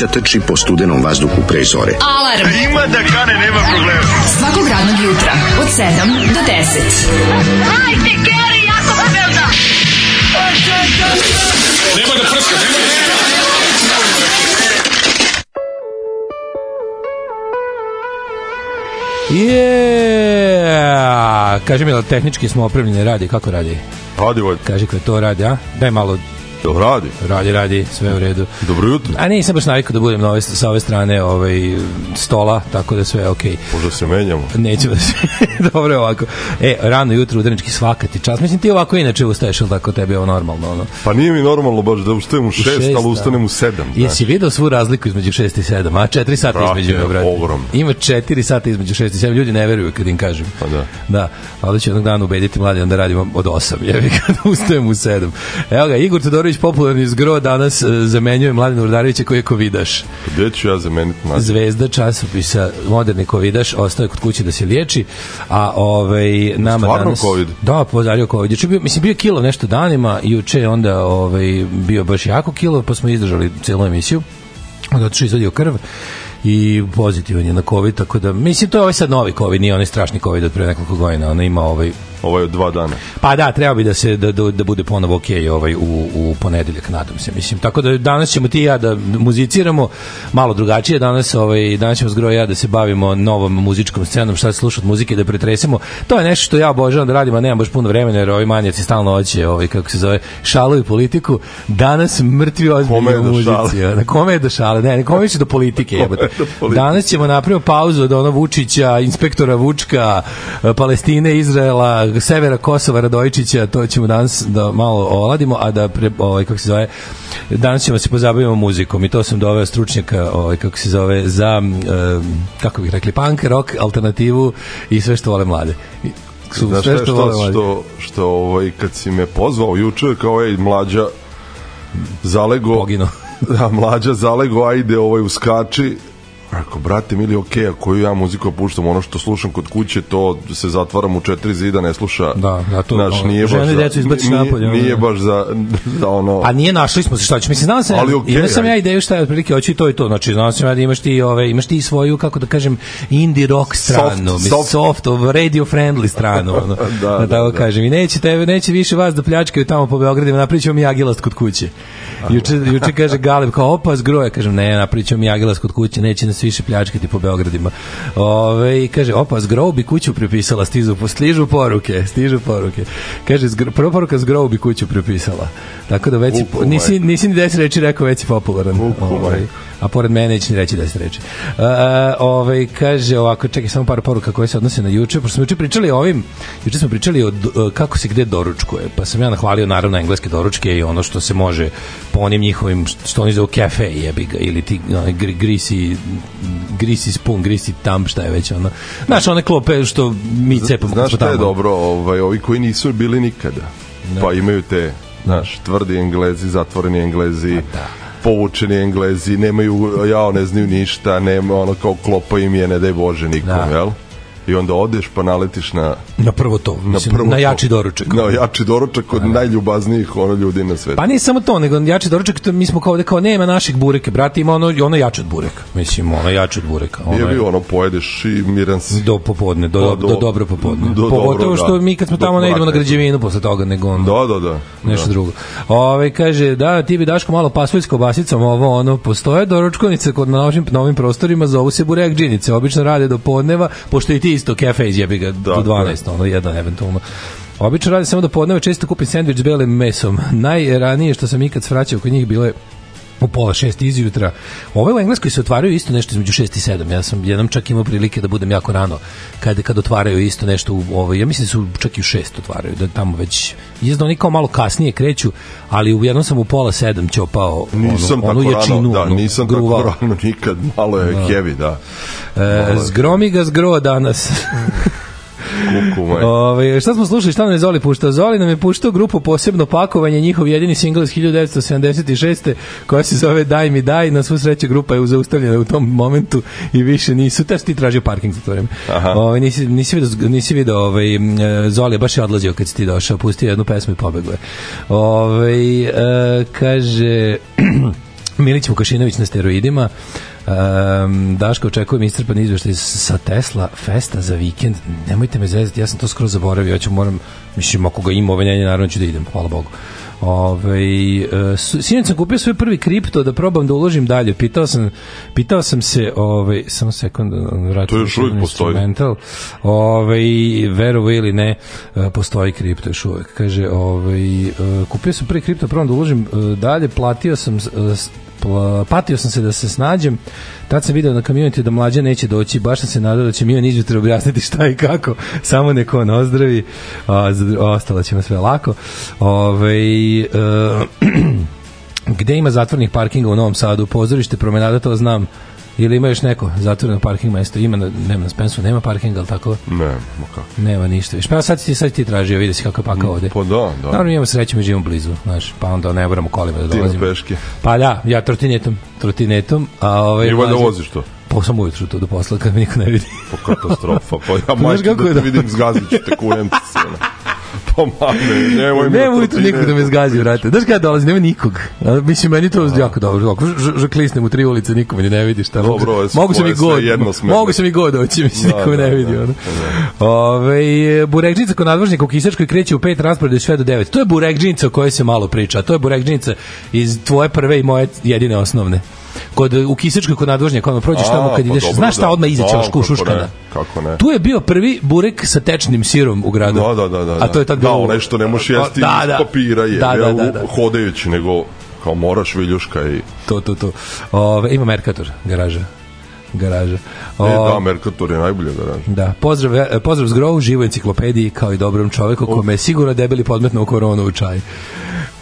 mladića trči po studenom vazduhu pre zore. Alarm! A ima da kane, nema problema. Svakog radnog jutra, od 7 do 10. Hajde, Geri, jako se velda! Nema da prska, nema da prska! Yeah! Kaži mi da tehnički smo opremljeni radi, kako radi? Radi voj. Kaže kako to radi, a? Daj malo Dobro radi. Radi, radi, sve u redu. Dobro jutro. A nisam baš navikao da budem na ove, sa ove strane ovaj, stola, tako da sve je okej. Okay. Možda se menjamo. Nećemo da se... Dobro je ovako. E, rano jutro, udrenički svakati čas. Mislim, ti ovako inače ustaješ, ili tako tebi je ovo normalno? Ono. Pa nije mi normalno baš da ustajem u šest, u šest ali da. ustanem u sedam. Znači. Jesi video svu razliku između šest i sedam? A četiri sata Brate, između je, brate. Ogrom. Ima četiri sata između šest i sedam. Ljudi ne veruju kad im kažem. Pa da. Da, ali ću jednog dana ubediti mladina da radimo od osam. Jevi kad da ustajem u sedam. Evo ga, Igor Todorović Đorović popularni zgro danas e, zamenjuje Mladina Urdarevića koji je kovidaš. Gde ću ja zameniti Mladina? Zvezda časopisa, moderni kovidaš, ostaje kod kuće da se liječi, a ovaj, nama Stvarno danas... COVID? Da, pozario COVID. Juče bio, mislim, bio kilo nešto danima, juče onda ovaj, bio baš jako kilo, pa smo izdržali celu emisiju. Onda otišao izvadio krv i pozitivan je na COVID, tako da, mislim, to je ovaj sad novi COVID, nije onaj strašni COVID od pre nekoliko godina, ona ima ovaj ovaj je dva dana. Pa da, treba bi da se da, da, da bude ponovo ok ovaj u, u ponedeljak, nadam se. Mislim, tako da danas ćemo ti i ja da muziciramo malo drugačije. Danas, ovaj, danas ćemo zgroja da se bavimo novom muzičkom scenom, šta se sluša od muzike, da pretresemo. To je nešto što ja obožavam da radim, a nemam baš puno vremena, jer ovi manjaci stalno hoće, ovaj, kako se zove, šalu politiku. Danas mrtvi ozbiljni u muzici. Na da, kome je do šale? Ne, ne kome će do politike. Jebate. Danas ćemo napraviti pauzu od ono Vučića, inspektora Vučka, Palestine, Izraela, severa Kosova Radojičića, to ćemo danas da malo oladimo, a da pre, ovaj, kako se zove, danas ćemo se pozabaviti muzikom i to sam doveo stručnjaka, ovaj, kako se zove, za, um, kako bih rekli, punk, rock, alternativu i sve što vole mlade su Znaš, sve što, što, volim, što, što ovaj, kad si me pozvao juče, kao je mlađa zalego... Pogino. da, mlađa zalego, ajde ovaj uskači, Ako, brate, mili, ok, ako ja muziku puštam, ono što slušam kod kuće, to se zatvaram u četiri zida, ne sluša. Da, da, to naš, nije baš za, decu izbaci napolje. Nije, nije baš za, za ono... A nije našli smo se šta ćemo. Mislim, znao sam, Ali okay, imao sam ja ideju šta je otprilike, oči to i to. Znači, znam sam ja da imaš ti, ove, imaš ti svoju, kako da kažem, indie rock stranu. Soft, soft. soft radio friendly stranu. Ono, da, da, da, tako da, kažem. I neće, tebe, neće više vas da pljačkaju tamo po Beogradima, napričamo mi agilast kod kuće. Juče, juče kaže Galeb, kao opas groje, kažem, ne, napričamo mi agilast kod kuće, neće nas se više pljačkati po Beogradima. Ove, kaže, opa, zgrobi kuću prepisala, stižu, stižu poruke, stižu poruke. Kaže, zgro, prva poruka zgrobi kuću prepisala. Tako da već, nisi, nisi ni deset reči rekao, već si popularan. Uku, ovaj, a pored mene neće reći da se reči. Uh, ovaj, kaže ovako, čekaj samo par poruka koje se odnose na juče, pošto smo juče pričali o ovim, juče smo pričali o e, kako se gde doručkuje, pa sam ja nahvalio naravno engleske doručke i ono što se može po onim njihovim, što oni zovu kafe jebi ga, ili ti onaj, gr, grisi grisi spun, grisi tam, šta je već ono. Znaš, one klope što mi cepamo. Znaš što je dobro, ovaj, ovi koji nisu bili nikada, ne. pa imaju te, da. znaš, tvrdi englezi, zatvoreni englezi, pa da povučeni Englezi, nemaju, ja ne znaju ništa, nema ono kao klopa im je, ne daj Bože nikom, da. jel? i onda odeš pa naletiš na na prvo to, na, mislim, prvo na jači doručak. Na jači doručak od da. najljubaznijih ono ljudi na svetu. Pa ne samo to, nego jači doručak to mi smo kao da kao nema naših bureka, brate, ima ono ono jače od bureka. Mislim, ono jače od bureka. Ono je bio ono pojedeš i miran si. Do popodne, do, do, pa do, do dobro popodne. Do, Pogotovo što da. mi kad smo do tamo ne idemo na građevinu posle toga nego ono. Da, da, da. Nešto da. drugo. Ove kaže da ti bi Daško malo pasulj basicom ovo ono postoje doručkovnice kod na novim, novim prostorima, zovu se burek džinice. Obično rade do podneva, pošto i ti isto kafe izjebi ga do 12, ono jedan eventualno. Obično radi samo da podneve, često kupim sendvič s belim mesom. Najranije što sam ikad svraćao kod njih bile po pola šest izjutra. Ove u Engleskoj se otvaraju isto nešto između šest i sedam. Ja sam jednom čak imao prilike da budem jako rano kad, kad otvaraju isto nešto u ovo, ja mislim da su čak i u šest otvaraju, da tamo već jezda oni kao malo kasnije kreću, ali u jednom sam u pola sedam ćopao nisam onu, onu ječinu. Rano, da, nisam gruvao. tako rano nikad, malo je da. heavy, da. E, zgromi ga zgro danas. Ove, ovaj, šta smo slušali, šta nam je Zoli puštao? Zoli nam je puštao grupu posebno pakovanje, njihov jedini single iz 1976. koja se zove Daj mi daj, na svu sreću grupa je zaustavljena u tom momentu i više nisu, te ti tražio parking za to vreme. Ove, ovaj, nisi, nisi vidio, nisi vidio ovaj, e, Zoli baš je odlazio kad si ti došao, pustio jednu pesmu i pobegao je. Ove, ovaj, e, kaže... Milić Vukašinović na steroidima. Um, Daško, očekujem iscrpan izveštaj sa Tesla Festa za vikend. Nemojte me zezati, ja sam to skoro zaboravio. Ja ću moram, mislim, ako ga ima ove naravno ću da idem, hvala Bogu. Ove, uh, e, sinoć sam kupio svoj prvi kripto da probam da uložim dalje. Pitao sam, pitao sam se, ove, samo sekund, vratim to još uvijek postoji. Ove, verovo ili ne, e, postoji kripto još uvijek. Kaže, ove, e, kupio sam prvi kripto, probam da uložim dalje, platio sam patio sam se da se snađem. Tad sam video na community da mlađa neće doći, baš sam se nadao da će Milan izjutra objasniti šta i kako, samo neko on ozdravi, a, ostalo ćemo sve lako. Ove, uh, e, gde ima zatvornih parkinga u Novom Sadu, pozorište, promenada, to znam, Ili ima još neko zatvoreno parking mesto? Ima, na, nema na Spensu, nema parkinga, ali tako? Ne, kako? Nema ništa. Viš, pa sad ti, sad ti tražio, vidi se kako paka mm, ovde. Pa da, da. Naravno, imamo sreće, mi živimo blizu, znaš, pa onda ne moramo kolima da dolazimo. Ti peške. Pa da, ja trotinetom, trotinetom. A ovaj, I valjda voziš to? Pa samo ujutru to do posla kad me niko ne vidi. Pa katastrofa, pa ja pa majke da te da- vidim zgazit ću te kujem ti O, mame, nemoj mi. Nemoj tu nikog da me zgazi, vrate. Znaš kada dolazi, nema nikog. A, mislim, meni to je da. jako dobro. Ako žaklisnem u tri ulice, nikome ne vidi šta. Dobro, mogu, mogu se mi god, mogu se mi god doći, mislim, da, nikome da, ne vidi. Da, da, da. Ove, burekđinica kod nadvožnjaka u Kisačkoj kreće u pet rasporede sve do devet. To je burekđinica o kojoj se malo priča. To je burekđinica iz tvoje prve i moje jedine osnovne kod u Kisičkoj kod nadvožnjaka, ono prođeš tamo kad pa ideš, pa znaš šta da. odmah iza da, ćeš kušuškana. Kako ne? Tu je bio prvi burek sa tečnim sirom u gradu. Da, da, da, da. A da. to je tad da, bilo. Da, nešto ne možeš pa, jesti da, da, papira je, da, da, da, da. hodajući nego kao moraš viljuška i to to to. Ove, ima Merkator garaža garaža. O, e, da, Mercator je najbolja garaža. Da, pozdrav, e, pozdrav zgrovu, živo enciklopediji, kao i dobrom čoveku, oh. kome je sigurno debeli podmetno u koronu u čaj.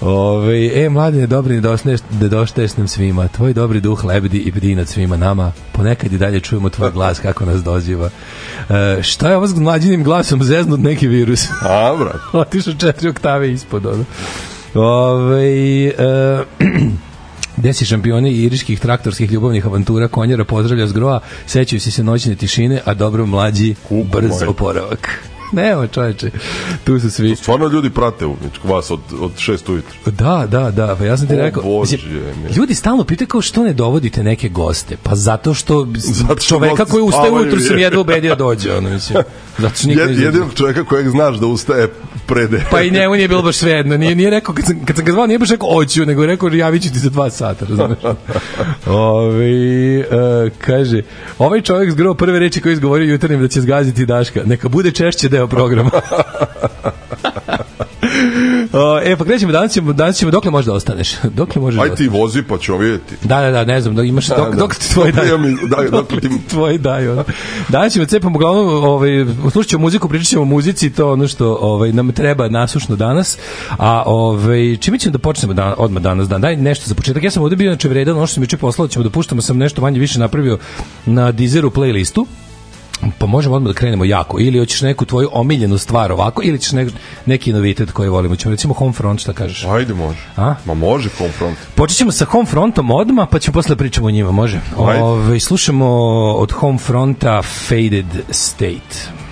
Ove, e, mladine, dobri da, da došteš nam svima. Tvoj dobri duh lebdi i bdi nad svima nama. Ponekad i dalje čujemo tvoj glas kako nas doziva. E, šta je ovo s mlađinim glasom zeznut neki virus? A, brat. Otišao četiri oktave ispod, ono. Ove, e, gde si šampioni iriških traktorskih ljubavnih avantura konjera pozdravlja zgroa, sećaju si se noćne tišine, a dobro mlađi, brz oporavak. nema čoveče. Tu su svi. To stvarno ljudi prate uvijek vas od, od 6 ujutru. Da, da, da. Pa ja sam ti o, Bože, mislim, ljudi stalno pitaju kao što ne dovodite neke goste. Pa zato što, zato što čoveka koji ustaje ujutru sam jedva ubedio da dođe. Ono, mislim. Zato što Jed, jedinog čoveka kojeg znaš da ustaje pre 9. Pa i njemu nije bilo baš svejedno. Nije, nije rekao, kad sam, kad sam ga zvao, nije baš rekao oću, nego je rekao javit ću ti za 2 sata, razumeš? Ovi, uh, kaže, ovaj čovjek zgrao prve reči koje izgovorio jutarnjem da će zgaziti Daška. Neka bude češće da ceo program. e, pa krećemo, danas ćemo, danas ćemo, dokle možeš da ostaneš? Dokle možeš Aj da vozi, pa ćemo vidjeti. Da, da, da, ne znam, dok, imaš, da, dok, da, dok ti tvoj daj. Da, da, dok ti tvoj daj. Ono. Danas ćemo, cepamo uglavnom, ovaj, slušat ćemo muziku, pričat ćemo muzici, to ono što ovaj, nam treba nasušno danas. A ovaj, čime ćemo da počnemo dan, odmah danas? Dan? Daj nešto za početak. Ja sam ovde bio na čevredan, ono što sam mi poslao, da ćemo da puštamo, sam nešto manje više napravio na Dizeru playlistu Pa možemo odmah da krenemo jako. Ili hoćeš neku tvoju omiljenu stvar ovako, ili ćeš nek, neki novitet koji volimo. Ćemo recimo Homefront, šta kažeš? Ajde, može. A? Ma može Homefront. Počet ćemo sa Homefrontom odmah, pa ćemo posle pričamo o njima, može? Ajde. Ove, slušamo od Homefronta Faded State.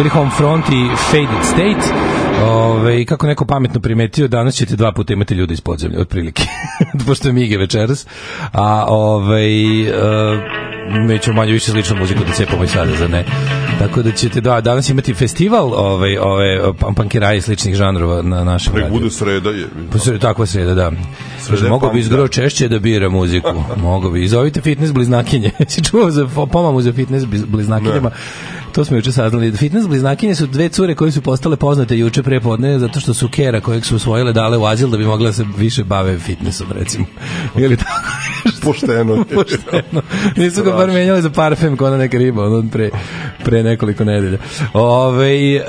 bili Home Front i Faded State. Ove, kako neko pametno primetio, danas ćete dva puta imati ljude iz podzemlja, otprilike. Pošto je Mige večeras. A ovaj... Uh, e, mi ćemo manje više sličnu muziku da cepamo i sada, za ne? Tako da ćete, da, danas imati festival ove, ove pankeraje i sličnih žanrova na našem radiju. Nek bude sreda je. Pa sreda, takva sreda, da. Sreda Mogu bi izgrao da. češće da bira muziku. Mogu bi. I zovite fitness bliznakinje. si čuo za pomamu za fitness bliznakinjama? Ne. To smo juče saznali. Fitness bliznakinje su dve cure koje su postale poznate juče pre podne zato što su kera kojeg su usvojile dale u azil da bi mogla da se više bave fitnessom, recimo. Ili tako Pošteno. Pošteno. Nisu ga bar menjali za parfem kao ona neka riba, ono pre, pre nekoliko nedelja. Ove, e,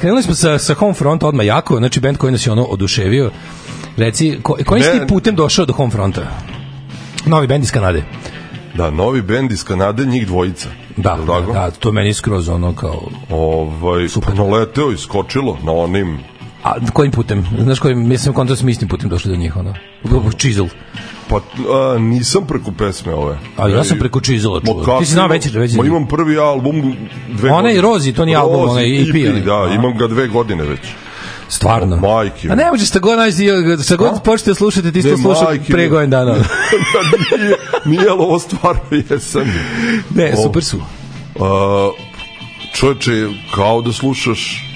krenuli smo sa, sa home front odmah jako, znači band koji nas je ono oduševio. Reci, ko, kojim si ti putem došao do home fronta? Novi band iz Kanade. Da, novi bend iz Kanade, njih dvojica. Da, da, da, to meni skroz ono kao... Ovaj, super. Pa naleteo, iskočilo na onim... A kojim putem? Znaš kojim, mislim, kontra sam istim putem došli do njih, ono. Čizl. Pa-, pa a, nisam preko pesme ove. A ja sam preko Čizela čuo. Kako, Ti si znao već, već. Ma imam prvi album dve Onaj Rozi, to nije album, onaj EP. E da, imam ga dve godine već. Stvarno. O, majke. A ne može šta god nađe, šta god počete slušati, ti ste slušali pre godin dana. Da, nije, nije ovo stvarno jesam. Ne, o, super su. Uh, čoveče, kao da slušaš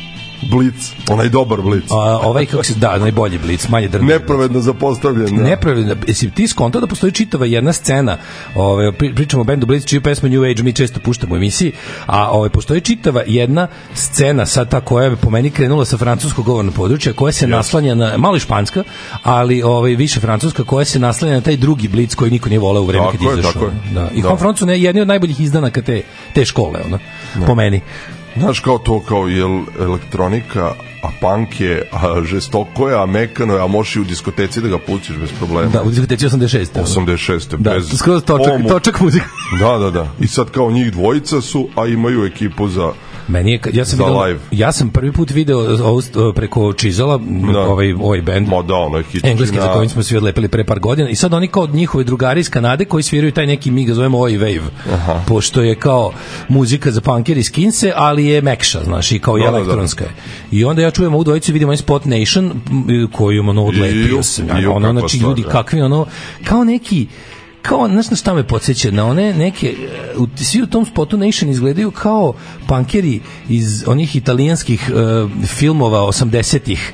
Blic, onaj dobar Blic. A, ovaj kako se da, najbolji Blic, manje drni. Nepravedno zapostavljen. Da. Nepravedno. Jesi ti skonto da postoji čitava jedna scena, ovaj pričamo o bendu Blic, čiju pesmu New Age mi često puštamo u emisiji, a ovaj postoji čitava jedna scena sa ta koja je po meni krenula sa francuskog govornog područja, koja se yes. naslanja na mali španska, ali ovaj više francuska koja se naslanja na taj drugi Blic koji niko nije voleo u vreme tako kad je izašao. Da. I da. Juan Francu ne jedni od najboljih izdanaka te te škole, ona da. po meni. Znaš kao to kao je elektronika, a punk je, a žestoko je, a mekano je, a možeš i u diskoteci da ga pustiš bez problema. Da, u diskoteci 86. 86. Da, bez skroz točak, pomu. točak muzika. da, da, da. I sad kao njih dvojica su, a imaju ekipu za Meni je, ja sam, video, ja sam prvi put video uh, ovo, uh, preko Čizola, da. ovaj, ovaj bend Ma da, ono je engleski, za da. kojim smo svi odlepili pre par godina, i sad oni kao od njihove drugari iz Kanade koji sviraju taj neki, mi ga da zovemo Oi Wave, Aha. pošto je kao muzika za punker i skinse, ali je mekša, znaš, i kao da, i da, elektronska je. Da, da. I onda ja čujem u dvojicu, vidimo onaj Spot Nation, koju ono odlepio sam, ono, znači, ljudi, kakvi, ono, kao neki, kao, znaš na šta me podsjeća, na one neke, e, u, svi u tom spotu Nation izgledaju kao pankeri iz onih italijanskih uh, filmova 80-ih,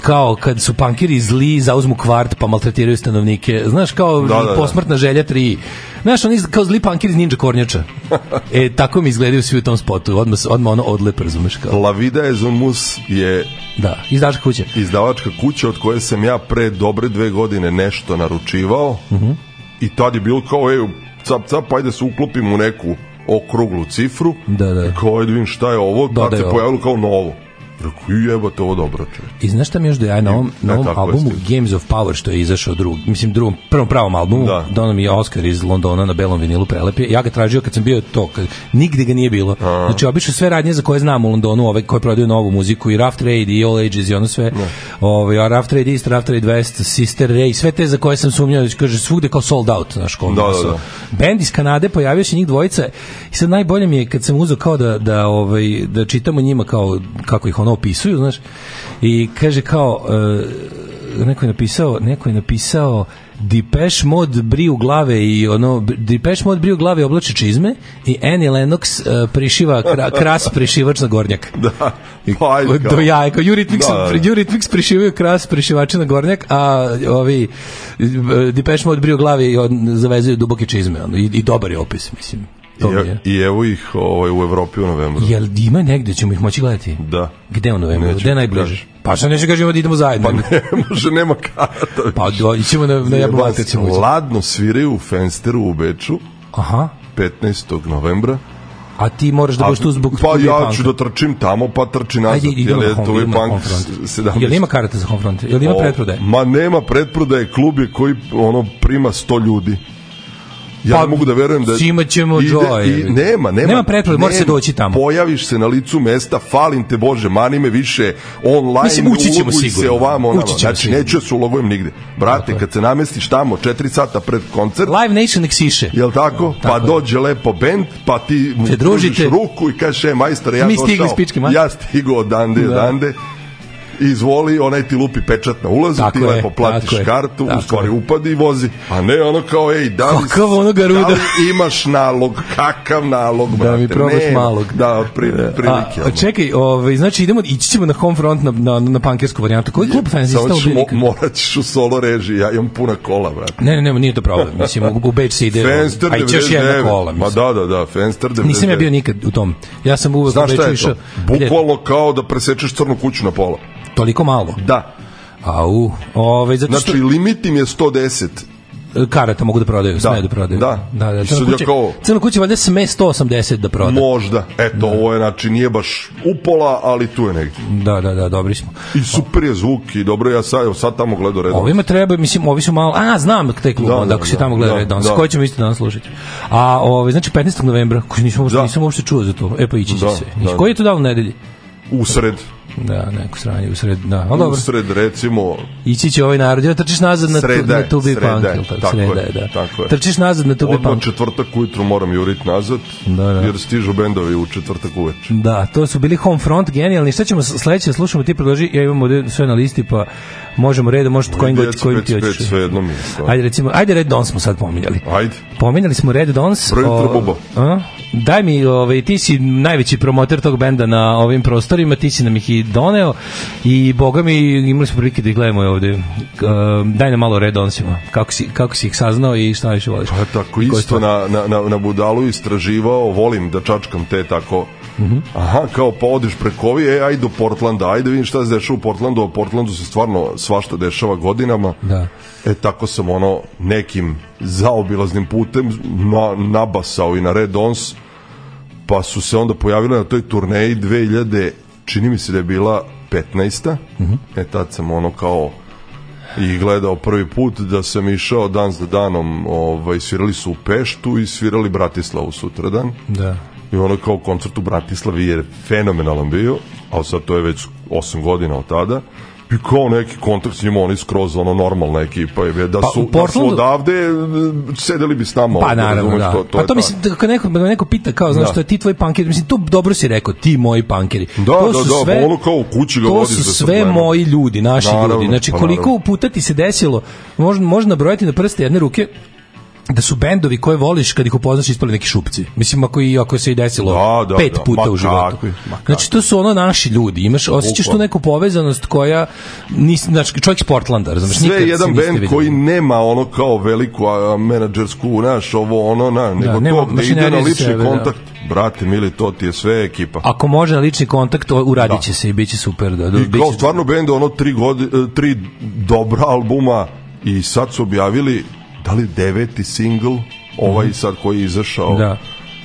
kao kad su pankeri zli, zauzmu kvart pa maltretiraju stanovnike, znaš, kao da, da, da. posmrtna želja 3 Znaš, oni kao zli punkir iz Ninja Kornjača. E, tako mi izgledaju svi u tom spotu. Odmah, odmah ono odlep, razumeš kao. La Vida je Zomus je... Da, izdavačka kuća. Izdavačka kuća od koje sam ja pre dobre dve godine nešto naručivao. Mhm. Uh -huh i tad je bilo kao, ej, cap, cap, ajde se uklopim u neku okruglu cifru, da, da. kao, ajde vidim šta je ovo, da, tad da, se pojavilo kao novo. Rekao, evo to dobro čovječ. I znaš šta mi još da ja e, na ovom, na ovom albumu je Games of Power što je izašao drug, mislim drugom, prvom pravom albumu, da. dono da mi je Oscar iz Londona na belom vinilu prelepio. Ja ga tražio kad sam bio to, kad, nigde ga nije bilo. A. Znači, obično sve radnje za koje znam u Londonu, ove koje prodaju novu muziku i Rough Trade i All Ages i ono sve. Ne. Da. Ove, ovaj, a Rough Trade East, Rough Trade West, Sister Ray, sve te za koje sam sumnjao, znači, kaže svugde kao sold out naš kom. Da, da, da. Band iz Kanade pojavio se njih dvojica i sad najbolje mi je kad sam uzeo kao da, da, ovaj, da čitamo njima kao kako ih ono ono opisuju, znaš. I kaže kao uh, neko je napisao, neko je napisao Depeche Mode briju glave i ono Depeche Mode briju glave oblači čizme i Annie Lennox uh, prišiva kra, kras prišivač na gornjak. Da. I, pa, do jajka. Eurythmics, da, da. Eurythmics prišivaju kras prišivača na gornjak, a ovi e, Depeche Mode briju glave i on, zavezuju duboke čizme. Ono, i, I dobar je opis, mislim. To I, e- I evo ih ovaj, u Evropi u novembru. Jel ima negde, ćemo ih moći gledati? Da. Gde u novembru? Neću, Gde je najbliže? Kaži. Pa što neće kažemo da idemo pa zajedno? Pa ne, može, nema karata. Pa do, ićemo na, na jebu mater. Ladno sviraju u Fensteru u Beču. Aha. 15. novembra a ti moraš da budeš tu zbog pa ja panka. ću da trčim tamo pa trči nazad Ajde, idemo jel je to je punk 17 jel ima karata za konfront jel ima o, pretprodaje ma nema pretprodaje klub je koji ono prima 100 ljudi ja pa, mogu da verujem da ćemo ide, joy. I, nema, nema. Nema pretplate, mora se doći tamo. Pojaviš se na licu mesta, falim te Bože, mani me više online. Mislim ući ćemo sigurno. Se ovamo, onamo. Ući ćemo znači sigurno. neću da se ulogujem nigde. Brate, kad se namestiš tamo 4 sata pred koncert, Live Nation nek siše. Jel tako? No, pa tako pa je. dođe lepo bend, pa ti mu družite ruku i kažeš, e, majstore, ja došao. Mi stigli spičke, majstore. Ja stigo odande, odande. Da izvoli, onaj ti lupi pečat na ulazu, tako ti je, lepo platiš tako kartu, tako u stvari je. upadi i vozi. A ne ono kao, ej, da li, Kakav ono garuda? da li imaš nalog, kakav nalog, da brate? Da mi probaš ne, malog. Da, pri, prilike. A, čekaj, ove, ovaj, znači idemo, ići ćemo na home front na, na, na pankersku varijantu. Koji klub fantasy stao bi Mo, morat ćeš u solo režiji, ja imam puna kola, brate. Ne, ne, ne, nije to problem. Mislim, u Beč se ide, Fenster a ićeš jedno kola. Mislim. Ma da, da, da, Fenster 99. Nisam ja bio nikad u tom. Ja sam uvek u Beču išao. Bukvalno kao da presečeš crnu kuću na pola. Toliko malo? Da. Au, ove, ovaj, zato znači, što... Znači, limit im je 110 e, karata mogu da prodaju, da. smeju da prodaju. Da, da, da. Cela kuća, kao... cela kuća valjda sme 180 da prodaju. Možda. Eto, da. ovo je, znači, nije baš upola, ali tu je negdje. Da, da, da, dobri smo. I super je zvuk i dobro, ja sad, evo, sad tamo gledao redom. Ovima treba, mislim, ovi su malo, a, znam te klub, da, onda, ako da, si tamo gledao da, redom, da. koji ćemo isto danas slušati. A, ove, ovaj, znači, 15. novembra, koji nisam da. nisam uopšte čuo za to, e, pa ići će da, se. Da, da. Koji je to dao u nedelji? U sred. Da, neko sranje u sred, da. Al dobro. U sred recimo ići će ovaj narod, ja trčiš nazad na sreda, tu, na Tubi Punk, tako, tako sreda da. Tako je. Trčiš nazad na Tubi Punk. Odmah četvrtak ujutru moram jurit nazad, da, da. jer stižu bendovi u četvrtak uveče. Da, to su bili home front genijalni. Šta ćemo sledeće da slušamo ti predloži, ja imam ovde sve na listi pa možemo redom, možete kojim god kojim ti hoćeš. Sve jedno mi. Ajde recimo, ajde Red Dons smo sad pominjali. Ajde. Pominjali smo Red Dons. Broj o, A? Daj mi, ovaj, ti si najveći promoter tog benda na ovim prostorima, ti si nam ih i doneo i boga mi imali smo prilike da ih gledamo ovde. Um, daj nam malo red onsima. Kako si, kako si ih saznao i šta više voliš? Pa tako isto na, na, na, na budalu istraživao, volim da čačkam te tako Mm -hmm. Aha, kao pa odeš preko ovi, e, ajde do Portlanda, ajde vidim šta se dešava u Portlandu, u Portlandu se stvarno svašta dešava godinama. Da. E, tako sam ono nekim zaobilaznim putem na, nabasao i na Red Ons pa su se onda pojavile na toj turneji 2000, čini mi se da je bila 15. Mm -hmm. E tad sam ono kao i gledao prvi put da sam išao dan za danom, ovaj, svirali su u Peštu i svirali Bratislavu sutradan. Da. I ono kao koncert u Bratislavi je fenomenalan bio, a sad to je već 8 godina od tada i kao neki kontakt s njima, oni skroz ono normalna ekipa, je, da, pa, su, pa, da su odavde sedeli bi s nama. Pa ovdje, naravno, da. To, to pa to mislim, da, kad neko, neko pita kao, znaš, da. što je ti tvoji punkeri, mislim, to dobro si rekao, ti moji punkeri. Da, to da, su da, sve, da, ono kao u kući ga To su sve problema. moji ljudi, naši naravno, ljudi. Znači, pa, koliko naravno. puta ti se desilo, možda, možda nabrojati na prste jedne ruke, da su bendovi koje voliš kad ih upoznaš ispali neki šupci. Mislim ako i ako se i desilo da, da, pet da. puta u životu. Kakvi, ma kakvi. Znači to su ono naši ljudi. Imaš osećaš tu neku povezanost koja nisi znači čovjek iz Portlanda, razumeš, Sve nikad jedan bend koji nema ono kao veliku a, menadžersku, naš ovo ono na, da, nego da, nema, to ide na lični sebe, da. kontakt. Da brate mili, to ti je sve ekipa. Ako može na lični kontakt, uradiće da. se i biće super. Da, da, I kao stvarno bend ono tri, godine, tri dobra albuma i sad su objavili da li deveti singl, ovaj mm -hmm. sad koji je izašao, da.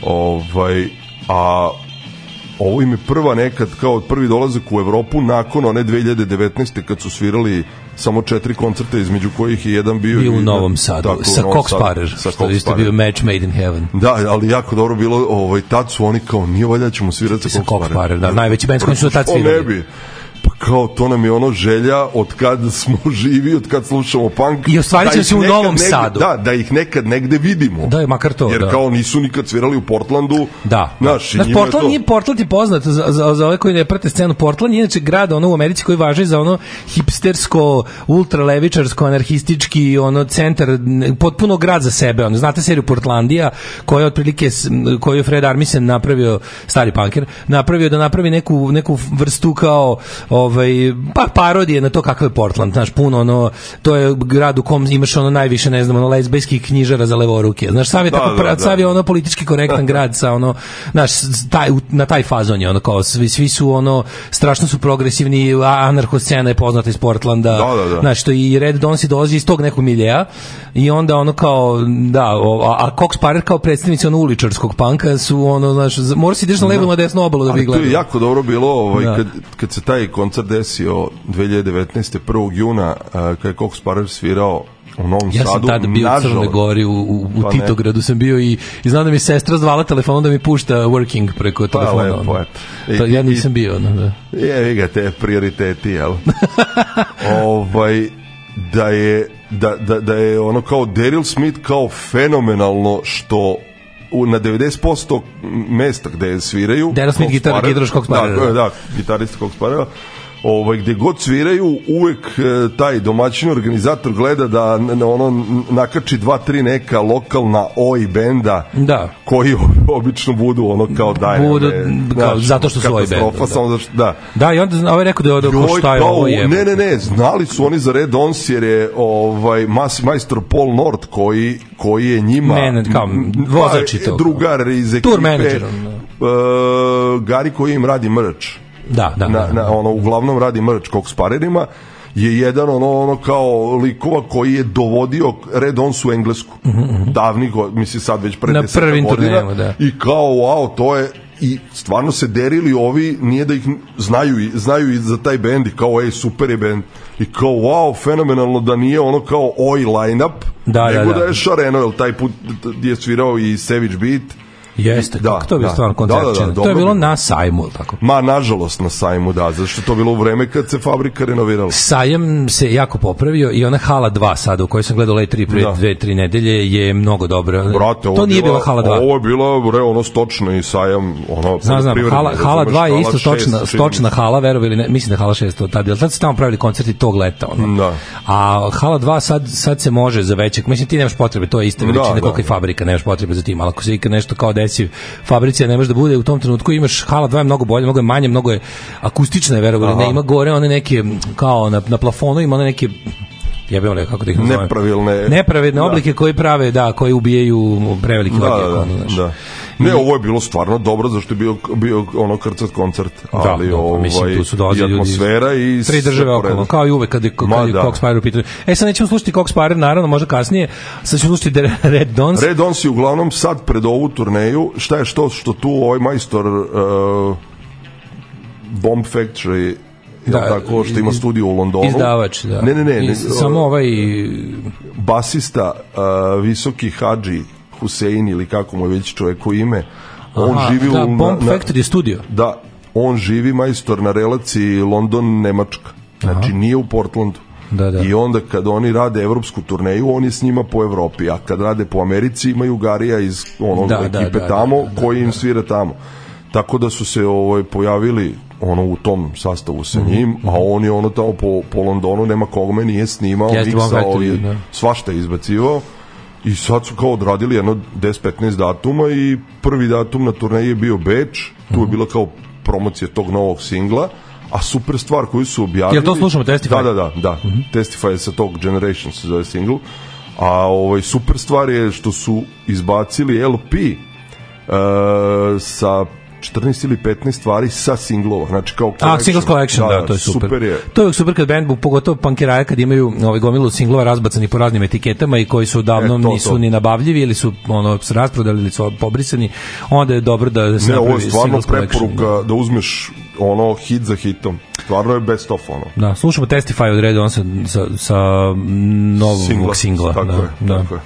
ovaj, a ovo im je prva nekad kao prvi dolazak u Evropu nakon one 2019. kad su svirali samo četiri koncerta između kojih je jedan bio i u Novom Sadu tako, sa Cox Parer sa što je isto bio match made in heaven da ali jako dobro bilo ovaj tad su oni kao nije valjda da ćemo svirati sa Cox Parer da najveći bend koji su tad svirali ne bi pa kao to nam je ono želja od kad smo živi, od kad slušamo punk. I ostvarit će da se u Novom negde, Sadu. Da, da ih nekad negde vidimo. Da, makar to. Jer da. kao nisu nikad svirali u Portlandu. Da. Naš, da. Znači, Portland, to... nije, Portland je poznat za, za, za ove koji ne prate scenu. Portland je inače grad ono u Americi koji važi za ono hipstersko, ultralevičarsko, anarhistički, ono centar, potpuno grad za sebe. Ono. Znate seriju Portlandija koja je otprilike, koju je Fred Armisen napravio, stari punker, napravio da napravi neku, neku vrstu kao o, ovaj pa parodije na to kakav je Portland, znaš, puno ono to je grad u kom imaš ono najviše, ne znam, ono lezbejski knjižara za levoruke. Znaš, Sav je da, tako da, da. Sav ono politički korektan grad sa ono znaš, taj, na taj fazon je ono kao svi, svi su ono strašno su progresivni, anarcho scena je poznata iz Portlanda. Da, da, da. Znaš, što i Red Donsi dolazi iz tog nekog miljeja i onda ono kao da, a, a Cox Parer kao predstavnici ono uličarskog panka su ono, znaš, mora se ideš na levo i na desnu obalu da bi gledao. To je jako dobro bilo, ovaj, da. kad, kad se taj koncept koncert desio 2019. 1. juna kada je Cox Parer svirao u Novom ja Sadu. Ja sam tada bio nažal, u Crnoj Gori, u, u, u pa Titogradu sam bio i, i znam da mi sestra zvala telefon da mi pušta working preko pa, telefona. Lepo, ono. ja nisam bio. No, da. Je, ga, te prioriteti, jel? ovaj, da je da, da, da je ono kao Daryl Smith kao fenomenalno što u, na 90% mesta gde sviraju Daryl Smith gitara, gitarist Cox Parera da, da, da, gitarist Cox Parera ovaj, gde god sviraju, uvek e, taj domaćin organizator gleda da ono nakači dva, tri neka lokalna oi benda da. koji obično budu ono kao daj. Budu, kao, znaš, zato što su oj benda. Da. Samo da. da, i onda ovaj rekao da je ovo Joj, šta je ovo je. Ne, ne, ne, znali su oni za Red Ons jer je ovaj, mas, majstor Paul Nord koji, koji je njima ne, kao, vozač i to. Drugar iz ekipe. Tour manager. Uh, da. e, Gari koji im radi mrč da, da, na, da. na, ono, uglavnom radi mrč kog sparerima, je jedan ono, ono kao likova koji je dovodio Red Ons u Englesku. Mm -hmm. Davnih, mislim sad već pre na prvim godina. Da. I kao, wow, to je i stvarno se derili ovi, nije da ih znaju, znaju i za taj bend i kao, ej, super je bend. I kao, wow, fenomenalno da nije ono kao oj line-up, da, nego da, da. da je šareno, jer taj put je svirao i Savage Beat, Jeste, da, to je bio da, stvarno koncert da, da, da, To je bilo na sajmu, tako? Ma, nažalost na sajmu, da, zašto to bilo u vreme kad se fabrika renovirala. Sajam se jako popravio i ona Hala 2 sada, u kojoj sam gledao Lej 3 pre da. dve, tri nedelje, je mnogo dobra. Brate, to nije bila, bila Hala 2. Ovo je bila, re, ono, stočna i sajam, ono, znam, znam, Hala, Hala 2 je isto stočna, stočna Hala, vero, ili ne, mislim da Hala 6 to tad, ali tad su tamo pravili koncerti tog leta, ono. Da. A Hala 2 sad, sad se može za većeg, mislim, ti nemaš potrebe, to je ista da, veličina da, da, koliko fabrika, nemaš potrebe za tim, ali ako se ikad nešto kao progresiv. Fabricija ne može da bude u tom trenutku imaš hala 2 mnogo bolje, mnogo je manje, mnogo je akustična je verovatno, ne ima gore one neke kao na na plafonu ima one neke ja bih rekao kako da ih nazovem. Nepravilne. Nepravedne da. oblike koje prave, da, koje ubijaju preveliki da, odjek, da, ono, znaš. da. Ne, ovo je bilo stvarno dobro zašto je bio bio ono krcat koncert, da, ali da, dobro, ovaj mislim, tu su ljudi atmosfera i tri države okolo, kao i uvek kad je kad je da. Cox pitao. E sad nećemo slušati Cox Parer, naravno, možda kasnije. Sad ćemo slušati Red Dons. Red Dons je uglavnom sad pred ovu turneju, šta je što što tu ovaj majstor uh, Bomb Factory da, tako što ima studio u Londonu. Izdavač, da. Ne, ne, ne, ne samo uh, ovaj basista uh, visoki Hadži Husein ili kako mu je već čovjeku ime. On živi da, u... Bomb na, Factory studio. Da, on živi majstor na relaciji London-Nemačka. Znači Aha. nije u Portlandu. Da, da. I onda kad oni rade evropsku turneju, on je s njima po Evropi, a kad rade po Americi imaju Garija iz onog da, da, ekipe da, da tamo da, da, koji im da. svira tamo. Tako da su se ovaj pojavili ono u tom sastavu sa mhm, njim, mm -hmm. a mhm. on je ono tamo po, po Londonu nema kog me nije snimao, Jeste miksao, je, svašta izbacivao I sad su kao odradili jedno 10-15 datuma i prvi datum na turneji je bio Beč, tu je mhm. bila kao promocija tog novog singla, a super stvar koju su objavili... Jel to slušamo da, Testify? Da, da, da, da. Mm -hmm. Testify je sa tog Generation se zove singl, a ovaj, super stvar je što su izbacili LP uh, eh, sa 14 ili 15 stvari sa singlova, znači kao collection. A, singles collection, da, da, to je super. super je. To je super kad band, pogotovo pankiraje, kad imaju ovaj gomilu singlova razbacani po raznim etiketama i koji su davno e, to, nisu to. ni nabavljivi ili su ono rasprodali ili su pobrisani, onda je dobro da se ne, ovo je stvarno preporuka collection. Da. da uzmeš ono hit za hitom. Stvarno je best of ono. Da, slušamo Testify od Red on sa, sa, sa novog singla. singla tako da, je, da. tako je.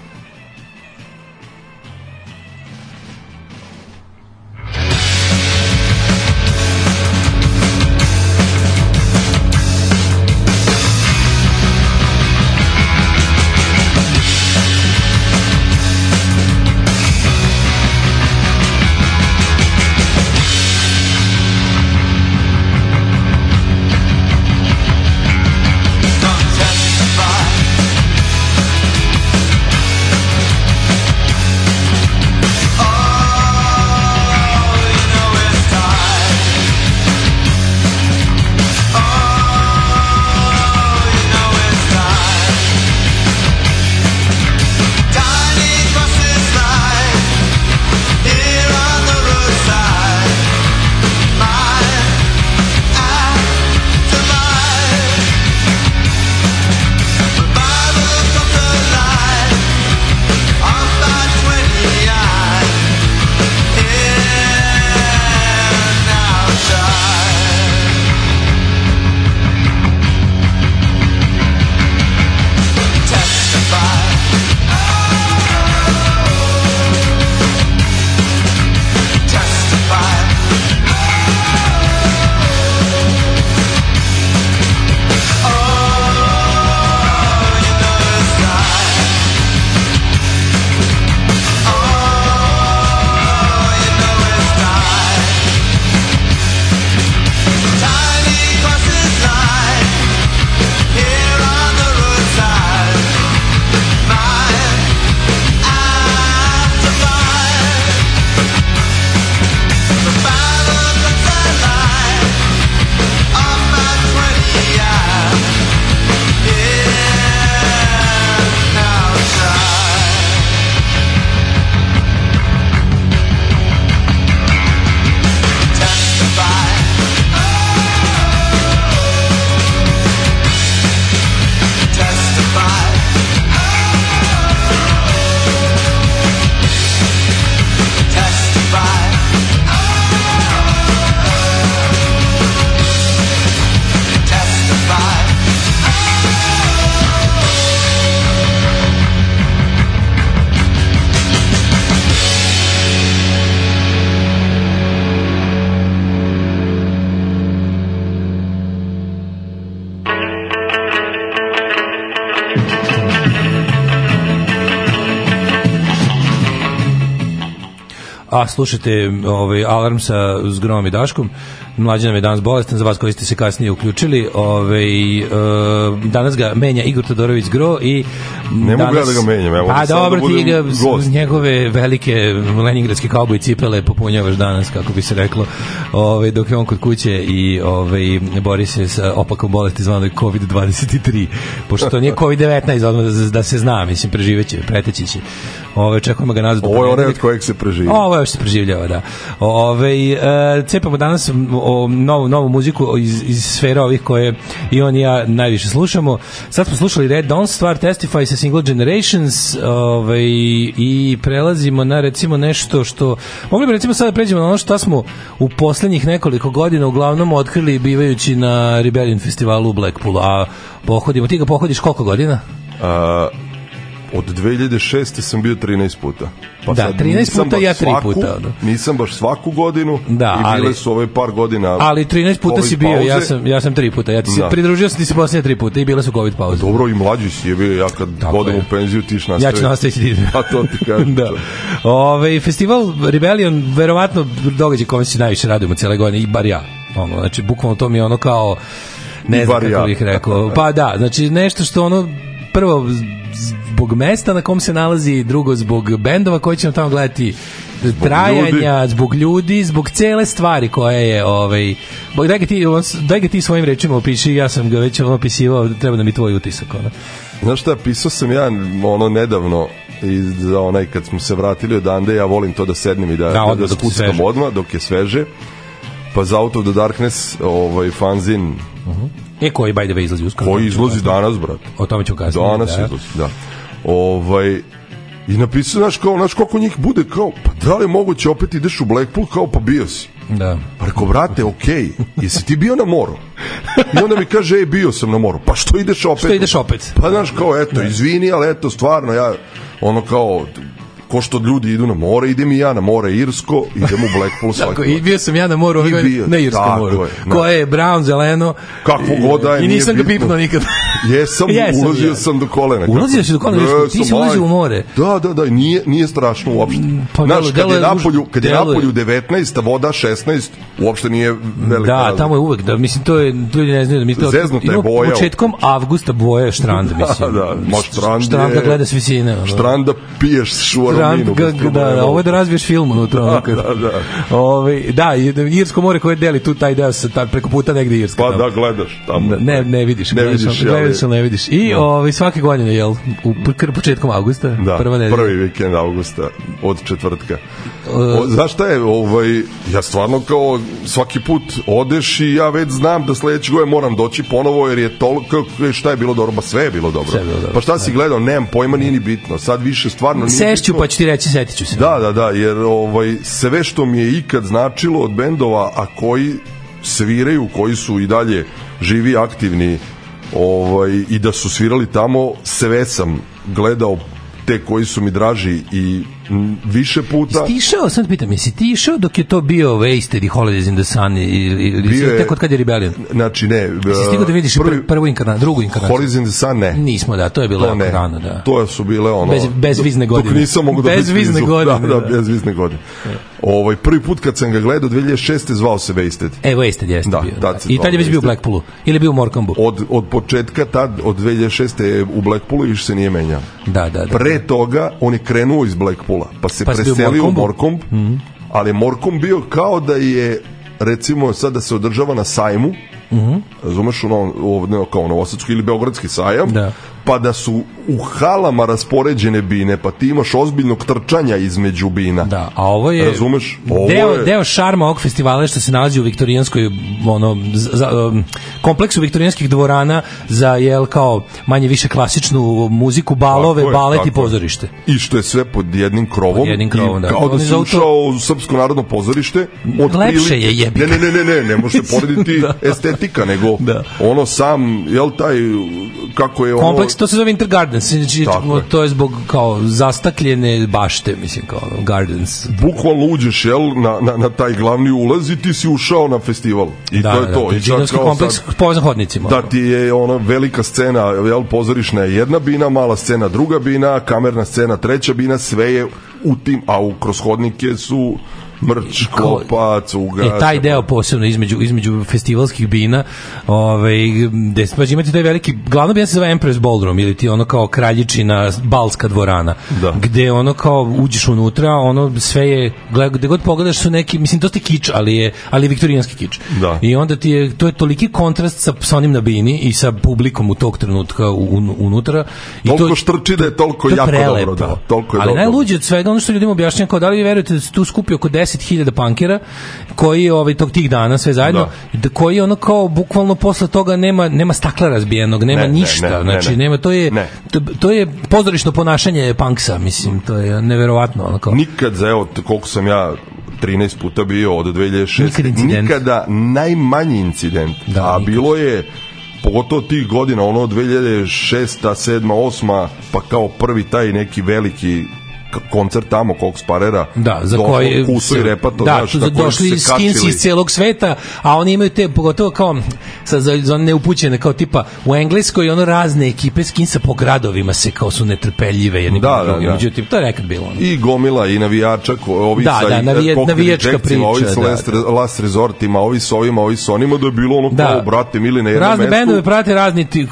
slušate ovaj, Alarm sa Zgrovom i Daškom. Mlađan je danas bolestan, za vas koji ste se kasnije uključili. Ovaj, e, danas ga menja Igor Todorović Gro i ne danas, mogu ja da ga menjam. A pa dobro, da ti ga gost. njegove velike leningradske kauboj cipele popunjavaš danas, kako bi se reklo, ovaj, dok je on kod kuće i ovaj, bori se sa opakom bolesti zvanoj COVID-23. Pošto to nije COVID-19, odmah da, da se zna, mislim, preživeće, preteći će. Ove, čekamo ga nazad. Ovo je onaj od kojeg se preživio. Ovo još se preživljava, da. Ove, e, cepamo danas o, novu, novu muziku iz, iz sfera ovih koje i on i ja najviše slušamo. Sad smo slušali Red Dawn stvar, Testify sa Single Generations ove, i prelazimo na recimo nešto što mogli bi recimo sada pređemo na ono što smo u poslednjih nekoliko godina uglavnom otkrili bivajući na Rebellion festivalu u Blackpoolu, a pohodimo. Ti ga pohodiš koliko godina? Uh, od 2006. sam bio 13 puta. Pa da, 13 puta ja 3 puta. Da. Nisam baš svaku godinu da, i bile su ove par godina Ali 13 puta si bio, pauze. ja sam, ja sam 3 puta. Ja ti se, da. pridružio sam ti se posljednje 3 puta i bile su COVID pauze. Dobro, i mlađi si je bio, ja kad Tako odem u penziju tiš nastavi. Ja ću nastaviti ti. Pa to ti kažem. da. Ove, festival Rebellion, verovatno događaj kome se najviše radujemo cijele godine, i bar ja. Ono, znači, bukvalno to mi je ono kao ne znam kako bih rekao. Pa da, znači nešto što ono prvo zbog mesta na kom se nalazi, drugo zbog bendova koji će nam tamo gledati zbog trajanja, ljudi. zbog ljudi, zbog cele stvari koja je ovaj daj ga ti daj ga ti svojim rečima opiši, ja sam ga već opisivao, treba da mi tvoj utisak ona. Znaš šta, pisao sam ja ono nedavno i za onaj kad smo se vratili odande, ja volim to da sednem i da, da, da, da spucam odmah dok je sveže. Pa za Out of the Darkness, ovaj fanzin uh mhm. -huh E koji by the way izlazi uskoro? Koji izlazi danas, brate? O tome ću kasnije. Danas da. izlazi, da. Ovaj I napisao, znaš, kao, znaš, koliko njih bude, kao, pa da li je moguće opet ideš u Blackpool, kao, pa bio si. Da. Pa rekao, brate, okej, okay, jesi ti bio na moru? I onda mi kaže, ej, bio sam na moru. Pa što ideš opet? Što ideš opet? Pa znaš, kao, eto, da. izvini, ali eto, stvarno, ja, ono kao, ko što ljudi idu na more, idem i ja na more Irsko, idem u Blackpool svaki. tako, i bio sam ja na moru, ovaj bio, na Irskom moru. Je, Koje je brown, zeleno. Kako god da je. I nisam ga pipnuo nikad. Jesam, Jesam ulazio ja. sam do kolena. Ulazio si do kolena, jesam, ti si ulazio u more. Da, da, da, nije, nije strašno uopšte. Mm, pa, Znaš, kad, je napolju, kad je napolju 19, a voda 16, uopšte nije velika. Da, tamo je uvek, da, mislim, to je, ljudi ne znaju da mi to... Zeznuta je boja. Početkom avgusta boja je štrand, da, mislim. da, da, ma štrand Štrand da gleda s visine. Ono. Štrand da piješ šuarovinu. Štrand ga, da, da, ovo je da razviješ film unutra. Da, da, da, ovaj, da. Ove, da, Irsko more koje deli tu taj deo sa, preko puta negde Irska. Pa da, gledaš tamo. Ne, ne vidiš. Ne vidiš, Sunce ne vidiš. I da. ovaj, svake godine, jel? U, početkom augusta? Da, prva nedelja. prvi vikend augusta, od četvrtka. E, o, znaš šta je, ovaj, ja stvarno kao svaki put odeš i ja već znam da sledećeg godine moram doći ponovo, jer je toliko, šta je bilo dobro, ba sve je bilo dobro. Sve je bilo dobro. Pa šta si da. gledao, nemam pojma, nije ni bitno. Sad više stvarno nije Sešću, bitno. pa ću ti reći, setiću se. Da, da, da, jer ovaj, sve što mi je ikad značilo od bendova, a koji sviraju, koji su i dalje živi, aktivni, ovaj, i da su svirali tamo sve sam gledao te koji su mi draži i više puta. ti Stišao, sam pitam, jesi ti išao dok je to bio Wasted i Holidays in the Sun ili, ili tek od kad je Rebellion? Znači ne. Jesi stigao da vidiš prvi, prvu inkarnaciju, drugu inkarnaciju? Holidays in the Sun ne. Nismo, da, to je bilo to rano, da. To su bile ono... Bez, bez vizne godine. Dok nisam mogu da bez vizne godine. Da, da, da, bez vizne godine. Ovaj, prvi put kad sam ga gledao 2006. zvao se Wasted. E, Wasted jeste da, bio. Da. I tad je već bio u Blackpoolu. Ili bio u Morkambu. Od, od početka, tad, od 2006. je u Blackpoolu i se nije menjao. Da, da, da. Pre toga, on je krenuo iz Blackpoola Morkombula, pa se pa preselio u Morkomb, mm -hmm. ali Morkomb bio kao da je, recimo, sad da se održava na sajmu, Mm -hmm. Razumeš, ono, ovdje kao Novosadski ili Beogradski sajam, da pa da su u halama raspoređene bine, pa ti imaš ozbiljnog trčanja između bina. Da, a ovo je Razumeš? Ovo deo je... deo šarma ovog festivala što se nalazi u viktorijanskoj ono za, um, kompleksu viktorijanskih dvorana za jel kao manje više klasičnu muziku, balove, je, balet i pozorište. I što je sve pod jednim krovom. Pod jednim krovom, da. Kao da si ušao u Srpsko narodno pozorište. Od Lepše prilike, je jebi. Ne, ne, ne, ne, ne, ne može porediti da. estetika, nego da. ono sam, jel taj, kako je ono... Kompleks Winter, to se zove Winter Gardens, znači, to je zbog kao zastakljene bašte, mislim, kao Gardens. Bukvalno uđeš, jel, na, na, na taj glavni ulaz i ti si ušao na festival. I da, to je da, to. Da, I kao kompleks sad, povezan hodnicima. Da, ti je ona velika scena, jel, pozorišna je jedna bina, mala scena druga bina, kamerna scena treća bina, sve je u tim, a u kroz hodnike su mrč, klopac, ugač. E, taj deo posebno između, između festivalskih bina, ovaj, gde pa imate taj veliki, glavno bina se zove Empress Ballroom, ili ti ono kao kraljičina Balska dvorana, da. gde ono kao uđeš unutra, ono sve je, gde god pogledaš su neki, mislim, dosta kič, ali je, ali je viktorijanski kič. Da. I onda ti je, to je toliki kontrast sa, sa onim na bini i sa publikom u tog trenutka un, unutra. I toliko to, štrči da je toliko to jako prelepo. dobro, da. Toliko je ali dobro. najluđe od svega, ono što ljudima objašnjam, kao da li verujete da se tu skupi oko 10 10.000 pankera koji ovaj tog tih dana sve zajedno da. koji ono kao bukvalno posle toga nema nema stakla razbijenog, nema ne, ništa, ne, ne, znači ne, ne. nema to je ne. to, to je pozorišno ponašanje panksa, mislim, to je neverovatno ono kao. Nikad za evo koliko sam ja 13 puta bio od 2006. Nikad Nikada najmanji incident. Da, a nikad. bilo je pogotovo tih godina, ono 2006, 7, 8, pa kao prvi taj neki veliki koncert tamo kog sparera da, za koji kusu i repato da, znaš, da došli skinci iz celog sveta a oni imaju te pogotovo kao sa, za, za neupućene kao tipa u Engleskoj ono razne ekipe skinsa po gradovima se kao su netrpeljive jedni da, da, da. međutim to je nekad bilo ono. i gomila i navijača ko, ovi da, sa da, navija, navijačka priča ovi s da, last, da. last resortima ovi s ovima ovi s onima da je bilo ono da. kao brate mili na jednom razne mestu. bendove prate razni ti,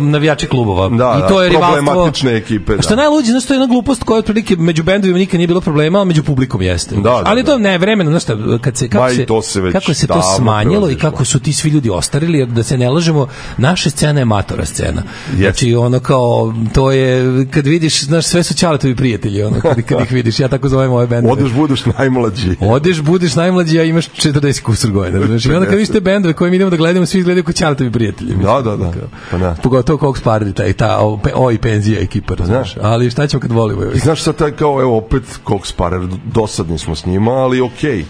navijači klubova da, i to je da, rivalstvo problematične ekipe da. što najluđe znači to je jedna glupost koja otprilike muzike među bendovima nikad nije bilo problema, ali među publikom jeste. Da, da, ali to da. ne vremeno, znaš šta, kad se, kako, se, se kako se to smanjilo i kako su ti svi ljudi ostarili, da se ne lažemo, naša scena je matora scena. Yes. Znači, ono kao, to je, kad vidiš, znaš, sve su čaletovi prijatelji, ono, kad, kad ih vidiš, ja tako zovem ove bendove. Odeš, budeš najmlađi. Odeš, budeš najmlađi, a imaš 40 kusur godina. Znači, onda kad vidiš te bendove koje mi idemo da gledamo, svi gledaju kao čaletovi prijatelji. Da, da, da. Pa, da. Pogotovo Cox Party, taj, ta, oj, penzija ekipa, znaš. Ali šta ćemo kad volimo? znaš, sad taj kao, evo opet Coxparer, dosadni smo s njima, ali okej. Okay.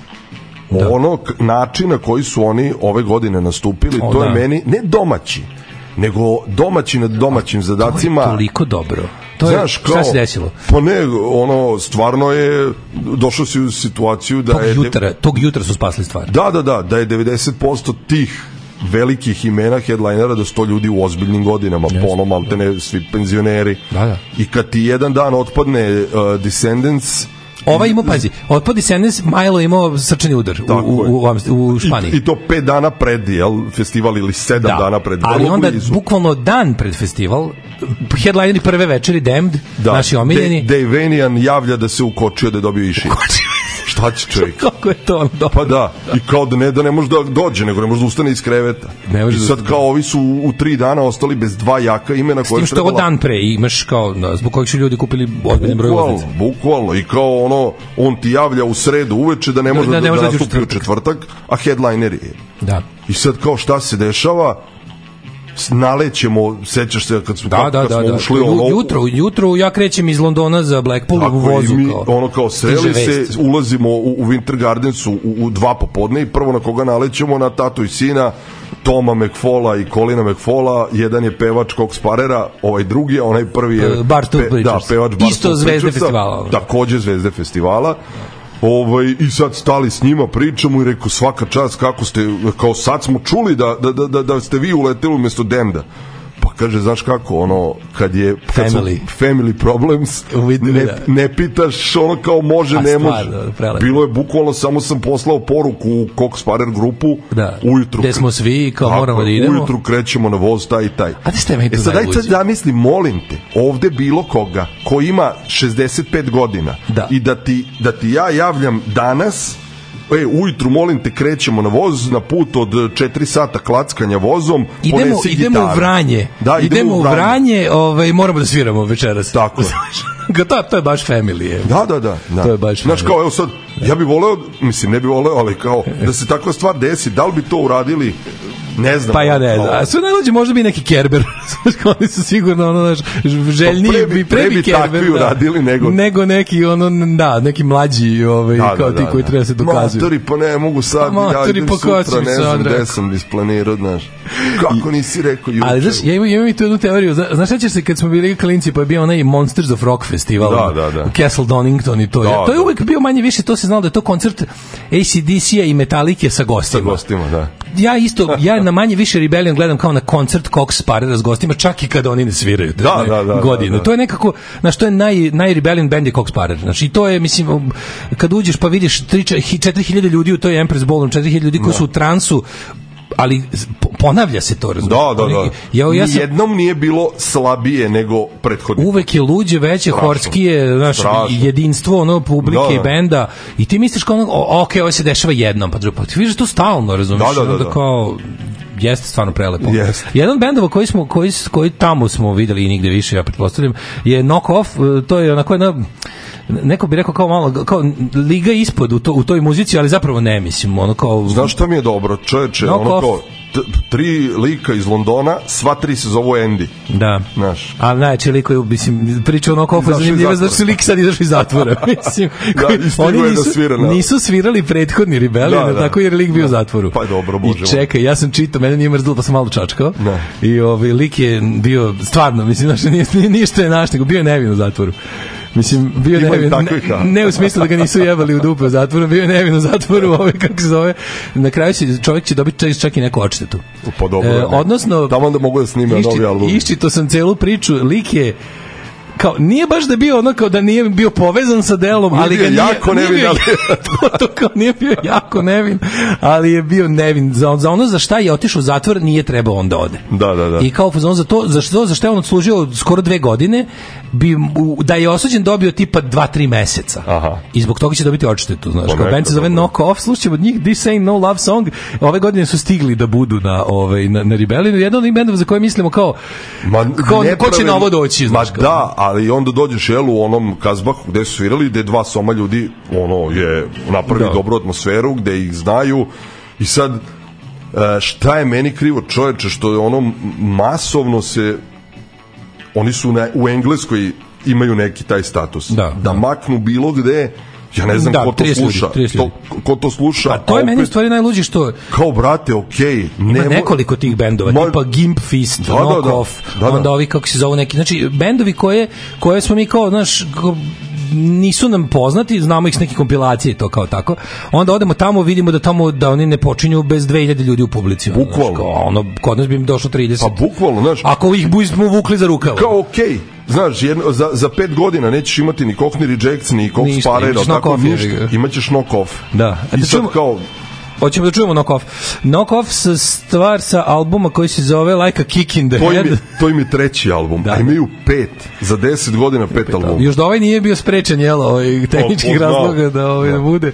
Da. Ono način na koji su oni ove godine nastupili, o, to da. je meni, ne domaći, nego domaći nad domaćim A, zadacima. To je toliko dobro. To je, Znaš, kao, šta se desilo? Pa ne, ono, stvarno je, došao si u situaciju da tog je... Jutra, tog jutra su spasli stvari. Da, da, da, da je 90% tih velikih imena headlinera da sto ljudi u ozbiljnim godinama, yes. pono da. maltene, svi penzioneri. Da, da. I kad ti jedan dan otpadne uh, Descendants, Ova ima, pazi, otpod Descendants, Milo imao srčani udar u, u, u, u Španiji. I, I to pet dana pred, jel, festival ili 7 da. dana pred. Ali onda, blizu. bukvalno dan pred festival, headlineri prve večeri, Damned, da. naši omiljeni. De, da, Devenian javlja da se ukočio da je dobio iši. Ukočio Šta će čovjek? Kako je to on Pa da, i kao da ne, da ne može da dođe, nego ne može da ustane iz kreveta. Ne može I da sad da... kao ovi su u tri dana ostali bez dva jaka imena koje trebala... S tim što trebala... dan pre imaš kao, da, zbog kojih su ljudi kupili ozbiljne broje voznice. Bukvalno, i kao ono, on ti javlja u sredu uveče da ne da, može da, da, da, da, da nastupi u četvrtak, a headliner je. Da. I sad kao šta se dešava, nalećemo, sećaš se kad smo, da, kad, da, kad smo da, da. ušli ono... Jutro, jutro ja krećem iz Londona za Blackpool u vozu. Mi, kao, ono kao sreli se, ulazimo u, u Winter Gardens u, u dva popodne i prvo na koga nalećemo na tatu i sina Toma McFola i Kolina McFola, jedan je pevač Cox Parera, ovaj drugi, a onaj prvi je... Bartu pe, Da, pevač Bartu Isto Zvezde festivala. Takođe Zvezde festivala. Da ovaj, i sad stali s njima, pričamo i rekao svaka čast kako ste, kao sad smo čuli da, da, da, da, da ste vi uleteli umesto Demda. Pa kaže, znaš kako, ono, kad je kad family. Su family problems, ne, da. ne pitaš ono kao može, A, ne može. Da, Bilo je bukvalno, samo sam poslao poruku u Cox Parer grupu, da. ujutru. Gde smo svi, kao tako, moramo da idemo. Ujutru krećemo na voz taj taj. A ti da ste me e sad, daj sad zamisli, molim te, ovde bilo koga ko ima 65 godina da. i da ti, da ti ja javljam danas e, ujutru, molim te, krećemo na voz, na put od 4 sata klackanja vozom, idemo, ponesi idemo gitaru. u Vranje. Da, idemo, idemo u Vranje, vranje ovaj, moramo da sviramo večeras. Tako je. to, to je baš family. Je. Da, da, da, da. To je baš Znaš, kao, evo sad, ja bih voleo, mislim, ne bih voleo, ali kao, da se takva stvar desi, da li bi to uradili Ne znam. Pa ja ne znam. A sve najlađe možda bi neki Kerber. Oni su sigurno ono znaš, željni pa prebi, bi prebi, prebi Kerber. Da, uradili nego nego neki ono da, neki mlađi ovaj da, da kao da, ti da, koji da. treba se dokazuju. Motori, pa ne mogu sad Ma, pa ja idem pa sutra, sutra ne znam gde sam isplanirao, znaš. Kako nisi rekao juče. Ali znaš, ja imam, imam i tu jednu teoriju. Znaš, sećaš se kad smo bili klinci pa je bio onaj Monsters of Rock festival da, da, da. Castle Donington i to. Da, ja, to je da. uvek bio manje više, to se znalo da je to koncert ACDC-a i Metallica sa gostima. Sa gostima, da ja isto, ja na manje više Rebellion gledam kao na koncert Cox Parada s gostima, čak i kada oni ne sviraju. Da, da, da, da, godinu. Da, da, To je nekako, na što je naj, naj Rebellion band je Cox Parada. Znači, to je, mislim, kad uđeš pa vidiš 4000 ljudi u toj Empress Ballroom, 4000 ljudi koji da. su u transu, ali ponavlja se to, razumiješ? Da, da, da. Ja, ja sam, jednom nije bilo slabije nego prethodno. Uvek je luđe, veće, strašno, horskije, znaš, strašno. jedinstvo ono publike da, da. i benda i ti misliš kao ono, ok, ovo se dešava jednom, pa drugo, pa ti vidiš to stalno, razumiješ? Da, da, da, da. kao, jeste stvarno prelepo. Yes. Jedan bendova koji smo koji koji tamo smo videli i nigde više ja pretpostavljam je Knock Off, to je onako jedna neko bi rekao kao malo kao liga ispod u, to, u toj muzici, ali zapravo ne mislim, ono kao Znaš šta mi je dobro, čoveče, no, ono kao, kao tri lika iz Londona, sva tri se zovu Andy. Da. Naš. A najče lik je, mislim, priča ono koliko je zanimljivo, znači su lik sad izašli iz zatvora. Da, mislim, koji, da, oni nisu, da svira, da. nisu svirali prethodni rebeli, da, da. tako jer lik bio da. u zatvoru. Pa dobro, bože. I čekaj, ja sam čitao, mene nije mrzlo, pa sam malo čačkao. Da. I ovaj, lik je bio, stvarno, mislim, znači, nije, nije, ništa je naš, nego bio je nevin u zatvoru. Mislim, bio nevin, ne, da. ne u smislu da ga nisu jebali u dupe u zatvoru, bio je nevin u zatvoru, ovaj, kako se zove. Na kraju će, čovjek će dobiti čak i neku odštetu. Pa dobro. E, da. odnosno... Tamo da mogu da snime išči, novi album. Iščito sam celu priču, lik je kao nije baš da bio ono kao da nije bio povezan sa delom, nije ali ga nije, jako nije, nevin, nije bio, to, to kao nije bio jako nevin, ali je bio nevin za, za ono za šta je otišao u zatvor nije trebao on da ode. Da, da, da. I kao za ono za to za što za šta je on odslužio skoro dve godine bi da je osuđen dobio tipa 2-3 meseca. Aha. I zbog toga će dobiti odštetu, znaš. Kao band se zove Knock Off, slušajmo od njih This Ain't No Love Song. Ove godine su stigli da budu na ovaj na, na Rebellion, jedan od bendova za koje mislimo kao Ma, kao ko će na ovo doći, znaš. Ma da, ali onda dođeš jel u onom kazbahu gde su svirali, gde dva soma ljudi ono je napravi da. dobru atmosferu, gde ih znaju i sad e, šta je meni krivo čoveče što je ono masovno se oni su na, u Engleskoj imaju neki taj status da, da, da. maknu bilo gde Ja ne znam da, ko to sluša. Ljudi, to, ko to sluša. Pa to je opet, meni stvari najluđi što... Kao, brate, okej. Okay, nemo... nekoliko tih bendova, moj... tipa Gimp Fist, da, Knock da, da, Off, da, da. onda ovi, kako se zovu neki... Znači, bendovi koje, koje smo mi kao, znaš, kao, nisu nam poznati, znamo ih s neke kompilacije to kao tako. Onda odemo tamo, vidimo da tamo da oni ne počinju bez 2000 ljudi u publici. Bukvalno. Ono, ono, kod nas bi im došlo 30. Pa bukvalno, znaš. Ako ih bismo vukli za rukav. Kao okej. Okay. Znaš, jedno, za, za pet godina nećeš imati ni Cochner Rejects, ni Cox Parera, tako ništa. Imaćeš knock off. Da. A I sad čemu... kao, Hoćemo da čujemo Knock Off. Knock Off sa stvar sa albuma koji se zove Like a Kick in the to Head. Im je, to im je treći album, da. a imaju pet. Za 10 godina pet, pet albuma. Još da ovaj nije bio sprečen, jel, ovaj, tehničkih da. razloga da ovaj da. da. bude.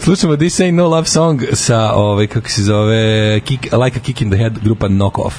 Slušamo This Ain't No Love Song sa, ovaj, kako se zove, kick, Like a Kick in the Head, grupa Knock Off.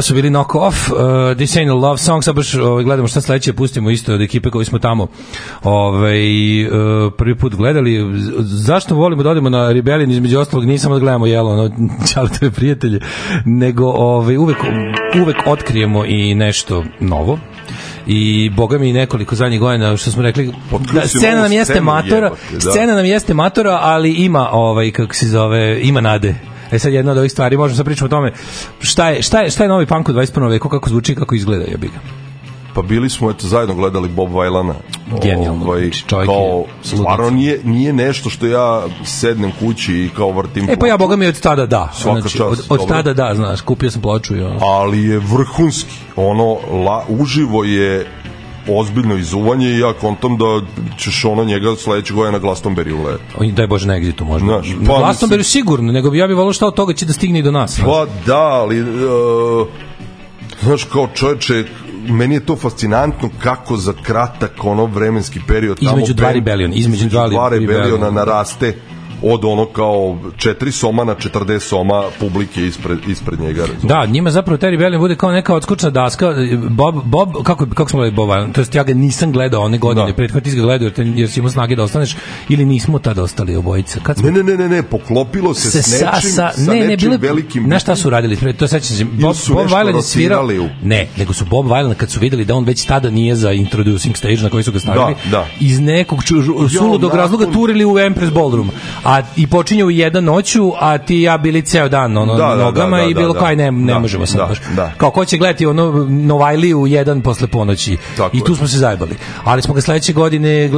Ovo su bili Knock Off, uh, This Ain't a Love Song, sad baš ovaj, gledamo šta sledeće, pustimo isto od ekipe koju smo tamo ovaj, uh, prvi put gledali. Zašto volimo da odemo na Rebellion, između ostalog, nisam da gledamo jelo, ono, čao tebe prijatelje, nego ovaj, uvek, uvek otkrijemo i nešto novo i boga mi nekoliko zadnjih godina što smo rekli da, scena nam jeste matora jebate, da. scena nam jeste matora ali ima ovaj kako se zove ima nade E sad jedna od ovih stvari, možemo sad pričamo o tome šta je, šta je, šta je novi punk u 21. veku, kako zvuči, kako izgleda, jebi ga. Pa bili smo eto zajedno gledali Bob Vajlana. Genijalno. Ovaj, znači, čovjek kao, stvarno nije, nije nešto što ja sednem kući i kao vrtim. E pa ja boga mi od tada da. Svaka znači, čast. Od, od tada da, znaš, kupio sam ploču i ono. Ali je vrhunski. Ono, la, uživo je ozbiljno izuvanje i ja kontam da ćeš ono njega sledećeg godina na Glastonbury ule. On daj bože na egzitu možda. Znaš, pa, na Glastonbury mislim... sigurno, nego bi ja bi volao šta od toga će da stigne i do nas. Znaš. Pa da, ali uh, znaš kao čoveče meni je to fascinantno kako za kratak ono vremenski period između tamo, dva rebeliona između, između dva, dva rebeliona naraste od ono kao 4 soma na 40 soma publike ispred, ispred njega. Razumiješ. Da, njima zapravo Terry Bellion bude kao neka odskočna daska. E, Bob, Bob kako, kako smo gledali Boba? To jest, ja ga nisam gledao one godine, da. prethodno ti ga gledao jer, te, jer si imao snage da ostaneš ili nismo tad ostali obojica. Kad smo... Ne, ne, ne, ne, poklopilo se, se s nečim, sa, sa, ne, ne, ne, bile, velikim... Ne, šta su radili? to sećam se, Bob, Bob Weiland je svirao... U... Ne, nego su Bob Weiland kad su videli da on već tada nije za introducing stage na koji su ga stavili, da, da. iz nekog ču, suludog razloga turili u Empress Ballroom a i počinje u jedan noću, a ti ja bili ceo dan ono da, da, da nogama da, da, da, i bilo da, da, kaj ne, ne da, možemo sad da, baš. Da. Kao ko će gledati ono u jedan posle ponoći. Tako I tu smo se zajebali. Ali smo ga sledeće godine,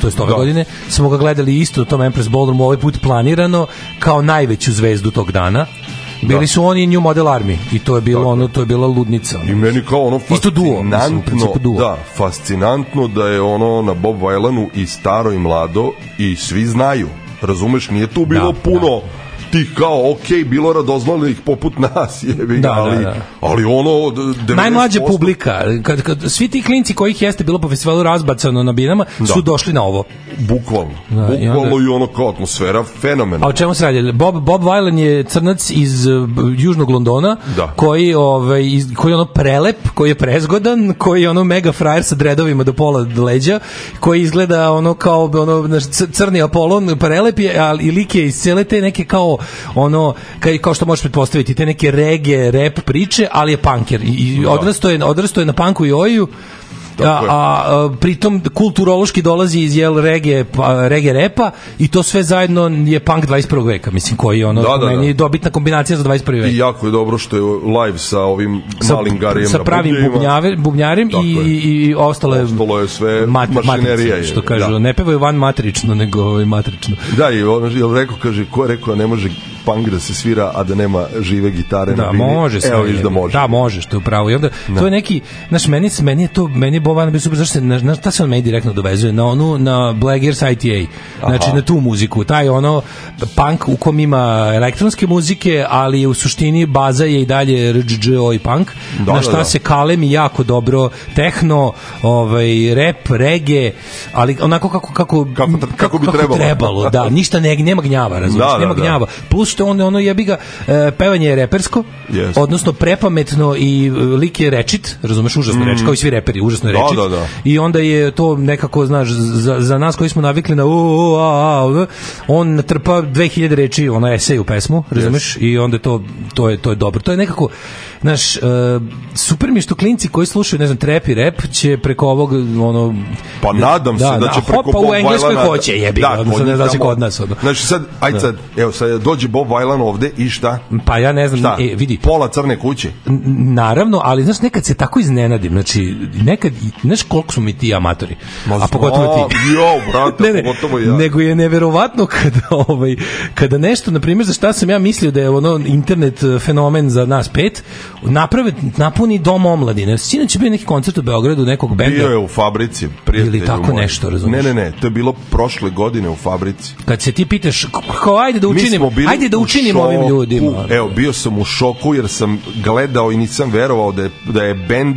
to jest ove da. godine, smo ga gledali isto u tom Empress Ballroom ovaj put planirano kao najveću zvezdu tog dana. Bili da. su oni New Model Army i to je bilo ono to je bila ludnica. Ono. I meni kao ono isto duo, mislim, u duo. Da, fascinantno da je ono na Bob Wylanu i staro i mlado i svi znaju razumeš, nije tu bilo da, puno da ti kao, ok, bilo radozvalnih poput nas, jebi da, da, ali, da, da. ali ono... 90%... Najmlađa publika, kad, kad, svi ti klinci kojih jeste bilo po festivalu razbacano na binama, da. su došli na ovo. Bukvalno. Da, Bukvalno i, onda... i ono kao atmosfera, fenomenalna. A o čemu se radi? Bob, Bob Weilen je crnac iz uh, južnog Londona, da. koji, ovaj, iz, koji je ono prelep, koji je prezgodan, koji je ono mega frajer sa dredovima do pola leđa, koji izgleda ono kao ono, crni Apolon, prelep je, ali lik je iz cele te neke kao ono kao, kao što možeš pretpostaviti te neke rege rep priče, ali je panker i da. odrastao je odrastao je na panku i oju Tako da, a, a, pritom kulturološki dolazi iz jel rege, pa, rege repa i to sve zajedno je punk 21. veka, mislim, koji je ono, da, da, meni da. dobitna kombinacija za 21. vek. I jako je dobro što je live sa ovim sa, malim garijem sa pravim bubnjave, bubnjarim i, i, i ostale ostalo je sve mat, mašinerija je, što da. kažu, da. ne pevaju van matrično, nego ovaj matrično. Da, i ono je rekao, kaže, ko je rekao, da ne može punk da se svira, a da nema žive gitare da, na bini. Može sve, Evo viš da može. Da, može, što je upravo. I onda, da. to je neki, znaš, meni, meni je to, meni je Boban bio super, zašto se, na, ta se on meni direktno dovezuje, na onu, na Black Gears ITA, znači Aha. na tu muziku, taj ono, punk u kom ima elektronske muzike, ali u suštini baza je i dalje RGO i punk, da, na da, šta da, da. se kalemi jako dobro, tehno, ovaj, rap, reggae, ali onako kako, kako, kako, kako, kako bi kako trebalo. trebalo da, ništa ne, nema gnjava, razumiješ, da, da, nema da. gnjava. Plus što on ono jebi ga e, pevanje je repersko, yes. odnosno prepametno i e, lik je rečit, razumeš, užasno mm. reč, kao i svi reperi, užasno je da, rečit. Da, da, I onda je to nekako, znaš, za, za nas koji smo navikli na o, o, a, a, on natrpa 2000 reči, ona esej u pesmu, razumeš, yes. i onda to, to, je, to je dobro. To je nekako, znaš, uh, super mi što klinci koji slušaju, ne znam, trap i rap će preko ovog, ono... Pa da, nadam da, se da, da, da će da, preko pa u Engleskoj hoće, jebi, da, odnosno da, znači kod nas. Ono. Znači sad, ajde da. sad, evo sad, dođe Bob Bob Weiland ovde i šta? Pa ja ne znam, E, vidi. Pola crne kuće. N naravno, ali znaš, nekad se tako iznenadim, znači, nekad, znaš koliko smo mi ti amatori, Ma, a pogotovo ti. Jo, brate, ne, ne, pogotovo ja. Nego je neverovatno kada, ovaj, kada nešto, na primjer, za šta sam ja mislio da je ono internet e, fenomen za nas pet, naprave, napuni dom omladine. Sinoć je bio neki koncert u Beogradu, nekog benda. Bio je u fabrici, prijatelju Ili tako moj. nešto, razumiješ? Ne, ne, ne, to je bilo prošle godine u fabrici. Kad se ti pitaš, kao ajde da učinimo, bili... ajde da učinimo ovim ljudima. Evo, bio sam u šoku jer sam gledao i nisam verovao da je, da je bend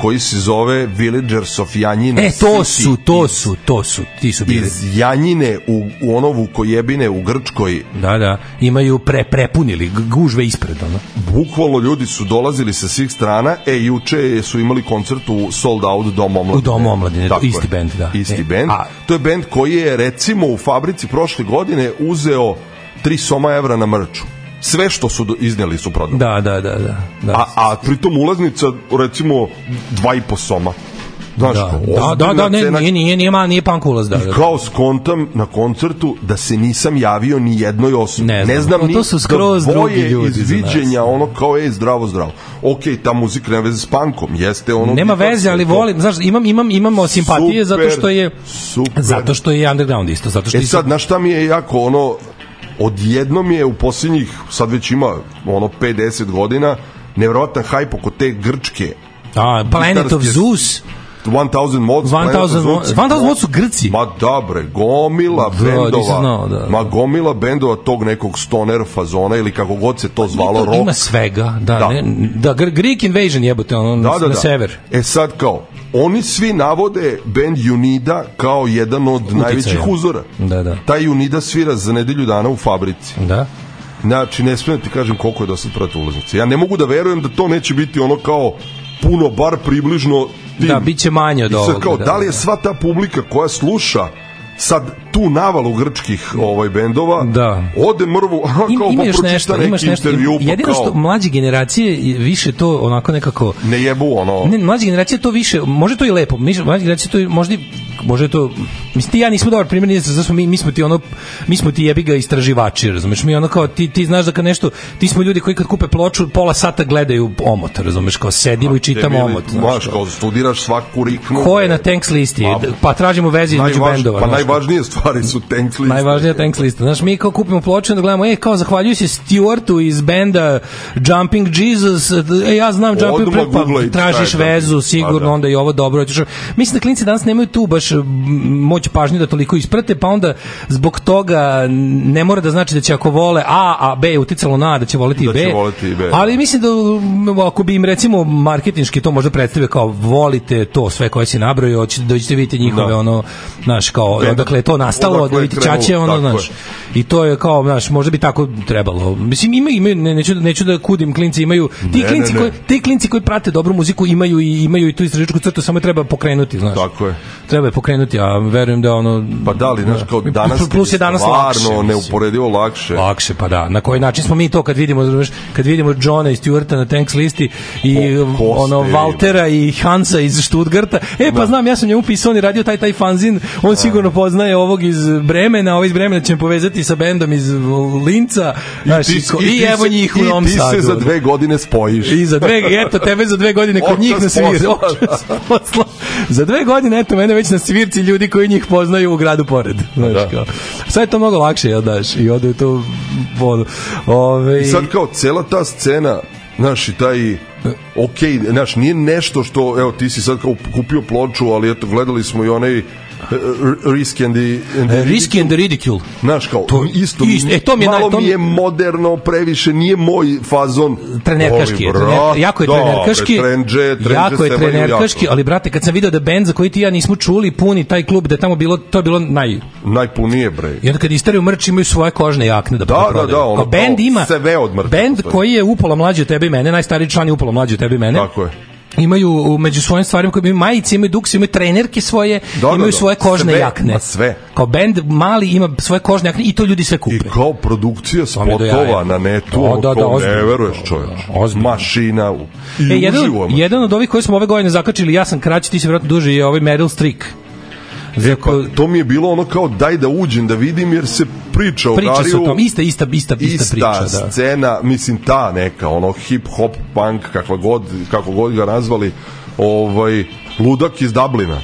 koji se zove Villagers of Janjina E, to City su, to su, to su, ti su bili. Iz Janjine u, u onovu kojebine u Grčkoj. Da, da, imaju pre, prepunili gužve ispred, ono. Bukvalo ljudi su dolazili sa svih strana, e, juče su imali koncert u Sold Out Dom omladine. U Dom omladine, Tako isti je. band, da. Isti e, band. A... To je band koji je, recimo, u fabrici prošle godine uzeo 3 soma evra na mrču sve što su izneli su prodali. Da, da, da, da. da. A, a pritom ulaznica recimo 2,5 soma. Znaš, da, da, da, da, ne, cena... nije, nije, nije, nije, nije punk ulaz, da, da, da. kao skontam na koncertu da se nisam javio ni jednoj osobi. Ne znam, ne znam no, to su da skroz da drugi ljudi iz viđenja, ono kao, ej, zdravo, zdravo. Ok, ta muzika nema veze s punkom, jeste ono... Nema veze, ali to... volim, znaš, imam, imam, imamo simpatije super, zato što je... Super. Zato što je underground isto, zato što... E sad, znaš šta mi je jako ono odjednom je u posljednjih, sad već ima ono 50 godina, nevrovatan hajp oko te grčke A, Planet of Zeus 1000 Mods. 1000 Mods. su Grci. Ma dobre, da, gomila da, bendova. Znao, da, Ma gomila bendova tog nekog stoner fazona ili kako god se to zvalo. To, rock. Ima svega. Da, da. Ne, da Greek Invasion jebote, ono, da, na, da, na da. sever. E sad kao, oni svi navode bend Unida kao jedan od Uticaja. najvećih uzora. Da, da. Taj Unida svira za nedelju dana u fabrici. Da. Znači, ne smijem ti kažem koliko je do sad prati ulaznice. Ja ne mogu da verujem da to neće biti ono kao puno, bar približno da, tim. Da, bit će manje od ovoga. kao, da, da li da, je sva ta publika koja sluša sad tu navalu grčkih ovaj bendova da. ode mrvu a kao Im, imaš pa nešto, neki imaš nešto, intervju pa jedino kao... što mlađe generacije više to onako nekako ne jebu ono ne, mlađe generacije to više može to i lepo mlađe generacije to možda može to mislim ti ja nismo dobar primer nisam zato mi, mi smo ti ono mi smo ti jebi ga istraživači razumeš mi ono kao ti, ti znaš da kad nešto ti smo ljudi koji kad kupe ploču pola sata gledaju omot razumeš kao sedimo a, i čitamo omot znaš, baš kao studiraš svaku riknu ko je na tanks listi pa, pa tražimo veze između bendova pa najvažnije stvari su tanks lista. Najvažnija tanks lista. Znaš, mi kao kupimo ploču da gledamo, ej, kao zahvaljuju se Stewartu iz benda Jumping Jesus, e, ja znam Jumping Prep, pa tražiš vezu, pa sigurno, da. onda i ovo dobro. Ćeš. Mislim da klinci danas nemaju tu baš moć pažnje da toliko isprate, pa onda zbog toga ne mora da znači da će ako vole A, a B je uticalo na A, da će voleti i da B. voleti i B. Da. Ali mislim da ako bi im recimo marketinški to možda predstavio kao volite to sve koje si nabrojio, hoćete da dođete vidite njihove ono, znaš, kao odakle je to nastalo, od je Ćaće, ono, znaš. I to je kao, znaš, možda bi tako trebalo. Mislim, ima, ima, ne, neću, neću da kudim, klinci imaju, ti, ne, klinci ne, ne. Koji, te klinci koji prate dobru muziku imaju i, imaju i tu istražičku crtu, samo treba pokrenuti, znaš. Tako je. Treba je pokrenuti, a verujem da ono... Pa da li, znaš, kao danas plus je danas lakše. neuporedivo lakše. Lakše, pa da. Na koji način smo mi to kad vidimo, znaš, kad vidimo Johna i Stuarta na Tanks listi i o, ono Valtera i Hansa iz Stuttgarta. E, pa da. znam, ja sam njemu pisao, on je radio taj, taj fanzin, on sigurno poznaje ovog iz Bremena, ovaj iz Bremena će povezati sa bendom iz Linca i, znaš, ti, ko, i, i evo njih u Novom Sadu. I ti sad, se za dve godine spojiš. I za dve, eto, tebe za dve godine kod njih na svirci. za dve godine, eto, mene već na svirci ljudi koji njih poznaju u gradu pored. Znaš, da. kao. Sad je to mnogo lakše, jel ja, daš? I ode to vodu. Ove... I sad kao, cela ta scena, znaš, i taj ok, znaš, nije nešto što, evo, ti si sad kao kupio ploču, ali eto, gledali smo i onaj Risk and the, and the Risk ridicule. and the Ridicule. Znaš kao, to, isto, isto, e, to mi je, malo to mi je moderno, previše, nije moj fazon. Trenerkaški je, trener, jako je da, trenerkaški, trenđe, trenđe jako je trenerkaški, jako. ali brate, kad sam video da bend za koji ti ja nismo čuli puni taj klub, da je tamo bilo, to je bilo naj... Najpunije, bre. I onda kad istaraju mrč imaju svoje kožne jakne da, da, da, prodaju. da, ono, kao, bend ima, sve od mrtva. Bend koji je upola mlađi od tebe i mene, najstariji član je upola mlađi od tebe i mene. Tako je imaju među svojim stvarima koje imaju majice, imaju dukse, imaju trenerke svoje, Dobre, da, da, imaju da. svoje kožne sve, jakne. sve. Kao bend mali ima svoje kožne jakne i to ljudi sve kupe. I kao produkcija spotova na netu, da, da, da, ozbiljno, ne veruješ čovječ. Ozbiljno. Mašina. I e, jedan, jedan od ovih koji smo ove godine zakačili, ja sam kraći, ti si vjerojatno duži, je ovaj Meryl Streak. Rekao, pa, to mi je bilo ono kao daj da uđem da vidim jer se priča o priča Gariju. Priča se o tom, ista, ista, ista, ista, ista priča. Ista da. scena, da. mislim ta neka, ono hip-hop, punk, kako god, kako god ga nazvali, ovaj, ludak iz Dublina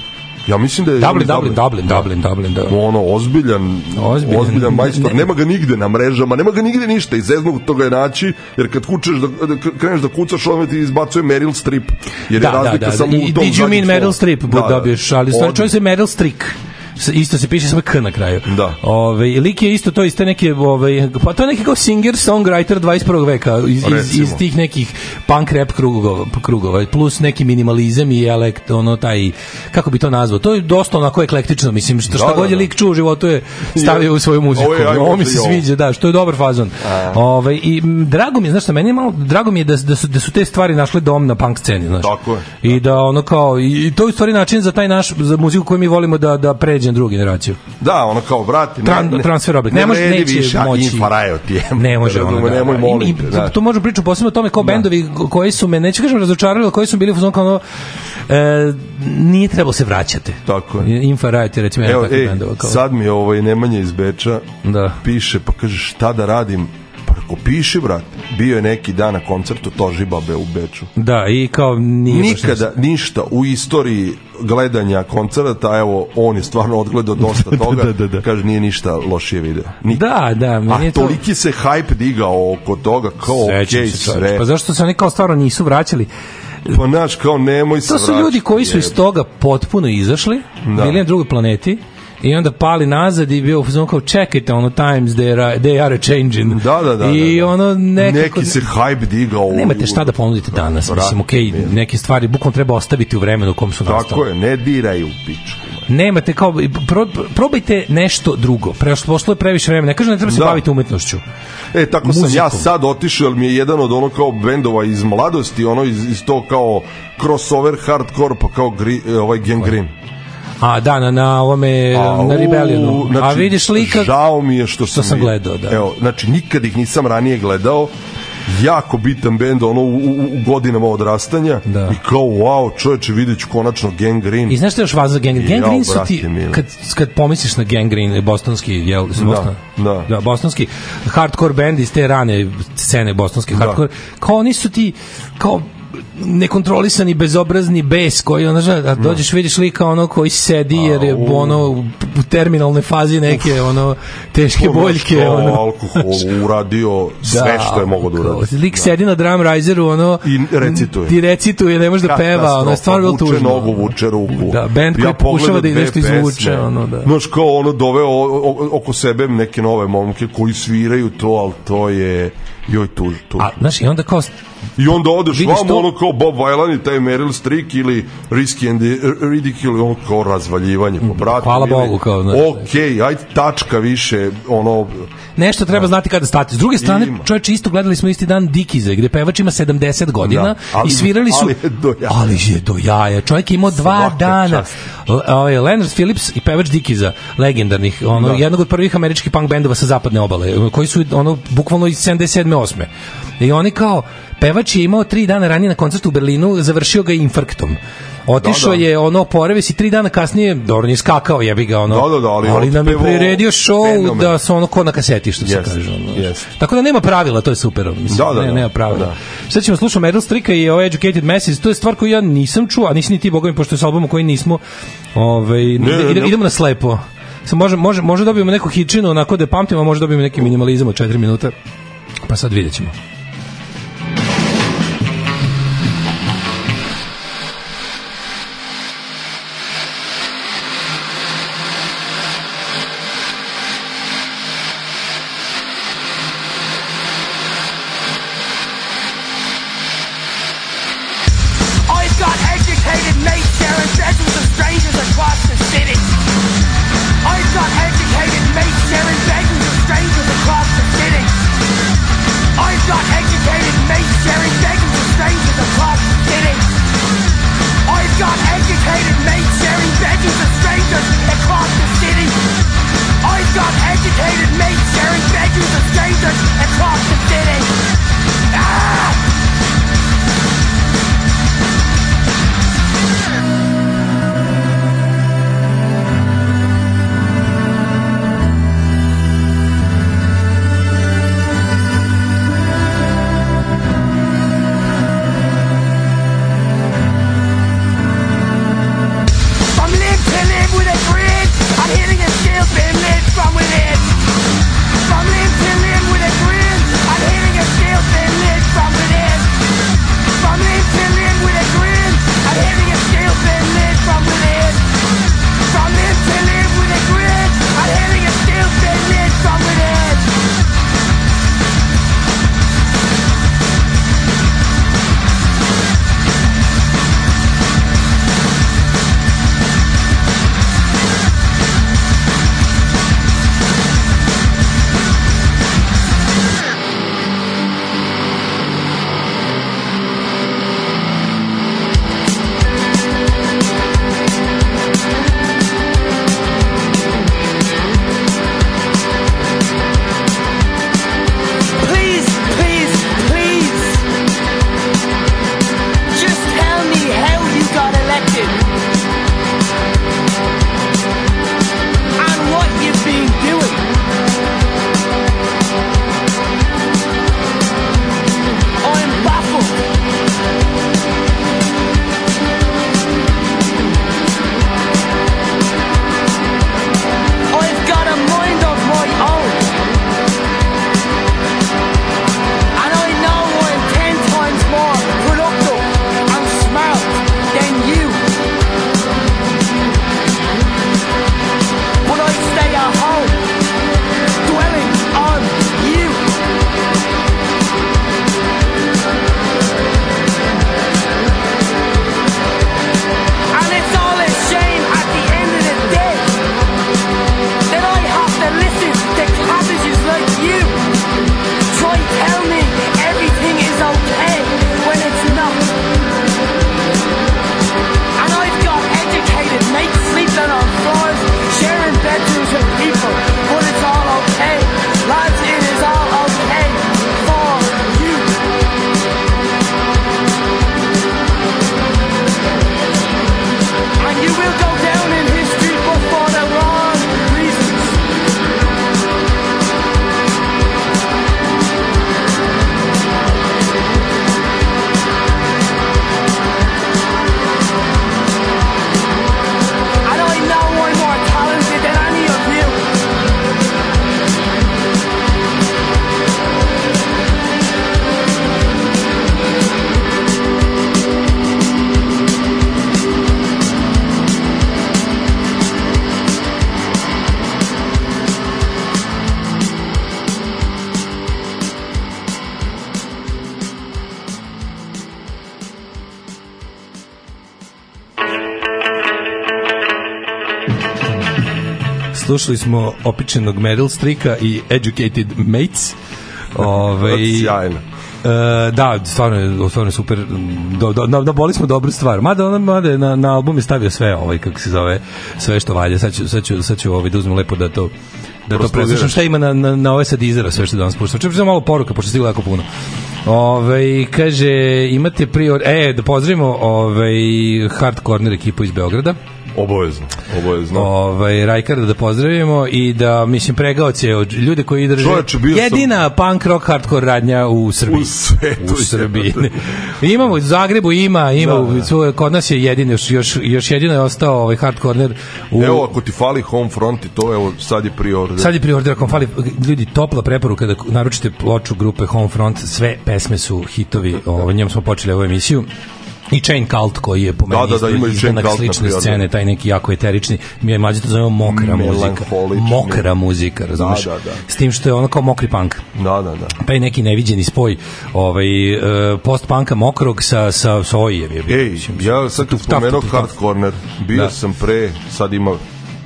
Ja mislim da je Dublin, Dublin, Dublin, Dublin, da. Dublin, da. Ono ozbiljan, ozbiljan, ozbiljan majstor. Nema ga nigde na mrežama, nema ga nigde ništa. I zeznog toga je naći, jer kad kučeš da, da kreneš da kucaš, onda ti izbacuje Meryl Streep. Jer da, je da, razlika da, da, samo da. u tom Did you mean Meryl Streep? Da, da, dobiješ, ali stvarno čovjek se Meryl Streep isto se piše samo k na kraju. Da. Ove, lik je isto to iz te neke, ove, pa to je neki kao singer, songwriter 21. veka, iz, iz, iz tih nekih punk rap krugova, krugova, plus neki minimalizam i elekt, ono taj, kako bi to nazvao, to je dosta onako eklektično, mislim, što, šta da, da, god je da, lik čuo u životu je stavio u svoju muziku. Ovo, je, ovo mi se sviđa, da, što je dobar fazon. A. Ove, I drago mi je, znaš šta, meni je malo, drago mi je da, da, su, da su te stvari našle dom na punk sceni, znaš. Tako je. I da. da ono kao, i, i to je u stvari način za taj naš, za muziku koju mi volimo da, da pređe na drugu generaciju. Da, ono kao vrati. Tran, ne, transfer oblik. Ne, može, neće više, moći. Infarajo ti je. Ne može ono. Da, nemoj molim. I, da. Tu možu priču posebno o tome kao da. bendovi koji su me, neću kažem razočarali, ali koji su bili fuzon kao ono, e, nije trebalo se vraćati. Tako je. Infarajo ti recimo. Evo, ej, bendova, kao. sad mi ovaj Nemanja iz Beča da. piše, pa kaže šta da radim, Marko, pa piši, brate. Bio je neki dan na koncertu Toži Babe u Beču. Da, i kao nije Nikada ništa u istoriji gledanja koncerta, evo, on je stvarno odgledao dosta da, da, toga, da, da, da. kaže, nije ništa lošije video. Nik... Da, da, meni A je to... toliki se hype digao oko toga, kao, okej, okay, sve. Pa zašto se oni kao stvarno nisu vraćali? Pa naš, kao nemoj se To su vraći, ljudi koji su iz toga potpuno izašli, da. bili na drugoj planeti, i onda pali nazad i bio u kao čekajte ono times they are, they are changing. Da, da, da. I da, da. ono nekako... Neki se hype digao. Nemate šta da ponudite da, danas. Vrat, Mislim, okej, okay, neke stvari bukvalno treba ostaviti u vremenu u kom su nastale. Tako je, ne diraj u pičku. Nemate kao, pro, probajte nešto drugo. Prošlo je previše vremena. Ne kažem da treba se da. baviti umetnošću. E, tako Muzikom. sam ja sad otišao, jer mi je jedan od ono kao bendova iz mladosti, ono iz, iz to kao crossover hardcore, pa kao gri, e, ovaj Gangrene. A da, na, na ovome, a, na Rebellionu. Znači, a vidiš lika... Žao mi je što sam, što sam gledao, da. Evo, znači, nikad ih nisam ranije gledao jako bitan bend ono u, u, godinama odrastanja da. i kao wow čoveče videću konačno Gang Green i znaš šta još važno Gang Green Gang Green su ti kad, kad pomisliš na Gang Green bostonski je su da, Boston? da. da bostonski hardcore bend iz te rane scene bostonske da. hardcore da. kao oni su ti kao nekontrolisani bezobrazni bes koji ono a dođeš da. vidiš lika ono koji sedi jer je ono u terminalnoj fazi neke ono teške boljke ono alkohol uradio da, sve što je mogao da uradi lik da. sedi na drum riseru ono i recituje ti recituje ne može da peva ono stvarno je tužno nogu vuče ruku da bend koji ja pokušava da nešto izvuče ono da znači kao ono doveo oko sebe neke nove momke koji sviraju to al to je joj tu tu A, znaš, i onda kao I onda odeš vam, to... ono kao Bob Vajlan i taj Meryl Strik ili Risky and Ridicule, ono kao razvaljivanje po bratu. Hvala ili, Bogu. Kao, znači, ok, ajde tačka više, ono... Nešto treba da. znati kada stati. S druge strane, ima. čoveče, isto gledali smo isti dan Dikize, gde pevač ima 70 da, godina da, ali, i svirali su... Ali je do jaja. Ali je do jaja. Čovjek je imao dva Svaka dana. Ovaj, Leonard Phillips i pevač Dikiza, legendarnih, ono, da. jednog od prvih američkih punk bendova sa zapadne obale, koji su ono, bukvalno iz 77. 8. I oni kao, Pevač je imao tri dana ranije na koncertu u Berlinu, završio ga infarktom. Otišao da, da. je ono oporavio se 3 dana kasnije, dobro nije skakao, jebi ga ono. Da, da, da, ali, ali nam je priredio show fenomen. da su ono ko na kaseti što yes, se kaže. Ono. Yes. Tako da nema pravila, to je super, mislim. Da, da, ne, da. nema pravila. Da. Sad ćemo slušati Meryl Strika i ovaj Educated Message, to je stvar koju ja nisam čuo, a nisi ni ti bogovi pošto je sa albumom koji nismo. Ovaj idemo na slepo. Sa može može može dobijemo neku hičinu onako da pamtimo, može dobijemo neki minimalizam od 4 minuta. Pa sad videćemo. slušali smo opičenog Meryl Strika i Educated Mates. Ove, ovaj, Sjajno. Uh, da, stvarno je, stvarno je super. Do, do, do, boli smo dobru stvar. Mada, on mada na, na album je stavio sve, ovaj, kako se zove, sve što valja. Sad ću, sad ću, sad ću ovaj, da uzmem lepo da to da to preslušam šta ima na, na, na ove sa Dizera sve što danas puštam. Čekaj, malo poruka, pošto stiglo jako puno. Ove, ovaj, kaže, imate prior... E, da pozdravimo ove, ovaj, Hard Corner ekipu iz Beograda. Obavezno. Ovo je Obavezno. Ovaj Rajkarda da pozdravimo i da mislim pregaoce od ljude koji drže Čovječ, jedina sam... punk rock hardcore radnja u Srbiji. U, svetu, u Srbiji. Imamo u Zagrebu ima, ima da, u, da. kod nas je jedini još još još jedino je ostao ovaj hardcorner u Evo ako ti fali home front i to evo sad je priorder. Sad je priorder ako fali ljudi topla preporuka da naručite ploču grupe Home Front, sve pesme su hitovi, ovaj njom smo počeli ovu emisiju i Chain Cult koji je po meni da, da, da, isto izdanak slične scene, taj neki jako eterični, mi je mlađe to zovemo mokra muzika. Mokra muzika, razumiješ? Da, da, da. S tim što je ono kao mokri punk. Da, da, da. Pa je neki neviđeni spoj ovaj, e, post-punka mokrog sa, sa, sa ojijem. Je bio, ja sad kad spomenuo Hard Corner, bio da. sam pre, sad ima,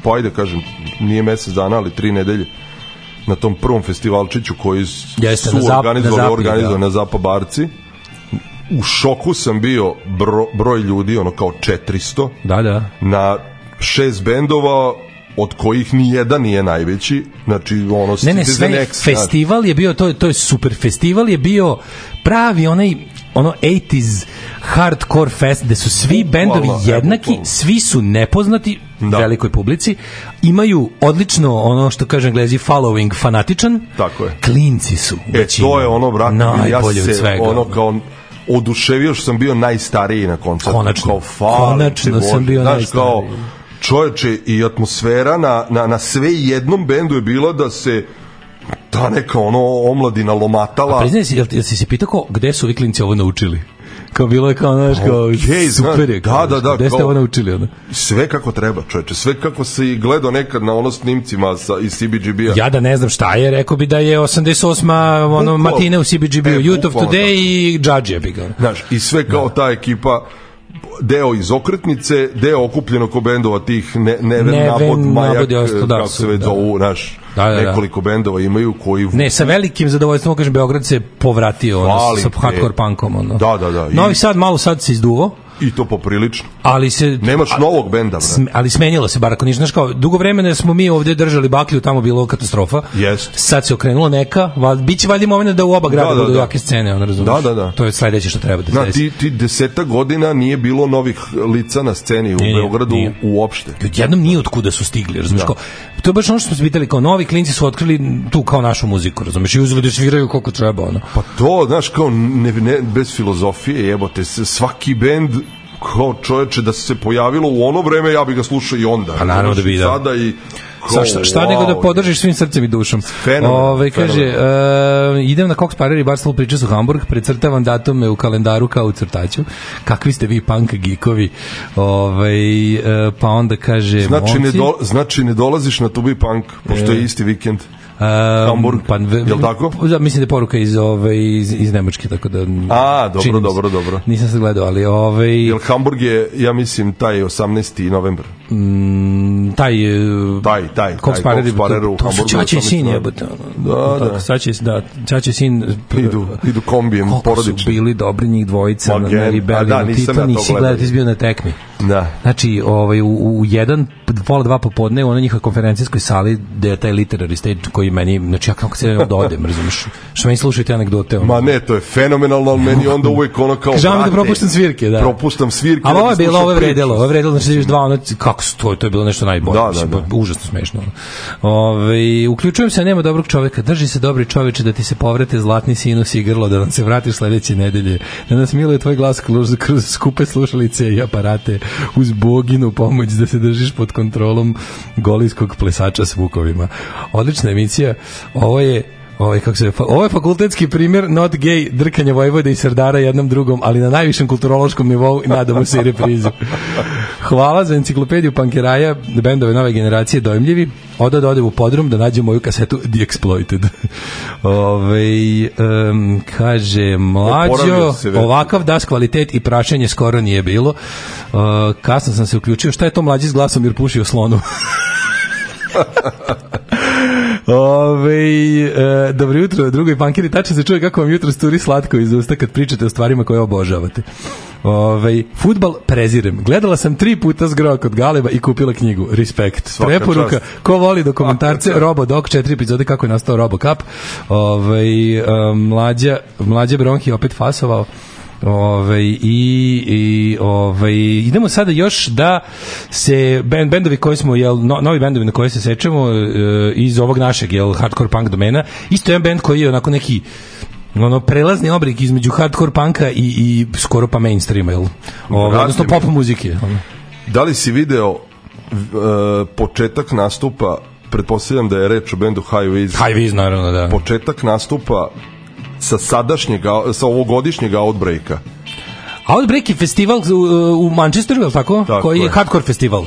pa ajde kažem, nije mesec dana, ali tri nedelje, na tom prvom festivalčiću koji Jeste, su na zap, organizovali, na zapi, organizovali da. na Zapa Barci u šoku sam bio bro, broj ljudi, ono kao 400. Da, da. Na šest bendova, od kojih ni jedan nije najveći. Znači ono ne, ne, sve, next, znači. festival znači. je bio to je to je super festival je bio pravi onaj ono 80s hardcore fest gde su svi bendovi jednaki, bukvalno. svi su nepoznati da. velikoj publici, imaju odlično ono što kažem Englezi following fanatičan. Tako je. Klinci su. E to je ono brate, ja se ono kao oduševio što sam bio najstariji na koncertu. Konačno. Kao, Konačno sam bio znaš, najstariji. Kao, čoveče, i atmosfera na, na, na sve jednom bendu je bila da se ta neka ono omladina lomatala. A priznaj si, jel, jel si se pitao gde su ovi klinci ovo naučili? kao bilo je kao, znaš, kao, okay, super je. Kao, da, da, da. Gde ste ovo naučili? Ono? Sve kako treba, čoveče. Sve kako se gledao nekad na ono snimcima sa, iz CBGB-a. Ja da ne znam šta je, rekao bi da je 88. ono, matine u CBGB-u. E, YouTube Today i Judge je bi Znaš, i sve kao da. ta ekipa deo iz okretnice, deo okupljeno ko bendova tih ne, Neven, Neven Napod, Majak, da, kako se već da. zovu, naš, da, da, da. nekoliko bendova imaju koji... Ne, sa velikim zadovoljstvom, kažem, Beograd se povratio ono, sa hardcore punkom. Ono. Da, da, da. Novi Sad malo sad se izduvo, I to poprilično. Ali se nemaš a, novog benda, bre. Sm, ali smenilo se bar ako ništa, znaš kao dugo vremena smo mi ovde držali baklju, tamo bilo katastrofa. Jeste. Sad se okrenulo neka, val biće valjda momenat da u oba da, grada da, da, budu da. jake scene, on razumeš. Da, da, da. To je sledeće što treba da se. Da, ti ti 10 godina nije bilo novih lica na sceni u nije, Beogradu nije. uopšte. I odjednom nije od kuda su stigli, razumeš da. kao. To je baš ono što smo se pitali, kao novi klinci su otkrili tu kao našu muziku, razumeš, i uzeli da sviraju koliko treba, ono. Pa to, znaš, kao ne, ne, bez filozofije, jebote, svaki bend kao čoveče da se pojavilo u ono vreme ja bih ga slušao i onda. Pa naravno da znači, bi da. Sada i Sa šta, šta wow, nego da podržiš svim srcem i dušom. Fenomen, Ove, ovaj, kaže, Uh, idem na Cox Parer i Barcelona priča su Hamburg, precrtavam datume u kalendaru kao u crtaću. Kakvi ste vi punk geekovi? Ove, ovaj, uh, pa onda kaže... Znači, momci, ne, do, znači ne dolaziš na Tubi Punk, pošto e, je isti vikend. Um, Hamburg, pa, je li tako? Da, mislim da je poruka iz, ove, ovaj, iz, iz Nemačke, tako da... A, dobro, dobro, dobro. Nisam se gledao, ali... Ove, ovaj, Jel Hamburg je, ja mislim, taj 18. novembar? Mm, e, taj... Taj, taj. Koks Parer, to, u to su Čače i sin, da. jebote. Da, da. Čače, da, Čače sin... Idu, idu kombijem, porodično. Koliko su bili dobri njih dvojica na Rebellion, da, ti to nisi gledao, ti izbio na tekmi. Da. Znači, ovaj, u, u jedan, pola dva popodne u onoj njihovoj konferencijskoj sali gde je taj literary stage koji meni, znači ja kako se da odem, razumiješ, što meni slušajte anegdote. Ono. Ma ne, to je fenomenalno, ali meni onda uvek ono kao... Žao mi da propuštam svirke, da. Propuštam svirke. Ali da ovo je bilo, ovo je vredelo, ovo je vredelo, znači vidiš da dva, ono, kako se to, to je bilo nešto najbolje, da, da, da. užasno smešno. Ove, ovaj, uključujem se, nema dobrog čoveka, drži se dobri čoveče da ti se povrate zlatni sinus i grlo, da nam se vratiš sledeće nedelje, da nas miluje tvoj glas kroz, kroz skupe slušalice i aparate, uz boginu pomoć da se držiš pod kontrolom golijskog plesača s vukovima. Odlična emisija. Ovo je ovaj kako se ovo je fakultetski primer not gay drkanje Vojvode i Sardara jednom drugom, ali na najvišem kulturološkom nivou i nadamo se i reprizu. Hvala za enciklopediju pankeraja, bendove nove generacije, dojmljivi. Odad da odem u podrum da nađem moju kasetu The Exploited. Ove, um, kaže, mlađo, ovakav das kvalitet i prašenje skoro nije bilo. Uh, kasno sam se uključio. Šta je to mlađi s glasom jer pušio slonu? Ove, e, dobro jutro, drugoj pankiri. tače se čuje kako vam jutro sturi slatko iz usta kad pričate o stvarima koje obožavate. Ove, futbal prezirem. Gledala sam tri puta zgrok od Galeba i kupila knjigu. Respekt. Svaka Preporuka. Čast. Ko voli dokumentarce, Robo Doc, četiri epizode kako je nastao Robo Cup. Ove, e, mlađa, mlađa Bronhi opet fasovao. Ove, ovaj, i, i ove, ovaj, idemo sada još da se bend, bendovi koji smo, jel, no, novi bendovi na koje se sećamo e, iz ovog našeg, jel, hardcore punk domena, isto je bend koji je onako neki ono prelazni oblik između hardcore punka i, i skoro pa mainstreama, jel? Ove, ovaj, odnosno pop muzike. Ono. Da li si video e, početak nastupa pretpostavljam da je reč o bendu High Wiz. High Wiz, naravno, da. Početak nastupa sa sadašnjeg, sa ovogodišnjeg Outbreaka. Outbreak je festival u, uh, u Manchesteru, je li tako? tako koji je, je hardcore festival.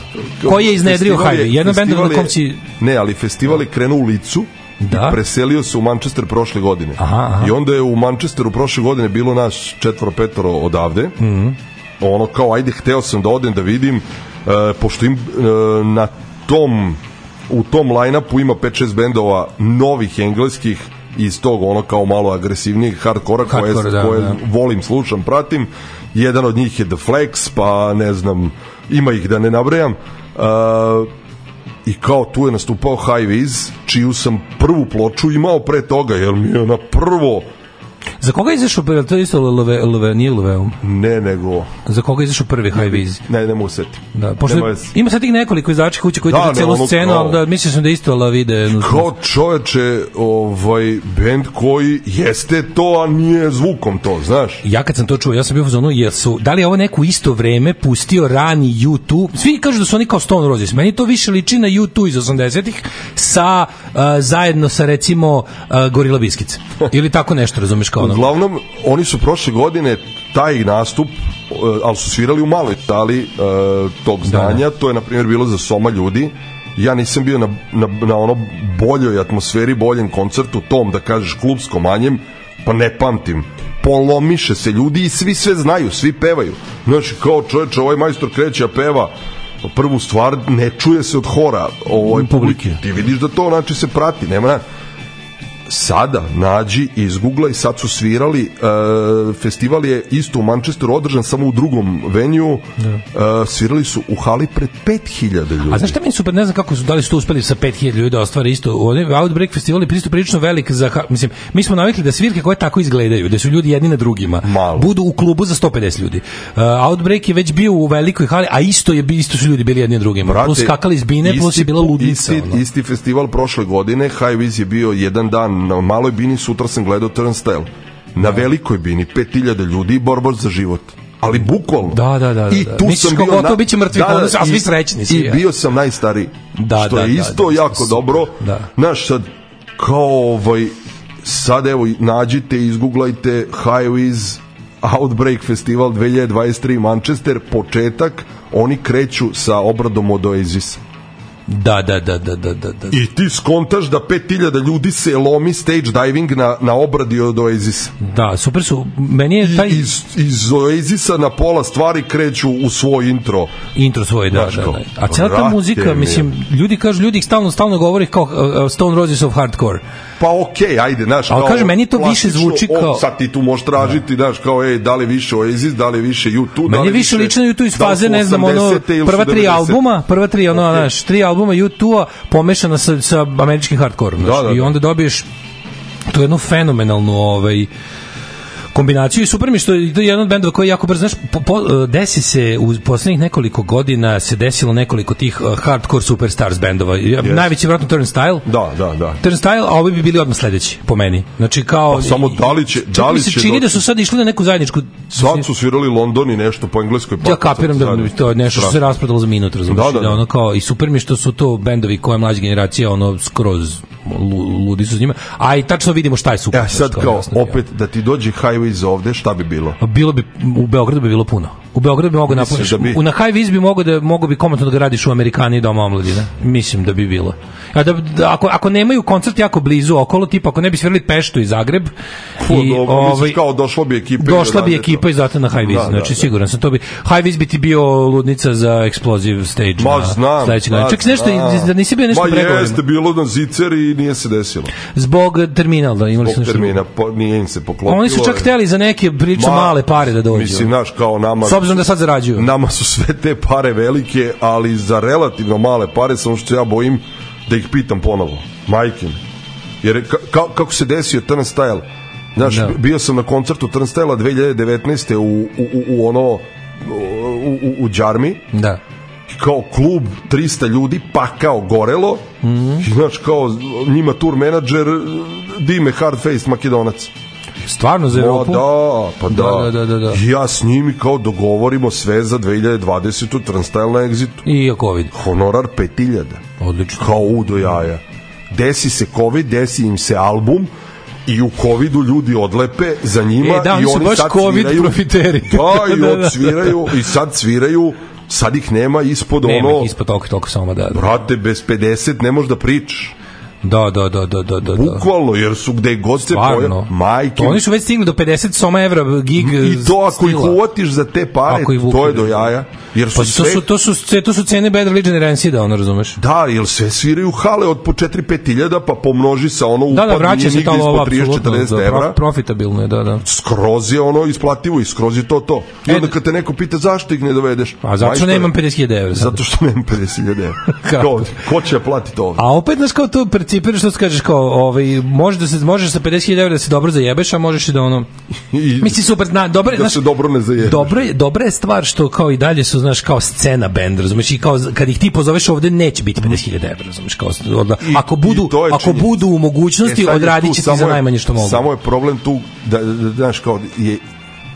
Koji je iznedrio Highway. Je, Jedna benda na kom si... Ne, ali festival je da. krenuo u licu da? preselio se u Manchester prošle godine. Aha, aha. I onda je u Manchesteru prošle godine bilo naš četvoro petoro odavde. Mm -hmm. Ono kao, ajde, hteo sam da odem da vidim, e, pošto im e, na tom, u tom line-upu ima 5-6 bendova novih engleskih, iz tog ono kao malo agresivnijeg hardkora Hardcore, koje, da, koje da. volim, slušam, pratim. Jedan od njih je The Flex, pa ne znam, ima ih da ne nabrejam. Uh, i kao tu je nastupao High Viz, čiju sam prvu ploču imao pre toga, jer mi je na prvo Za koga izašao prvi? To je isto love, love, nije Loveum. Ne, nego... Za koga izašao prvi High Viz? Ne, ne mu seti. Da, pošto Nema ima sad tih nekoliko izdavačih kuća koji da, drže celu ono, scenu, ali da, mislim sam da isto Lavide. Kao čoveče, ovaj, band koji jeste to, a nije zvukom to, znaš? Ja kad sam to čuo, ja sam bio u zonu, jesu, da li je ovo neko isto vreme pustio rani YouTube? Svi kažu da su oni kao Stone Roses. Meni to više liči na YouTube iz 80-ih sa, uh, zajedno sa recimo uh, Gorilla Biscuits. Ili tako nešto, razumeš? podrška ono. Uglavnom, oni su prošle godine taj nastup, e, ali su svirali u maloj sali e, tog zdanja, da, da. to je na primjer bilo za Soma ljudi, ja nisam bio na, na, na ono boljoj atmosferi, boljem koncertu, tom da kažeš klubskom manjem, pa ne pamtim polomiše se ljudi i svi sve znaju, svi pevaju. Znači, kao čoveč, ovaj majstor kreće, a peva prvu stvar ne čuje se od hora ovaj publike. Ti vidiš da to znači se prati, nema na sada nađi iz izgugla i sad su svirali e, festival je isto u Manchesteru održan samo u drugom venju da. e, svirali su u hali pred 5000 ljudi a znaš šta meni super ne znam kako su da li su to uspeli sa 5000 ljudi da ostvare isto u Outbreak festivali je pristup prilično velik za, mislim, mi smo navikli da svirke koje tako izgledaju da su ljudi jedni na drugima Malo. budu u klubu za 150 ljudi e, Outbreak je već bio u velikoj hali a isto je isto su ljudi bili jedni na drugima Brate, plus skakali iz bine isti, plus je bila ludnica isti, ono. isti festival prošle godine High Wiz je bio jedan dan na maloj bini sutra sam gledao Turnstile. Na velikoj bini 5000 ljudi i borba za život ali bukvalno. Da, da, da. da I da. tu da. sam bio na... biće mrtvi da, da, a svi srećni svi. I bio sam najstariji. Da, što da, je da, isto da, da, jako super, dobro. Da. Naš sad kao ovaj sad evo nađite izguglajte Highways Outbreak Festival 2023 Manchester početak oni kreću sa obradom od Oasisa Da, da, da, da, da, da, da. I ti skontaš da 5000 ljudi se lomi stage diving na, na obradi od Oasisa. Da, super su. Meni je taj... I, iz, iz Oasisa na pola stvari kreću u svoj intro. Intro svoj, da, Znaš, da, da. A cela ta muzika, mislim, ljudi kažu, ljudi stalno, stalno govori kao uh, uh, Stone Roses of Hardcore. Pa okej, okay, ajde, znaš. Ali kaže, meni to više zvuči kao... Sad ti tu možeš da. tražiti, znaš, kao, ej, da li više Oasis, da li više YouTube, da li više... Meni više lično U2 iz da faze, ne znam, ono, prva tri albuma, prva tri, ono, znaš, tri albuma albuma U2 pomešana sa, sa američkim hardkorom. da, da, da. I da. onda dobiješ tu jednu fenomenalnu ovaj kombinaciju i super mi što je jedan od bendova koji je jako brzo, znaš, po, po, e, desi se u poslednjih nekoliko godina se desilo nekoliko tih uh, hardcore superstars bendova. Yes. Najveći vratno Turnstile. Da, da, da. Turnstile, a ovi bi bili odmah sledeći, po meni. Znači, kao... Pa, samo da li će... Da li će se čini doći... da su sad išli na neku zajedničku... Sad su svirali London i nešto po engleskoj pa. Ja kapiram da sad... to nešto što se da. rasprodalo za minut, razumiješ? Da, da, da. da ono kao, I super mi što su to bendovi koje je mlađa generacija, ono, skroz ludi su s njima. A i tačno vidimo šta je super. E, ja, sad kao, opet, da ti dođe Highway iz ovde, šta bi bilo? Bilo bi, u Beogradu bi bilo puno. U Beogradu bi mogu napuniti. Da bi... U, na High Viz bi mogao da mogu bi komotno da radiš u Amerikani doma omladine. Mislim da bi bilo. A da, da ako, ako nemaju koncert jako blizu okolo, tipa ako ne bi svirali Peštu i Zagreb, Fu, i, dobro, ovaj, kao došla bi ekipa. Da došla bi ekipa i zato na High Viz. Da, da, znači da, siguran sam to bi High Viz bi ti bio ludnica za Explosive Stage. Ma znam. Sledećeg znači, da, Ček nešto da nisi bio nešto pregovorima. Ma jeste bilo na Zicer i nije se desilo. Zbog terminala. imali su nešto. Zbog termina po, nije im se poklopilo. Oni su čak hteli za neke priču male pare da dođu. Mislim, znaš, kao nama obzirom da sad zarađuju. Nama su sve te pare velike, ali za relativno male pare, samo što ja bojim da ih pitam ponovo. Majke mi. Jer ka, ka, kako se desio Turnstile? Znaš, da. bio sam na koncertu Turnstila 2019. u, u, u, u ono u, u, u Džarmi. Da kao klub 300 ljudi pa kao gorelo mm -hmm. znači kao njima tur menadžer dime Hardface makedonac Stvarno za pa Evropu? Da, pa da. da, da, da, da. ja s njimi kao dogovorimo sve za 2020. Transtyle na egzitu. I COVID. Honorar 5000. Odlično. Kao u do jaja. Desi se COVID, desi im se album, i u covidu ljudi odlepe za njima e, da, i oni baš sad COVID sviraju, profiteri. Da, i da, da. odsviraju i sad sviraju sad ih nema ispod nema ono... Nema ispod toliko, toliko samo da, da. Brate, bez 50 ne možeš da pričaš. Da, da, da, da, da, da, da. Bukvalno, jer su gde god se pojavi, majke. Oni su već stigli do 50 soma evra gig. I to ako stila. ih uvatiš za te pare, ako ih to je do jaja. Jer su pa, sve... to, su, to, su, to, su cene Bad Religion i Rancida, ono razumeš? Da, jer sve sviraju hale od po 4-5 hiljada, pa pomnoži sa ono upadnje da, da, vraća se ta lova, 30-40 da, evra. Profitabilno je, da, da. Skroz je ono isplativo i skroz je to to. I onda e, kad te neko pita zašto ih ne dovedeš? A zato što nemam 50.000 evra. Zato što nemam 50.000 evra. Ko će platiti ovo? A opet, znaš kao to cipira što kažeš kao, ovaj, može da se, može sa 50.000 € da se dobro zajebeš, a možeš i da ono... Misli, super, na, dobro, da znaš, se dobro ne zajebeš. Dobro je, dobra je stvar što kao i dalje su, znaš, kao scena band, razumeš, i kao kad ih ti pozoveš ovde neće biti 50.000 € razumeš, kao, onda, I, ako budu, ako budu u mogućnosti, e, ti za najmanje što mogu. Samo je problem tu, da, da, da znaš, kao, je,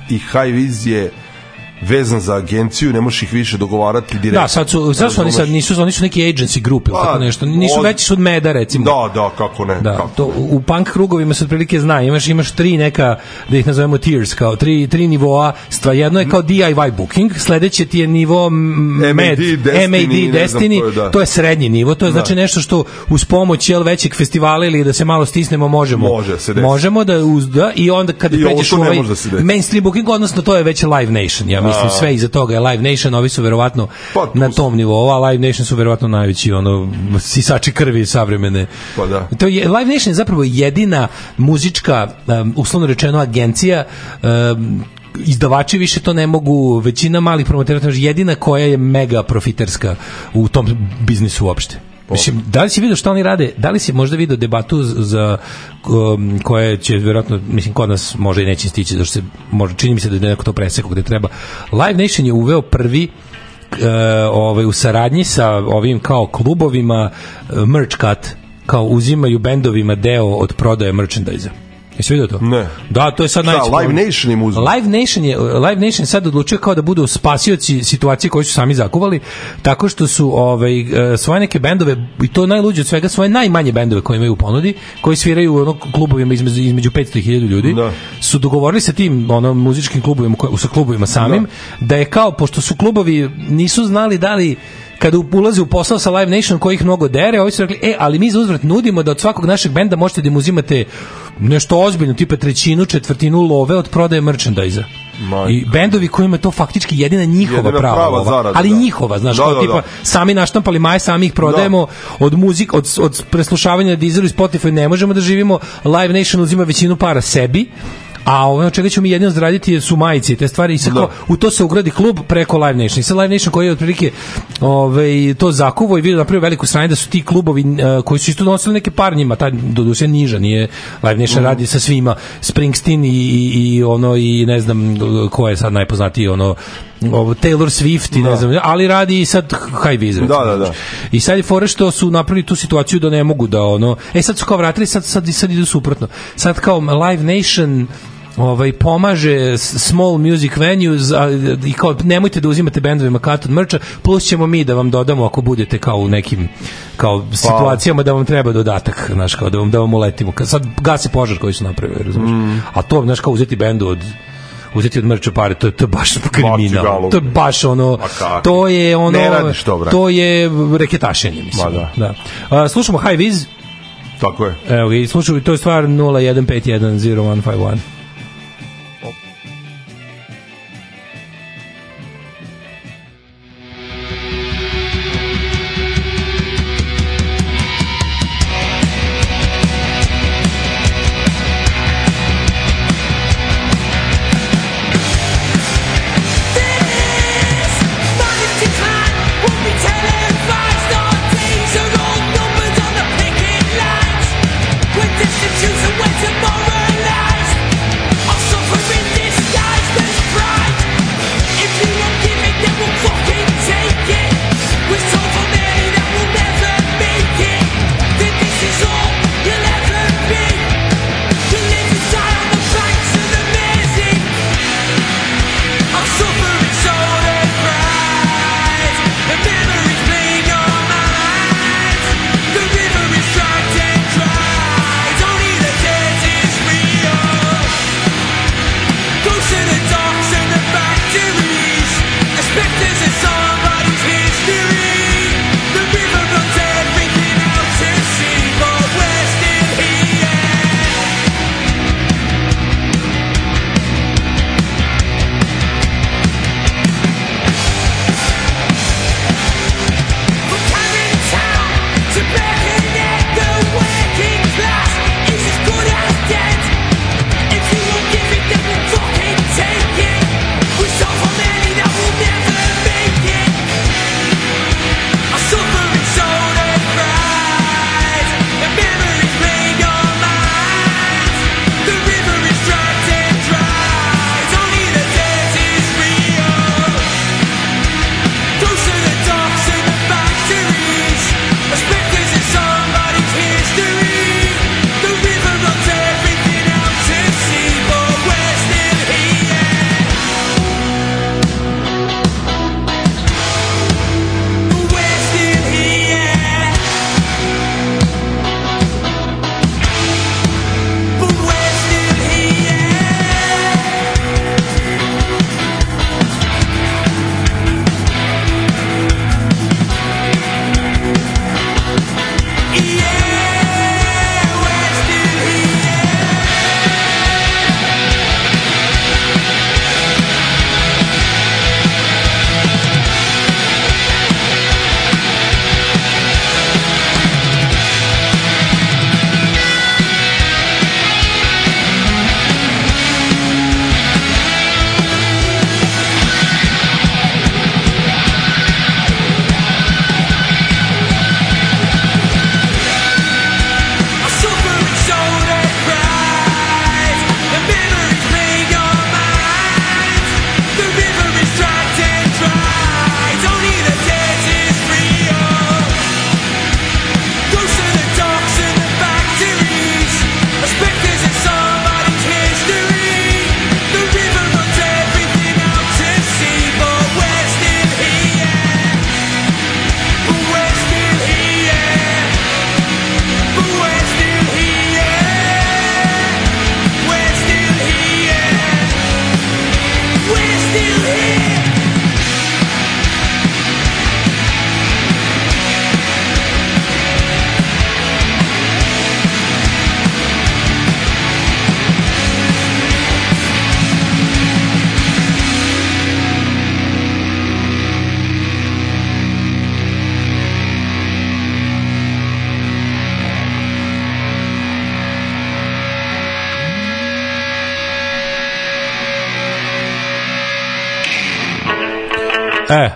i high vis je vezan za agenciju, ne možeš ih više dogovarati da, direktno. Da, sad su, sad su oni sad nisu, oni su neki agency grupe, ili pa, tako nešto, nisu od... veći su od meda recimo. Da, da, kako ne. Da, kako to, ne. U punk krugovima se otprilike zna, imaš, imaš tri neka, da ih nazovemo tiers, kao tri, tri nivoa, stva, jedno je kao DIY booking, sledeće ti je nivo med, MAD, Destiny, MAD, Destiny koje, da. to je srednji nivo, to je da. znači nešto što uz pomoć jel, većeg festivala ili da se malo stisnemo možemo. Može, se desi. Možemo da, uz, da i onda kada I pređeš u ovaj da mainstream booking, odnosno to je već Live Nation, ja mislim da, mislim da. sve iza toga je Live Nation, ovi su verovatno pa, na tom nivou, a Live Nation su verovatno najveći ono sisači krvi savremene. Pa da. To je Live Nation je zapravo jedina muzička um, uslovno rečeno agencija um, izdavači više to ne mogu, većina malih promotera jedina koja je mega profiterska u tom biznisu uopšte. Mislim, da li si vidio šta oni rade? Da li si možda vidio debatu za um, koje će verovatno, mislim, kod nas može i neće stići, zašto se, možda, čini mi se da je neko to preseko gde treba. Live Nation je uveo prvi uh, ovaj, u saradnji sa ovim kao klubovima uh, merch cut, kao uzimaju bendovima deo od prodaje merchandisea Jesi vidio to? Ne. Da, to je sad da, najveći. Live Nation im uzeo. Live Nation je Live Nation sad odlučio kao da budu spasioci situacije koju su sami zakuvali tako što su ovaj e, svoje neke bendove i to najluđe od svega svoje najmanje bendove koje imaju u ponudi, koji sviraju u onom klubovima između između 500.000 ljudi, da. su dogovorili sa tim onom muzičkim klubovima sa klubovima samim da. da je kao pošto su klubovi nisu znali da li kada ulaze u posao sa Live Nation koji ih mnogo dere, ovi su rekli, e, ali mi za uzvrat nudimo da od svakog našeg benda možete da im uzimate nešto ozbiljno, tipa trećinu, četvrtinu love od prodaje merchandise I da. bendovi kojima je to faktički jedina njihova jedina prava, prava lova, ali da. njihova, znaš, da, kao da, tipa da. sami naštampali maje, sami ih prodajemo da. od muzik, od, od preslušavanja na Deezeru i Spotify ne možemo da živimo, Live Nation uzima većinu para sebi, A ono čega ćemo mi jedino zaraditi su majice te stvari. I sad, no. u to se ugradi klub preko Live Nation. I sad Live Nation koji je otprilike ovaj, to zakuvo i vidio napravio veliku stranje da su ti klubovi uh, koji su isto donosili neke par njima, taj doduše niža, nije Live Nation mm. radi sa svima. Springsteen i, i, i ono i ne znam ko je sad najpoznatiji ono Taylor Swift i da. ne znam, ali radi i sad High Wizard. Da, da, da, da. I sad je fora što su napravili tu situaciju da ne mogu da ono, e sad su kao vratili, sad, sad, sad idu suprotno. Sad kao Live Nation ovaj pomaže small music venues a, i kao nemojte da uzimate bendovima cut od merča plus ćemo mi da vam dodamo ako budete kao u nekim kao pa. situacijama da vam treba dodatak znaš kao da vam da vam uletimo sad gasi požar koji su napravili razumeš mm. a to znaš kao uzeti bendu od uzeti od mrče pare, to je, to je baš kriminal. To je baš ono, to je ono, to, to je reketašenje, mislim. Ba, da. da. A, slušamo High Viz. Tako je. Evo, i slušaju, to je stvar 0151051.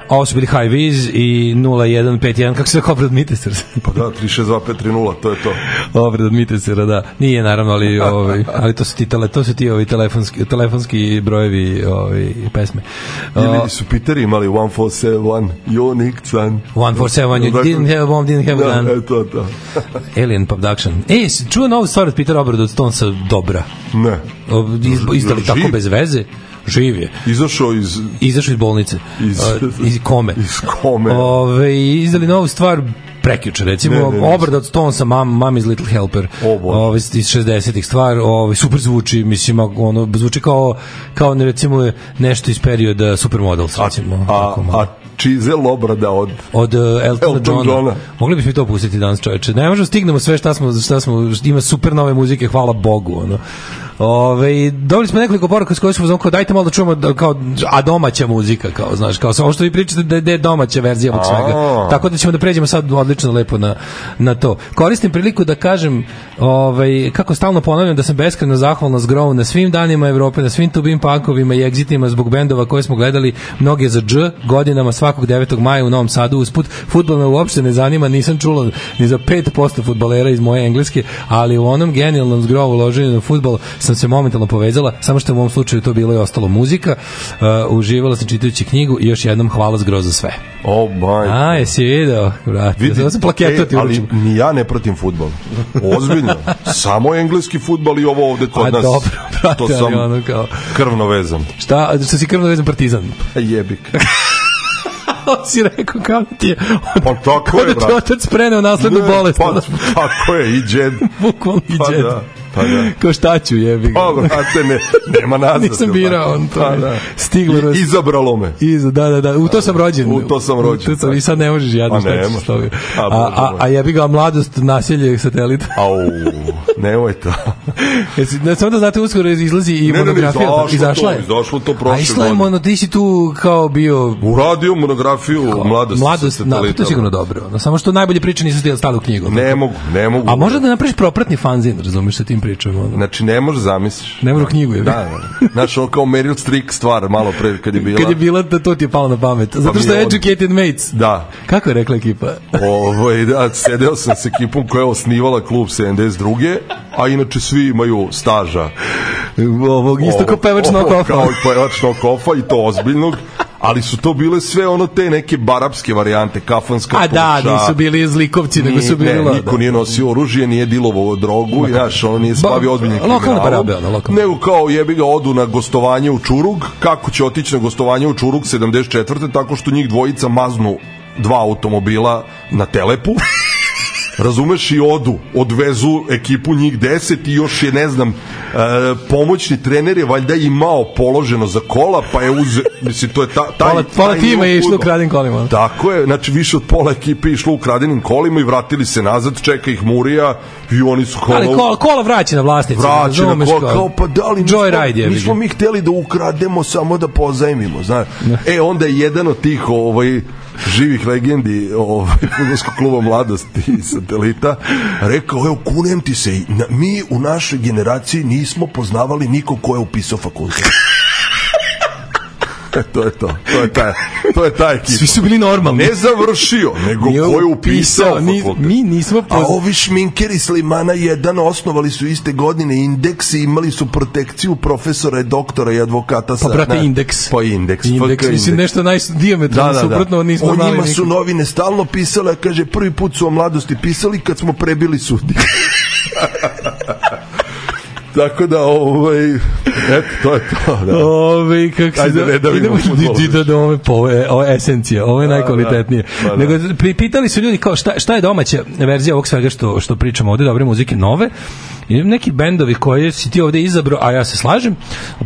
A ovo su bili High Viz i 0151, kako se rekao, Obrad Mitesar? pa da, 362530, to je to. Obrad Mitesara, da. Nije, naravno, ali, ovaj, ali to su ti, tele, to su ti ovi telefonski, telefonski brojevi ovi, ovaj, pesme. Uh, Ili su Peter imali 1471, Jonik Can. 147, you didn't have a bomb, didn't have a gun. Da, e, to, to. Alien Production. E, čuo novu stvar od Peter Obrad od Stonesa, dobra. Ne. Izdali tako bez veze. Živ je. Izašao iz... Izašao iz bolnice. Iz, uh, iz kome. Iz kome. Ove, izdali novu stvar prekjuče recimo ne, ne, ne, obrada od Stonesa mam mam iz Little Helper ovaj iz 60-ih stvar ovaj super zvuči mislim ono zvuči kao kao ne recimo nešto iz perioda Supermodels recimo a, a, a Čizel obrada od od uh, Eltona, Elton Johna. Johna. Mogli bismo to pustiti danas, čoveče. Ne možemo stignemo sve šta smo šta smo ima super nove muzike, hvala Bogu, ono. Ove, dobili smo nekoliko poruka s kojima smo znamo, kao dajte malo da čujemo da, kao, a domaća muzika, kao, znaš, kao samo što vi pričate da, da je domaća verzija ovog svega. Tako da ćemo da pređemo sad odlično lepo na, na to. Koristim priliku da kažem ovaj, kako stalno ponavljam da sam beskreno zahvalna zgrovu na svim danima Evrope, na svim tubim pankovima i egzitima zbog bendova koje smo gledali, mnoge za dž godinama svakog 9. maja u Novom Sadu usput. Futbol me uopšte ne zanima, nisam čula ni za 5% futbalera iz moje engleske, ali u onom genijalnom zgrovu loženju na futbol sam se momentalno povezala, samo što u ovom slučaju to bilo i ostalo muzika. Uh, uživala sam čitajući knjigu i još jednom hvala zgro za sve. Oh my. A, jesi video? Brate, Vidi, ja sam plaketu ti e, Ali ni ja ne protim futbol. Ozbiljno. samo engleski futbol i ovo ovde kod A, nas. Dobro, brate, to sam ono kao... krvno vezan. Šta, što si krvno vezan partizan? E, jebik. si rekao kao da ti je pa tako je, da ti otac preneo naslednu bolest pa, tako je i džed bukvalno i pa džed pa, da. Pa da. Kao šta ću, jebi ga. Ovo, a pa, pa, pa, ne, nema nazad. Nisam da. birao, on to. Pa, da. Stiglo nas. Da izabralo me. Iza, da, da, da. U to sam rođen. U to sam rođen. U to sam, I sad ne možeš jadno šta ćeš s toga. A, a, a jebi ga mladost nasilje satelita. Au, nemoj to. Jesi, ne, samo da znate, uskoro izlazi i ne, monografija. Ne, ne, izašla je. Izašlo to prošle godine. A išla je, ono, ti si tu kao bio... Uradio monografiju kao, mladost, mladost satelita. to je sigurno dobro. Samo što najbolje priče nisu stali u knjigu. Ne mogu, ne mogu. A možda da napraviš propratni fanzin, razumiješ sa tim tim pričama. Ono. Znači, ne možeš da zamisliš. Ne možeš da. knjigu, je. Da, da, da. Znaš, ono kao Meryl Streep stvar, malo pre kad je bila. Kad je bila, da to ti je palo na pamet. Pa Zato što je Educated Mates. Da. Kako je rekla ekipa? Ovo, da, sedeo sam s ekipom koja je osnivala klub 72. A inače svi imaju staža. Ovo, isto kao pevač Nokofa. Kao pevač Nokofa i to ozbiljnog ali su to bile sve ono te neke barapske varijante, kafanska A da, ploča, nisu bili zlikovci, nego su bili... Ne, niko nije nosio oružje, nije dilovao drogu, jaš, ono nije spavio ozbiljnim kriminalom. Barabe, ono, da, lokalno. Nego kao jebi ga odu na gostovanje u Čurug, kako će otići na gostovanje u Čurug 74. tako što njih dvojica maznu dva automobila na telepu razumeš i odu, odvezu ekipu njih 10 i još je ne znam e, pomoćni trener je valjda imao položeno za kola pa je uze, mislim to je ta, taj, pola, pola taj tima je išlo ukradenim kolima tako je, znači više od pola ekipe išlo ukradenim kolima i vratili se nazad čeka ih Murija i oni su kola ali kola, kola vraća na vlasnici vraća na kola, kao pa da li nismo, Ride, nismo mi hteli da ukrademo samo da pozajmimo znaš. e onda je jedan od tih ovaj živih legendi ovaj, futbolskog kluba mladosti i satelita, rekao, evo, kunem ti se, mi u našoj generaciji nismo poznavali nikog ko je upisao fakultet. to je to. To je taj, to je taj ekipa. Svi su bili normalni. Ne završio, nego Nije ko je upisao ni, Mi nismo... Poz... A ovi šminkeri Slimana 1 osnovali su iste godine indeks i imali su protekciju profesora i doktora i advokata. Pa, sa, pa, brate, ne, indeks. Pa indeks. Pa indeks, FK mislim, nešto najdiametralno da, da, da. suprotno. Nismo o njima neki... su novine stalno pisale, kaže, prvi put su o mladosti pisali kad smo prebili sudi. Tako da, ovaj, eto, to je to. Da. Ove, ovaj, kako se Ajde, ne da vidimo futbol. Da, da, ovo, e, ovo, je, ovo je da, da, da, najkvalitetnije. Da, da. Nego, pitali su ljudi kao šta, šta je domaća verzija ovog svega što, što pričamo ovde, dobre muzike, nove, I neki bendovi koje si ti ovde izabrao, a ja se slažem,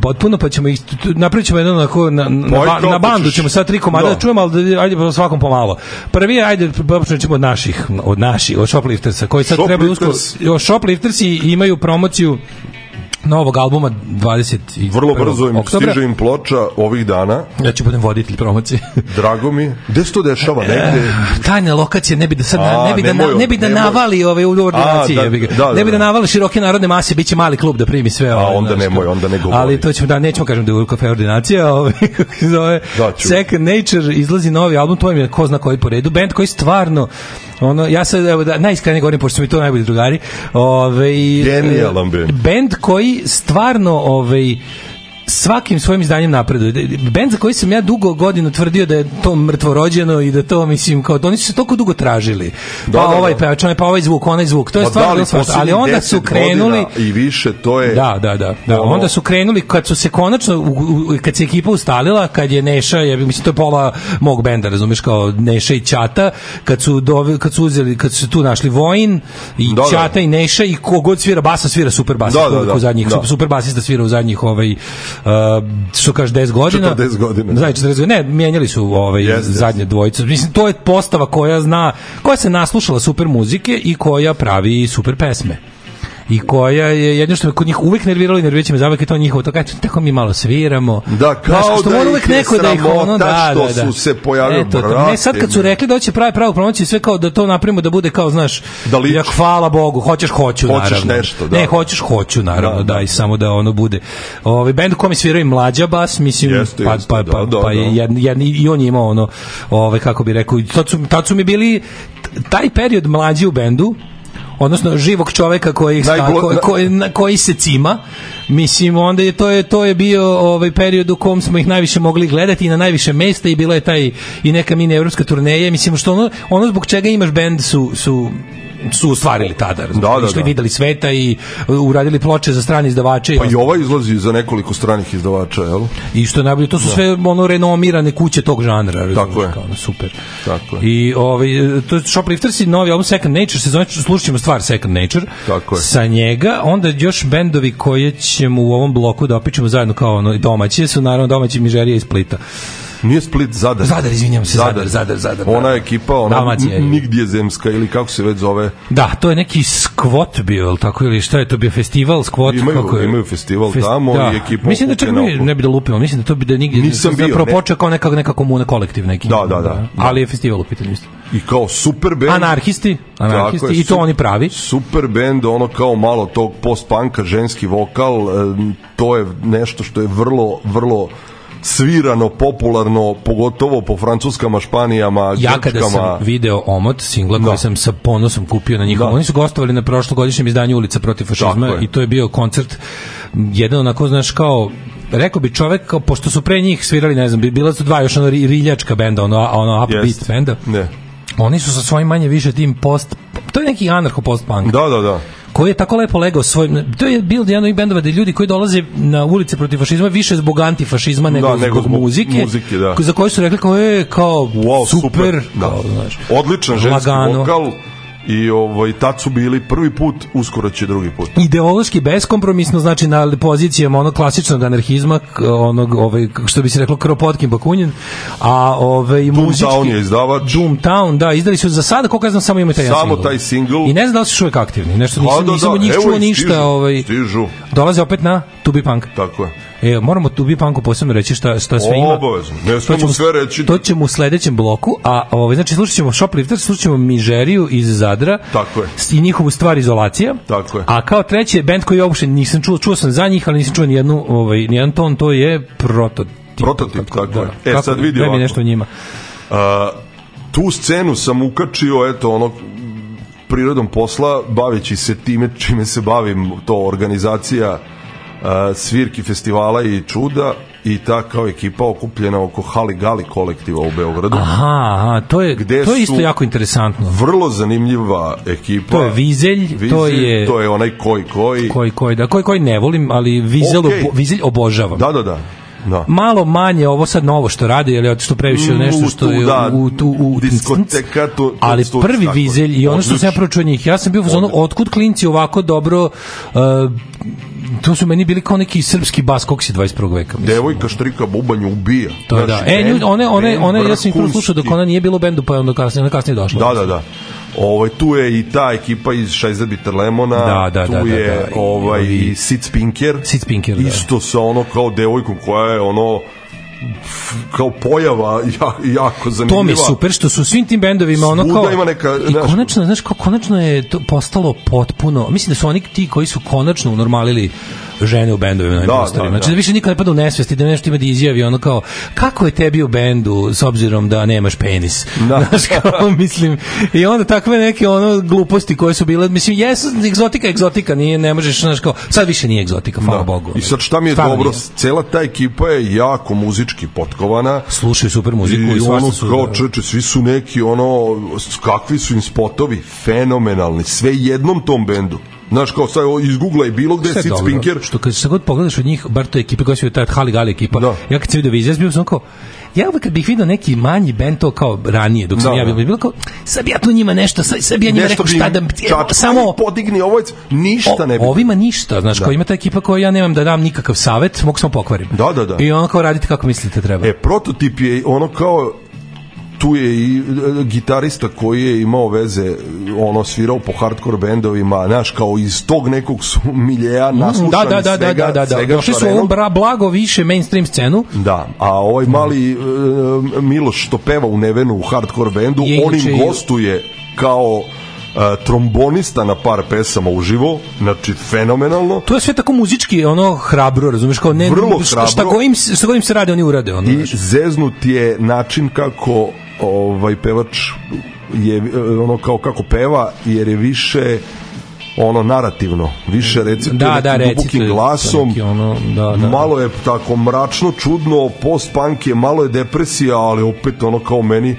potpuno, pa ćemo ih, napravit ćemo jedno onako, na, na, pa na, na bandu ćemo sad tri komada da, da čujemo, ali da, ajde po svakom pomalo. Prvi, ajde, pa počnemo od naših, od naših, od Shopliftersa, koji sad treba uskoro, Shoplifters i imaju promociju novog albuma 20 vrlo brzo im oktobra. stiže im ploča ovih dana ja ću budem voditelj promocije drago mi gde se to dešava e, negde e, tajne lokacije ne bi da sad A, ne bi da nemoj, ne bi da nemoj. navali ove u da, da, da, da, ne bi da, da. navali široke narodne mase biće mali klub da primi sve A, onda znaš, nemoj onda ne govori ali to ćemo da nećemo kažem da je u kafe ordinacija ove ovaj, kako se zove da Second Nature izlazi novi album to je ko zna koji po redu bend koji stvarno Ono, ja sad, evo, da, najiskrenije govorim, pošto su mi to najbolji drugari. Ove, ovaj, Genijalan e, band. Band koji stvarno, ovaj, svakim svojim izdanjem napreduje. Bend za koji sam ja dugo godina tvrdio da je to mrtvorođeno i da to, mislim, kao, da oni su se toliko dugo tražili. Da, pa da, ovaj da. pevač, onaj pa ovaj zvuk, onaj zvuk, to je pa stvarno da svašta. Ali onda su krenuli... I više, to je... Da, da, da. da. Ono... Onda su krenuli, kad su se konačno, u, u, kad se ekipa ustalila, kad je Neša, je, mislim, to je pola mog benda, razumeš, kao Neša i Ćata, kad su, dove, kad su uzeli, kad su tu našli Vojin, i da, da. Ćata da. i Neša, i kogod svira basa, svira super basa, da, da, da, ko, ko zadnjih, da. super basista svira u zadnjih ovaj uh, što kaže 10 godina. 40 godina. Da. Znači 40 godina. Ne, mijenjali su ovaj yes, zadnje yes. dvojice. Mislim to je postava koja zna, koja se naslušala super muzike i koja pravi super pesme i koja je jedno što me kod njih uvek nerviralo i nerviraće me zavek i to njihovo to kaže tako mi malo sviramo da kao Znaš, što da uvek neko da ih ono da, da, da. su da. se pojavili Eto, brate, ne sad kad su rekli da hoće prave pravu promocije, sve kao da to napravimo da bude kao znaš da li ja hvala Bogu hoćeš hoću hoćeš naravno nešto, da. ne hoćeš hoću naravno da, da, i samo da ono bude ovaj bend kome sviraju mlađa bas mislim jeste, pa, jeste, pa, da, pa, da, pa da, pa je jedni, jedni, i on je imao ono ovaj kako bi rekao tad su, tad su mi bili taj period mlađi u bendu odnosno živog čoveka koji, ih koji, da. koji, na koji se cima, mislim, onda je to je to je bio ovaj period u kom smo ih najviše mogli gledati i na najviše mesta i bila je taj i neka mini evropska turneja, mislim, što ono, ono zbog čega imaš bend su, su su ostvarili tada, razumiješ, da, da, išli, da. videli sveta i uh, uradili ploče za strane izdavače. Pa i ova izlazi za nekoliko stranih izdavača, jel? I što je najbolje, to su da. sve ono renomirane kuće tog žanra, razumiješ, Tako je. kao, super. Tako je. I ovaj, to je Shoplifters i novi album Second Nature, se zove, slušćemo stvar Second Nature, Tako je. sa njega, onda još bendovi koje ćemo u ovom bloku da opičemo zajedno kao ono domaće, su naravno domaći Mižerija iz Splita. Nije Split, Zadar. Zadar, izvinjam se, Zadar, Zadar, Zadar. Ona je ekipa, ona Dalmacija, nigdje zemska ili kako se već zove. Da, to je neki skvot bio, ili tako, ili šta je to bio, festival, skvot? Imaju, kako je? imaju festival Fest, tamo da. i ekipa Mislim da čak ne, ne bi da lupimo, mislim da to bi da nigdje... Nisam da bio. Zapravo počeo kao neka, neka komuna, kolektiv neki. Da, da, da. da. Ali je festival u pitanju isto. I kao super band. Anarhisti, anarhisti i to oni pravi. Super band, ono kao malo tog post-panka, ženski vokal, e, to je nešto što je vrlo, vrlo svirano, popularno, pogotovo po francuskama, španijama, ja grčkama. Ja kada sam video omot singla koji da. sam sa ponosom kupio na njihovom, da. oni su gostovali na prošlogodišnjem izdanju Ulica protiv fašizma i to je bio koncert jedan onako, znaš, kao rekao bi čovek, pošto su pre njih svirali, ne znam, bila su dva još ono riljačka benda, ono, ono upbeat yes. benda. Ne. Oni su sa svojim manje više tim post... To je neki anarcho post punk. Da, da, da koji je tako lepo legao svoj to je bil jedan od bendova da ljudi koji dolaze na ulice protiv fašizma više zbog antifašizma nego, da, nego zbog, zbog muzike, muzike da. za koju su rekli kao je kao wow, super, super da. kao, znaš, odličan ženski Lagano. vokal i ovaj tad su bili prvi put, uskoro će drugi put. Ideološki beskompromisno znači na pozicijama onog klasičnog anarhizma, onog ovaj što bi se reklo Kropotkin Bakunin, a ovaj Doom muzički Town je izdavač. Doom Town, da, izdali su za sada, koliko ja znam, samo imaju taj samo single. taj single. I ne znam da li su uvek aktivni, nešto nisam, da, da, nisam da, od njih čuo stižu, ništa, ovaj. Stižu. Dolaze opet na To Be Punk. Tako je. E, moramo tu bi panku posebno reći šta, šta sve ima. Obavezno, ne smemo sve reći. To ćemo u sledećem bloku, a ovaj, znači slušat ćemo Shoplifter, slušat ćemo Mižeriju iz Zadra. Tako je. I njihovu stvar izolacija. Tako je. A kao treće, band koji uopšte nisam čuo, čuo sam za njih, ali nisam čuo ni jednu, ovaj, ni ton, to je prototip. Prototip, tako, tako da, je. E, kako, sad vidi ovako. mi nešto o njima. Uh, tu scenu sam ukačio, eto, ono, prirodom posla, baveći se time čime se bavim, to organizacija svirki festivala i čuda i ta kao ekipa okupljena oko Hali Gali kolektiva u Beogradu. Aha, aha to je gde to je isto jako interesantno. Vrlo zanimljiva ekipa. To je Vizelj, Vizelj to je to je onaj koji koji koji koji da koji koji ne volim, ali Vizelj okay. obo, Vizelj obožavam. Da, da, da. Da. Malo manje ovo sad novo što rade, ali što previše nešto što je da, u tu u diskoteka to, to ali to, prvi vizelj i ono što sam ja pročuo njih, ja sam bio u zonu otkud klinci ovako dobro uh, to su meni bili kao neki srpski bas koksi 21. veka. Mislim. Devojka štrika bubanju ubija. To je da. znači, da. E, nju, one, one, one, ja sam ih prvo slušao dok ona nije bilo bendu, pa je onda kasnije, ona kasnije došla. Da, da, da. Ovaj tu je i ta ekipa iz Šajza Bitter Lemona, da, da, tu da, da je da, da. ovaj i Sid Spinker. Sid Spinker, da. sa ono kao devojkom koja je ono kao pojava ja, jako zanimljiva. To mi je super što su svim tim bendovima ono kao ima neka, i znaš, konačno znaš kao konačno je to postalo potpuno mislim da su oni ti koji su konačno unormalili žene u bendovima na da, da, da. Znači da više niko ne pada u nesvesti, da nešto ima da izjavi ono kao kako je tebi u bendu s obzirom da nemaš penis. Da. Znaš kao mislim i onda takve neke ono gluposti koje su bile, mislim jesu egzotika, egzotika, nije ne možeš znaš kao sad više nije egzotika, da. hvala da. Bogu. I sad šta mi je Stvarno dobro, nije. cela ta ekipa je jako muzički potkovana. Slušaju super muziku i, i ono su, kao da. čeče, svi su neki ono kakvi su im spotovi fenomenalni, sve jednom tom bendu. Znaš, kao sad iz Google i bilo gde, Sid Spinker. Što kad se god pogledaš od njih, bar to je ekipa koja su ta Hali Gali ekipa, da. ja kad sam vidio Vizijas, bio sam kao, ja uvek kad bih video neki manji bend to kao ranije dok sam da, ja bio da. bilo kao sad ja tu njima nešto sad, sad ja njima rekao šta da čačko, samo podigni ovojc ništa ne bi ovima ništa znaš da. kao ima ta ekipa koja ja nemam da dam nikakav savet mogu samo pokvarim da da da i ono kao radite kako mislite da treba e prototip je ono kao tu je i e, gitarista koji je imao veze, ono svirao po hardcore bendovima, znaš, kao iz tog nekog su miljeja mhm. naslušan mm, da, da, da, da, svega, da, da, da, svega su ovom bra, blago više mainstream scenu. Da, a ovaj mhm. mali uh, Miloš što peva u Nevenu u hardcore bendu, je, on im gostuje kao a, e, trombonista na par pesama uživo, znači fenomenalno. To je sve tako muzički, ono hrabro, razumeš, kao ne, Vrlo šta, hrabro. šta kojim, šta kojim se radi oni urade. Ono, I znači. zeznut je način kako ovaj pevač je e, ono kao kako peva jer je više ono narativno, više recituje da, da, dubokim glasom, neki ono, da, da. malo je tako mračno, čudno, post-punk je, malo je depresija, ali opet ono kao meni,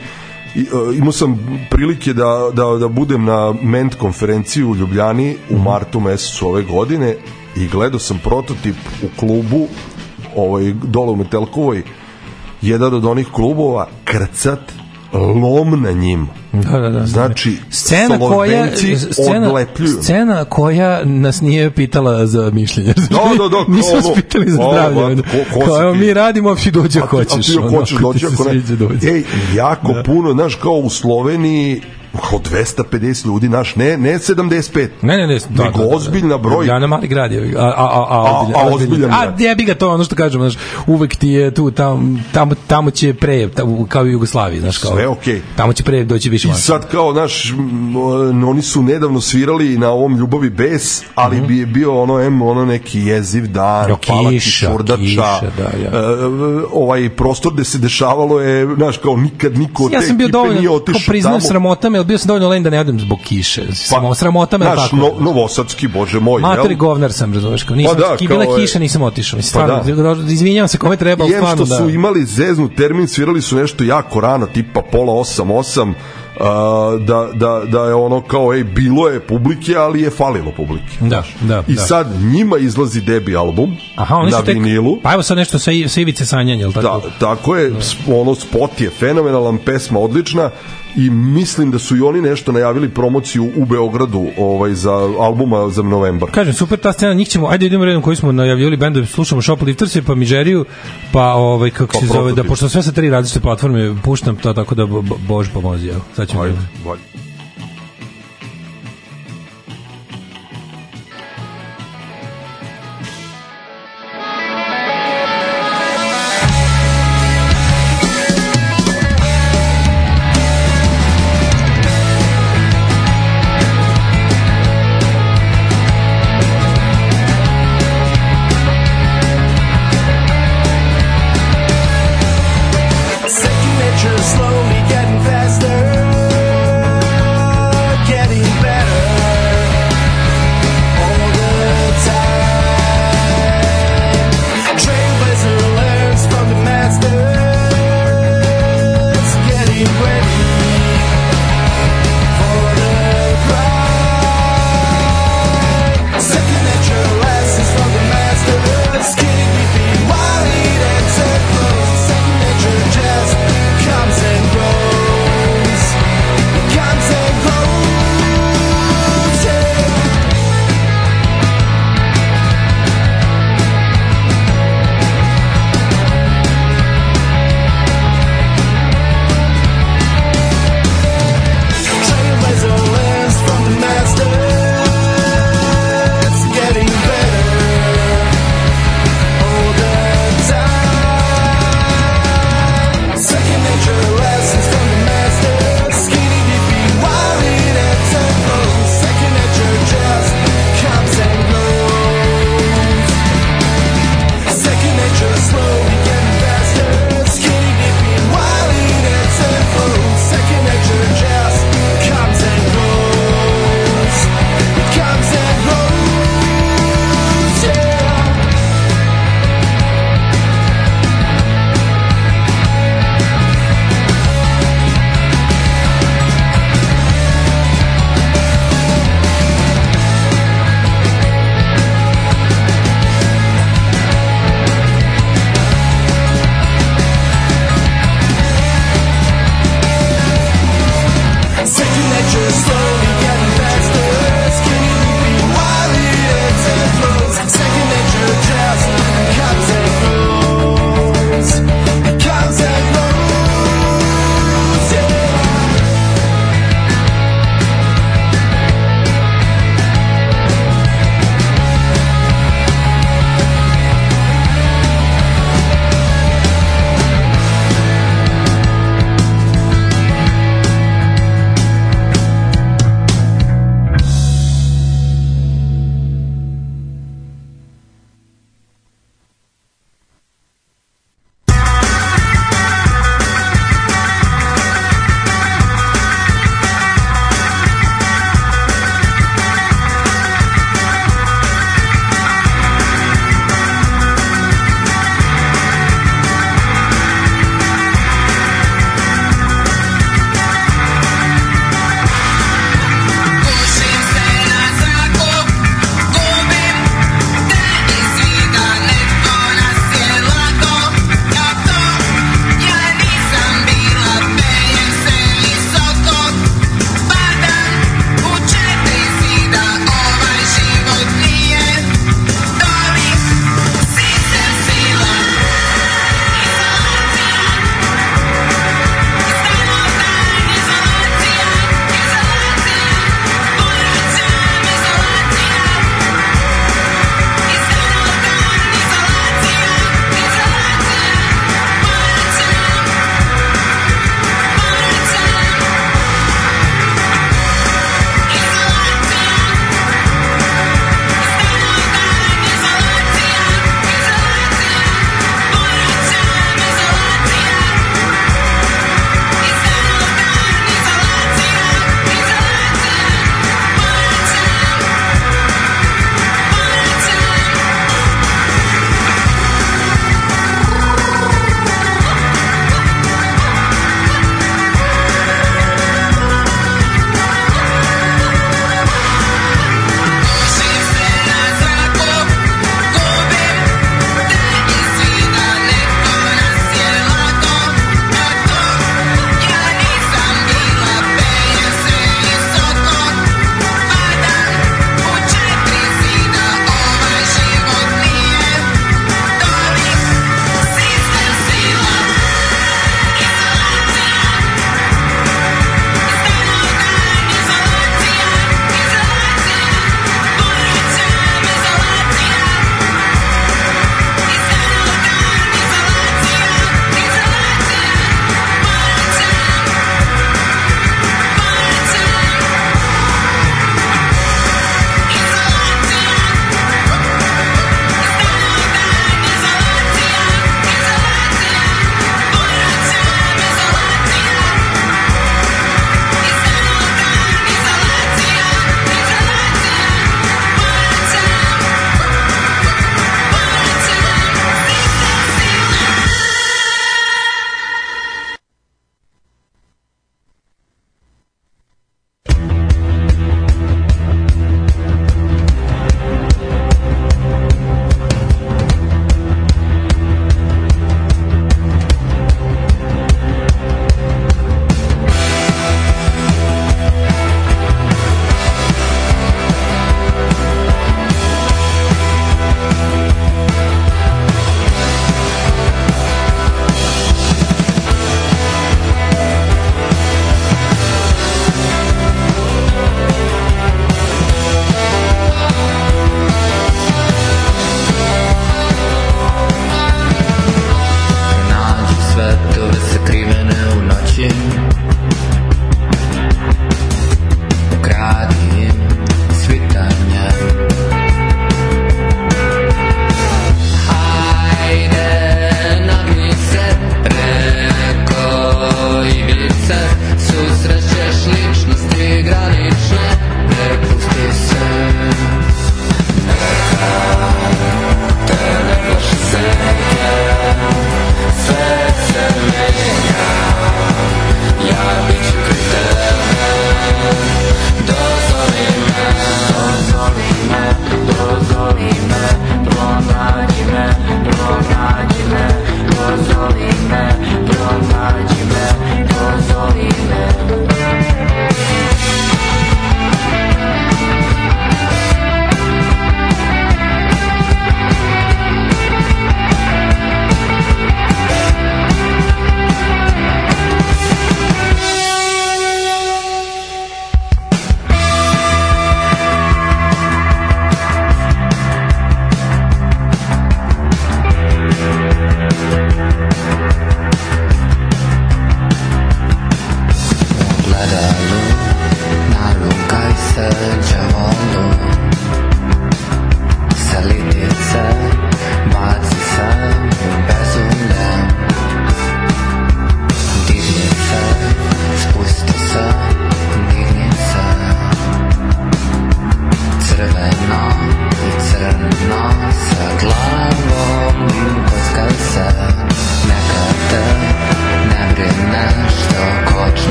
I, uh, imao sam prilike da, da, da budem na ment konferenciji u Ljubljani u mhm. martu mesecu ove godine i gledao sam prototip u klubu ovaj, dole u Metelkovoj jedan od onih klubova krcat lom na njim Da, da, da. Znači, scena koja, scena, odlepljuju. Scena koja nas nije pitala za mišljenje. Do, do, do. Nisu nas spitali za zdravlje. Kao, evo, mi radimo, a ti dođe ako hoćeš. A ti hoćeš dođe, ako ne. Ej, jako da. puno, znaš, kao u Sloveniji, kao 250 ljudi, naš, ne, ne 75. Ne, ne, ne. Da, nego da, da, ozbiljna broj. Ja na mali grad je. A, a, a, a, a, a a, grad. A jebi ga to, ono što kažem, znaš, uvek ti je tu, tam, tamo, tamo će pre, tamo, kao i Jugoslaviji, znaš, kao. Sve okej. Okay. Tamo će pre doći više Mitrović I sad kao, naš, oni su nedavno svirali na ovom Ljubavi bez, ali mm -hmm. bi je bio ono, em, ono neki jeziv dan, no, kiša, palaki kiša, da, ja. E, ovaj prostor gde se dešavalo je, znaš, kao nikad niko ja sam bio dovoljno, nije otišao tamo. Priznam sramota me, bio sam dovoljno len da ne odem zbog kiše. Pa, samo pa, sramota me. Znaš, no, novosadski, bože moj. Mater govnar sam, razumeš, kao nisam, pa da, kao bila e, kiša, nisam otišao. Mislim, pa da. izvinjavam se kome treba, stvarno da. su imali zeznu termin, svirali su nešto jako rano, tipa pola osam, osam, da, da, da je ono kao ej, bilo je publike, ali je falilo publike. Da, da, I da. sad njima izlazi debi album Aha, oni na tek, vinilu. Pa evo sad nešto sa, sa ivice sanjanja, ili tako? Da, tako je, da. ono spot je fenomenalan, pesma odlična, i mislim da su i oni nešto najavili promociju u Beogradu ovaj za albuma za novembar. Kažem super ta scena, njih ćemo ajde idemo redom koji smo najavili bendove, slušamo Shop Shoplifters pa Mižeriju, pa ovaj kako pa, se zove da pošto sve sa tri različite platforme puštam to tako da bož pomozi, evo. Sad ćemo. Ajde, bolje.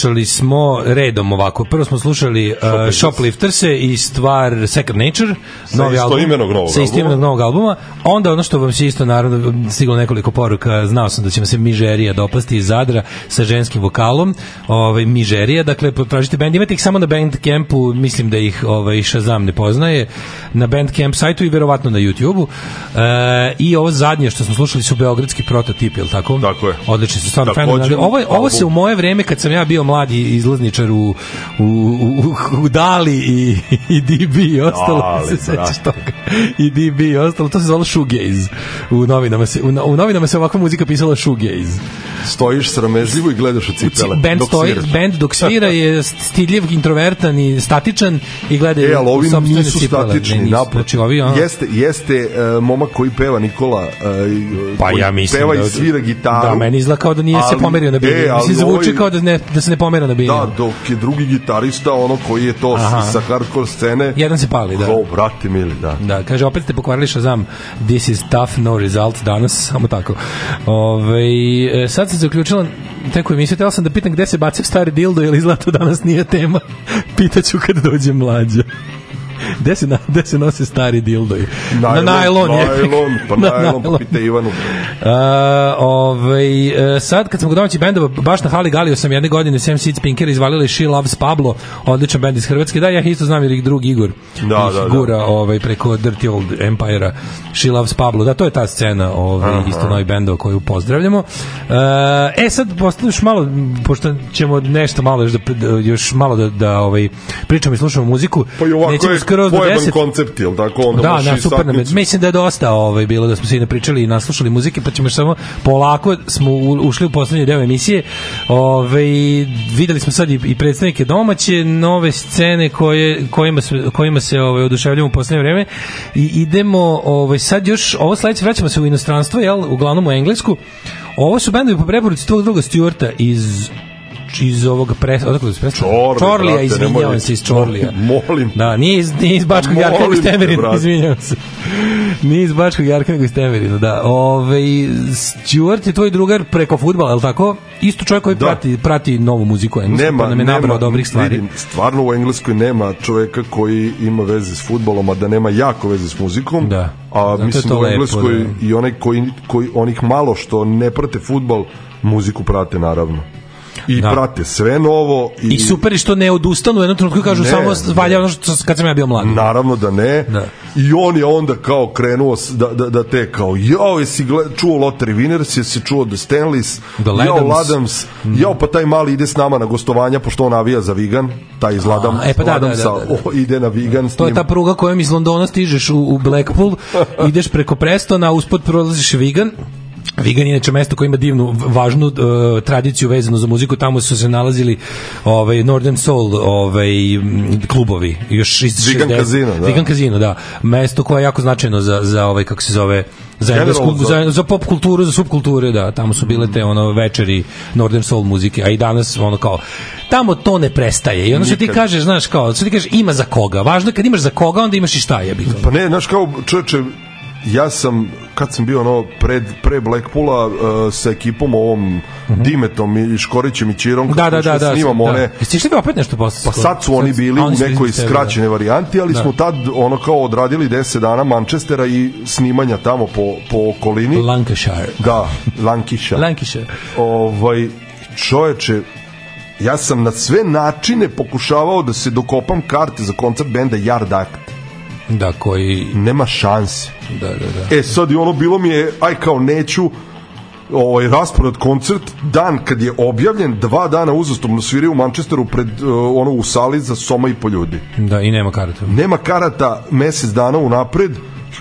slušali smo redom ovako. Prvo smo slušali uh, Shoplifters i stvar Second Nature, novi album. Sa istim novog, novog albuma. Onda ono što vam se isto naravno stiglo nekoliko poruka, znao sam da ćemo se Mižerija dopasti iz Zadra sa ženskim vokalom, ovaj Mižerija, dakle potražite bend, imate ih samo na Bandcampu, mislim da ih ovaj Shazam ne poznaje, na Bandcamp sajtu i verovatno na YouTubeu. E, I ovo zadnje što smo slušali su beogradski prototipi, jel tako? Tako je. Odlični su stvarno fenomenalni. Ovo, ovo se u moje vreme kad sam ja bio mladi izlazničar u u, u, u, u Dali i, i DB i ostalo, da, se sećaš toga. I DB i ostalo, to se zvalo shoegaze. U novinama se, u, u novinama se ovakva muzika pisala shoegaze. Stojiš sramežljivo i gledaš u cipele. Band, dok stoji, band dok svira je stidljiv, introvertan i statičan i gleda e, ali ovi nisu cipele. statični, ne, nisu. Znači, ovi, a... jeste, jeste uh, momak koji peva Nikola uh, pa ja mislim peva da, i svira gitaru. Da, meni izgleda kao da nije ali, se pomerio na bini. E, mislim, zvuči ovaj- kao da, ne, da se ne pomera na bini. Da, dok je drugi gitarista, ono koji je to Aha. sa hardcore scene. Jedan se pali, da. Go, brate mili, da. Da, kaže, opet ste pokvarili Shazam this is tough, no result danas, samo tako. Ove, e, sad se zaključila teku emisiju, tela sam da pitam gde se bacio stari dildo, ili zlato danas nije tema. Pitaću kad dođe mlađa. Gde se, gde se nose stari dildoji? Najlon, na najlon. Najlon, je. pa na najlon, pa pite Ivanu. A, ovaj, e, sad kad smo kod domaćih bendova, baš na Hali Galio sam jedne godine Sam Seeds Pinker izvalili She Loves Pablo, odličan bend iz Hrvatske. Da, ja isto znam jer ih drugi Igor da, da, da, gura da. Ovaj, preko Dirty Old Empire-a. She Loves Pablo, da, to je ta scena ovaj, Aha. isto novi bendova koju pozdravljamo. Uh, E, sad postaviš malo, pošto ćemo nešto malo još da, da, još malo da, da ovaj, pričamo i slušamo muziku, pa i ovako nećemo skoro rod do 10. koncept, jel tako? Onda da, da, super nam je. Mislim da je dosta ovaj, bilo da smo svi napričali i naslušali muzike, pa ćemo samo polako smo ušli u poslednji deo emisije. Ove, ovaj, videli smo sad i, i predstavnike domaće, nove scene koje, kojima, se, kojima se ovaj, oduševljamo u poslednje vreme. I idemo, ovaj, sad još, ovo sledeće vraćamo se u inostranstvo, jel, uglavnom u Englesku. Ovo su bendovi po preporuci tog druga Stuarta iz Znači, iz ovog pres, odakle se presa? Čorli, Čorlija, izvinjavam se iz Čorlija. Molim. Da, nije iz, nije iz Bačkog Jarka, nego iz Temerina, izvinjavam se. Nije iz Bačkog Jarka, nego iz Temerina, da. Ove, ovaj, Stuart je tvoj drugar preko futbala, je li tako? Isto čovjek koji da. prati, prati novu muziku, englesko, nema, pa nam je nabrao dobrih stvari. Vidim, stvarno u Engleskoj nema čovjeka koji ima veze s futbolom, a da nema jako veze s muzikom. Da. A Zato mislim da u Engleskoj lepo, da. i onaj koji, koji onih malo što ne prate futbol, muziku prate naravno i da. prate sve novo. I, I super što ne odustanu u jednom trenutku kažu ne, samo valja ono što kad sam ja bio mlad. Naravno da ne. Da. I on je onda kao krenuo da, da, da te kao, jao, jesi gled, čuo Lottery Winners, jesi čuo The Stanleys, da jao Ladams, mm. jao pa taj mali ide s nama na gostovanja, pošto on avija za vegan, taj iz Ladam, e, pa da, Ladamsa, da, da, da, da. O, ide na vegan. To je ta pruga kojom iz Londona stižeš u, u Blackpool, ideš preko Prestona, uspod prolaziš vegan, Vigan je inače mesto koje ima divnu važnu uh, tradiciju vezanu za muziku, tamo su se nalazili ovaj Northern Soul, ovaj klubovi još iz Vigan kazino, da. Vigan kazino, da. Mesto koje je jako značajno za za ovaj kako se zove za englesku, za, za pop kulturu, za subkulture, da, tamo su bile te ono večeri Northern Soul muzike, a i danas ono kao tamo to ne prestaje. I ono što ti kažeš, znaš kao, što ti kažeš ima za koga. Važno je kad imaš za koga, onda imaš i šta je bilo. Pa ne, znaš kao čoveče, ja sam kad sam bio ono pred pre Blackpoola uh, sa ekipom ovom mm -hmm. Dimetom i Škorićem i Čirom da, da, da, da, snimamo da. one Jesi išli opet nešto posle? Pa sad su oni bili u nekoj da. skraćene varijanti, ali da. smo tad ono kao odradili 10 dana Manchestera i snimanja tamo po po okolini Lancashire. Da, Lancashire. Lancashire. Ovaj čoveče ja sam na sve načine pokušavao da se dokopam karte za koncert benda Yard Act da koji nema šanse da, da, da. e sad i ono bilo mi je aj kao neću ovaj raspored koncert dan kad je objavljen dva dana uzastopno sviraju u Manchesteru pred uh, ono u sali za soma i po ljudi da i nema karata nema karata mesec dana unapred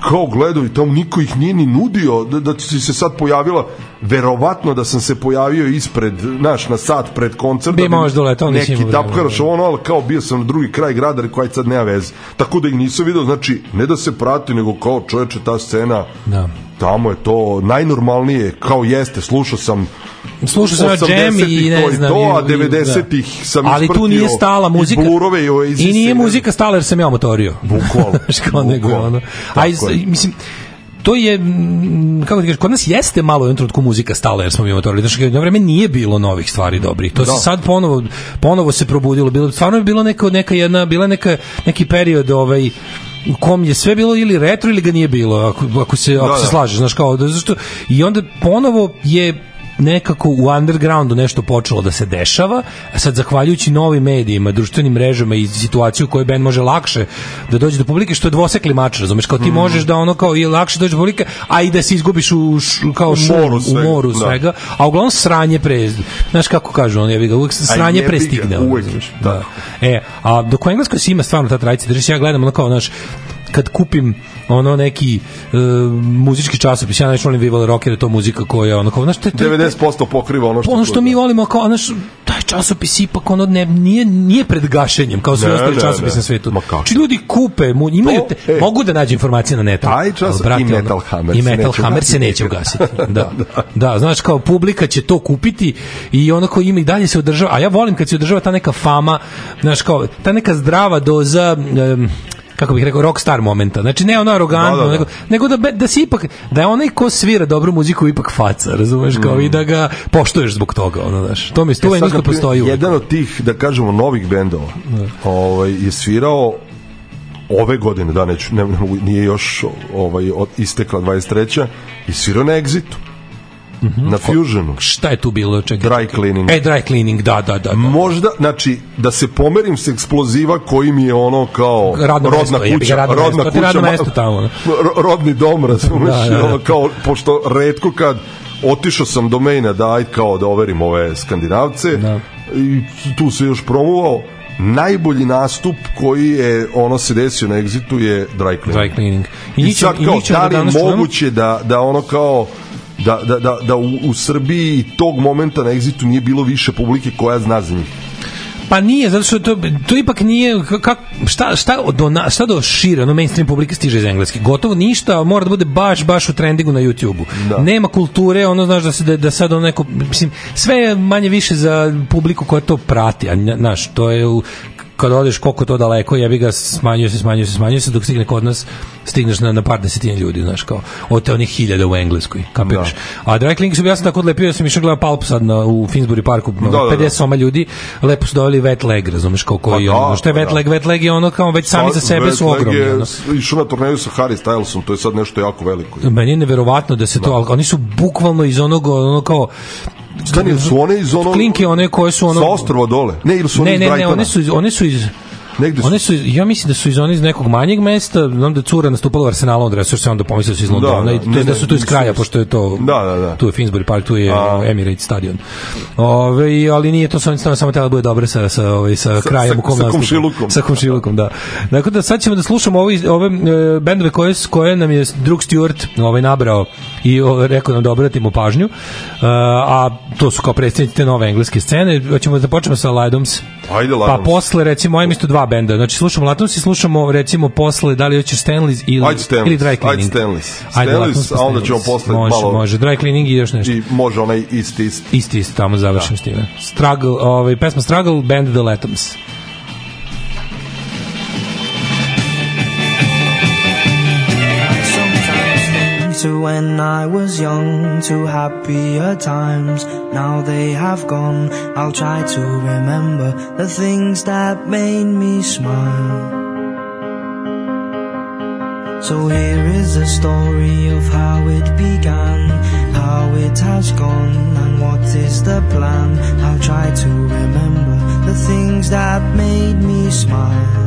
kao gledao i tamo niko ih nije ni nudio da, da se sad pojavila verovatno da sam se pojavio ispred, naš, na sat pred koncert. Bi da možda uletao, Neki tapkaraš, da. ono, ali kao bio sam na drugi kraj grada, rekao, aj sad nema veze. Tako da ih nisam video, znači, ne da se prati, nego kao čoveče, ta scena, da. tamo je to najnormalnije, kao jeste, slušao sam Slušao sam ja i ne znam. To, a 90-ih da. sam Ali tu nije stala muzika. I Blurove i Oasis. I nije muzika stala jer sam ja motorio. Bukvalno. Što nego ono. A mislim, to je, kako ti kažeš, kod nas jeste malo u jednom trenutku muzika stala, jer smo mi motori, znači, jedno vreme nije bilo novih stvari dobrih, to da. se sad ponovo, ponovo se probudilo, bilo, stvarno je bilo neka, neka jedna, bila neka, neki period, ovaj, u kom je sve bilo ili retro ili ga nije bilo ako ako se da, ako se da. slažeš znaš kao da zašto i onda ponovo je nekako u undergroundu nešto počelo da se dešava, a sad zahvaljujući novim medijima, društvenim mrežama i situaciju u kojoj band može lakše da dođe do publike, što je dvosekli mač, razumeš, kao ti mm. možeš da ono kao i lakše dođe do publike, a i da se izgubiš u š, kao u moru, svega, u moru da. svega, a uglavnom sranje pre, znaš kako kažu oni, ja bih ga uvek sranje pre stigne. da. da. E, a dok u Engleskoj se ima stvarno ta tradicija, držiš, ja gledam ono kao, znaš, kad kupim ono neki uh, muzički časopis, ja najviše volim Vival Rocker, je to muzika koja je ono kao, znaš, te, te, 90% pokriva ono što, pa ono što mi da. volimo, kao, znaš, taj časopis ipak ono ne, nije, nije pred gašenjem, kao sve ostali časopis na svetu. Či znači, ljudi kupe, mu, imaju, to, te, e, mogu da nađu informacije na netu. Taj čas i Metal Hammer. I Metal se Hammer se neće ugasiti. Da. da. da, znaš, kao publika će to kupiti i ono ko ima i dalje se održava, a ja volim kad se održava ta neka fama, znaš, kao, ta neka zdrava doza um, kako bih rekao, rockstar momenta. Znači, ne ono arogantno, da, da, da. nego, nego da, da si ipak, da je onaj ko svira dobru muziku ipak faca, razumeš, kao i da ga poštuješ zbog toga, ono, znaš. To mi je, to e, postoji. Jedan od tih, da kažemo, novih bendova da. ovaj, je svirao ove godine, da neću, ne, ne, nije još ovaj, istekla 23. i svirao na Exitu. -hmm. Na Fusionu. Šta je tu bilo? Čekaj, dry cleaning. E, dry cleaning, da, da, da. da. Možda, znači, da se pomerim s eksploziva koji mi je ono kao radno rodna mesto, kuća, radno rodna mesto, kuća, radno mesto tamo. rodni dom, razumeš, da, da, da. kao, pošto redko kad otišao sam do maina da aj kao da overim ove skandinavce da. i tu se još promovao najbolji nastup koji je ono se desio na egzitu je dry cleaning. Dry cleaning. I, I sad kao, da li da moguće da, da ono kao da, da, da, da u, u Srbiji tog momenta na egzitu nije bilo više publike koja zna za njih. Pa nije, zato što to, to ipak nije, kak, šta, šta, do, na, šta do šire, no mainstream publika stiže iz engleski Gotovo ništa, mora da bude baš, baš u trendingu na YouTubeu Da. Nema kulture, ono, znaš, da, se, da, da sad ono neko, mislim, sve je manje više za publiku koja to prati, a naš, to je, kad odeš koliko to daleko, jebi ga smanjuje se, smanjuje se, smanjuje se, dok stigne kod nas, stigneš na, na par desetina ljudi, znaš, kao, od te onih hiljada u Engleskoj, kapiraš. Da. A Drag su ja sam tako odlepio, ja sam išao gledao Palp sad na, u Finsbury parku, da, da, da. 50 soma ljudi, lepo su doveli wet leg, razumeš, kao koji je pa ono, da, što je pa wet da. leg, wet leg je ono, kao već sami za sebe su ogromni. Ono. Išao na turneju sa Harry Stylesom, to je sad nešto jako veliko. Je. Meni je neverovatno da se to, da. ali oni su bukvalno iz onog, ono kao, Stani, su one iz onog... Klinke one koje su ono... Sa ostrova dole. Ne, ili su one ne, iz ne, Ne, one su, one su iz Negde su... One su, ja mislim da su iz onih iz nekog manjeg mesta, znam da Cura nastupala u Arsenalu, onda su se onda pomislili da su iz Londona, da, da, i to, ne, da su tu iz kraja, pošto je to, da, da, da. tu je Finsbury Park, tu je A... Emirates stadion. Ove, ali nije to, sam samo tela da bude dobra sa, sa, ovaj, sa, sa krajem sa, u kom sa komšilukom. Sa komšilukom, da. Dakle, da sad ćemo da slušamo ove, ove e, bendove koje, koje nam je drug Stewart ovaj, nabrao i o, rekao nam da obratimo pažnju, e, a to su kao predstavnici te nove engleske scene, hoćemo da počnemo sa Ladoms. Ajde, pa Ladoms. Pa posle, recimo, ajmo isto dva benda. Znači slušamo Latnos i slušamo recimo posle da li hoćeš Stanleys ili ajde Stanleys, ili Dry Cleaning. Ajde Stanleys. Ajde Stanleys, a onda ćemo posle može, malo. Može, Dry Cleaning i još nešto. I može onaj isti isti. Isti isti tamo završim da. s Struggle, ovaj pesma Struggle band The Latoms. to when I was young, to happier times, now they have gone. I'll try to remember the things that made me smile. So here is the story of how it began, how it has gone, and what is the plan. I'll try to remember the things that made me smile.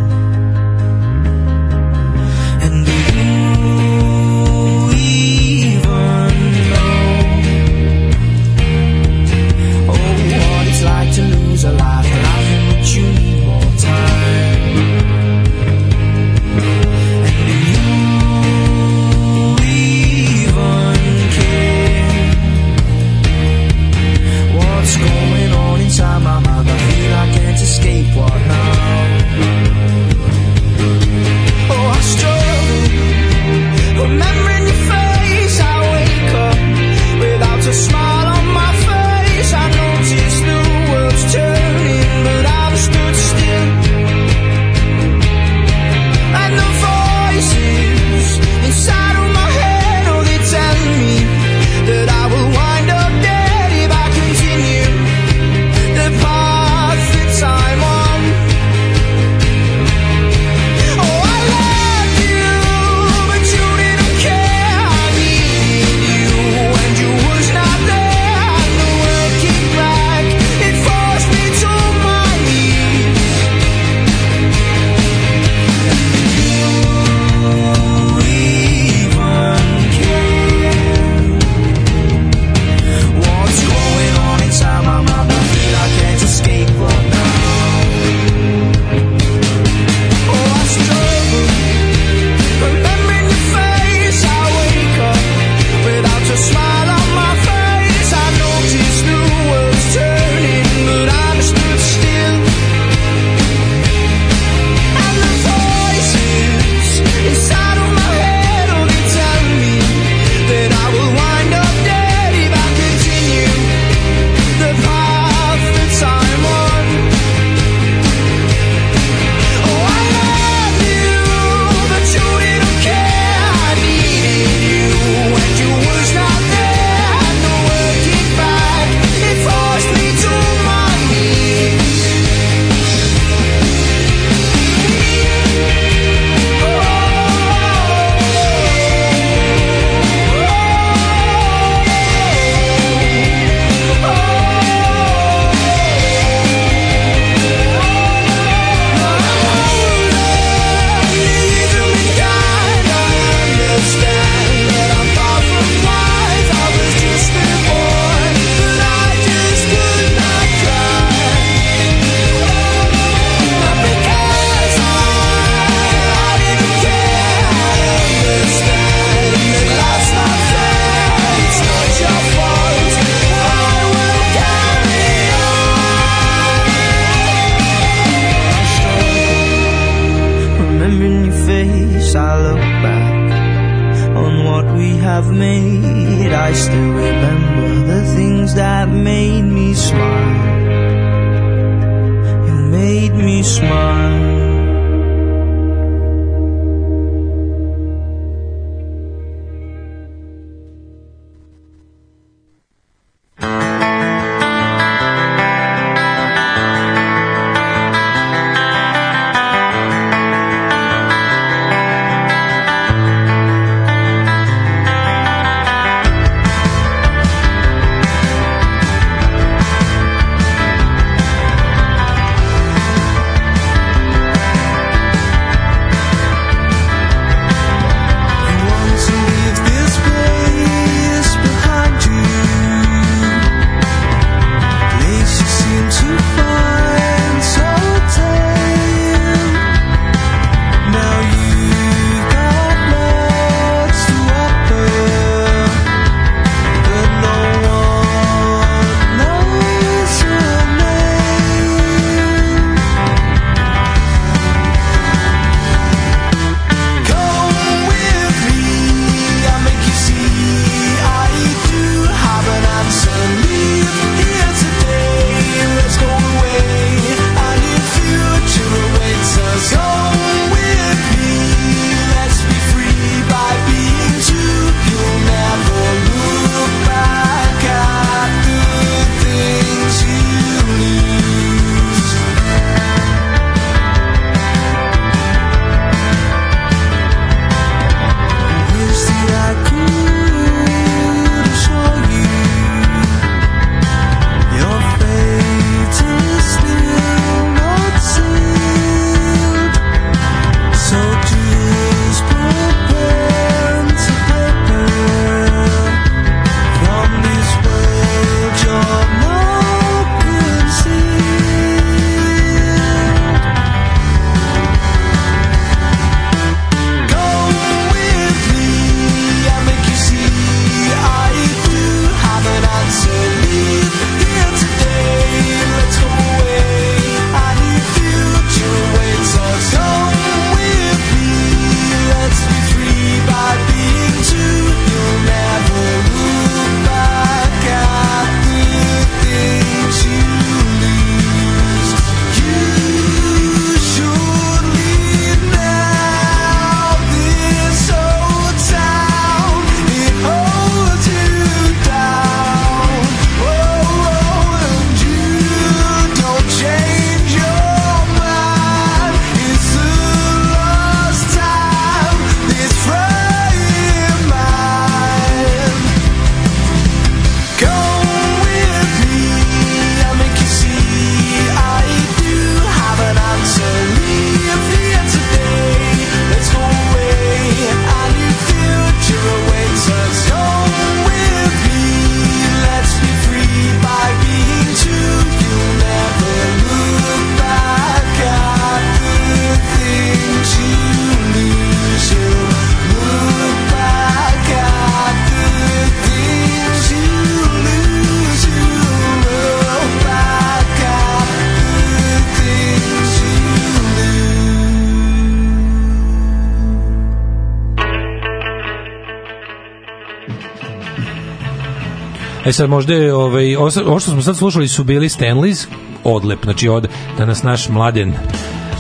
E sad možda je, ovaj, ovo, što smo sad slušali su bili Stanleys, odlep, znači od, da nas naš mladen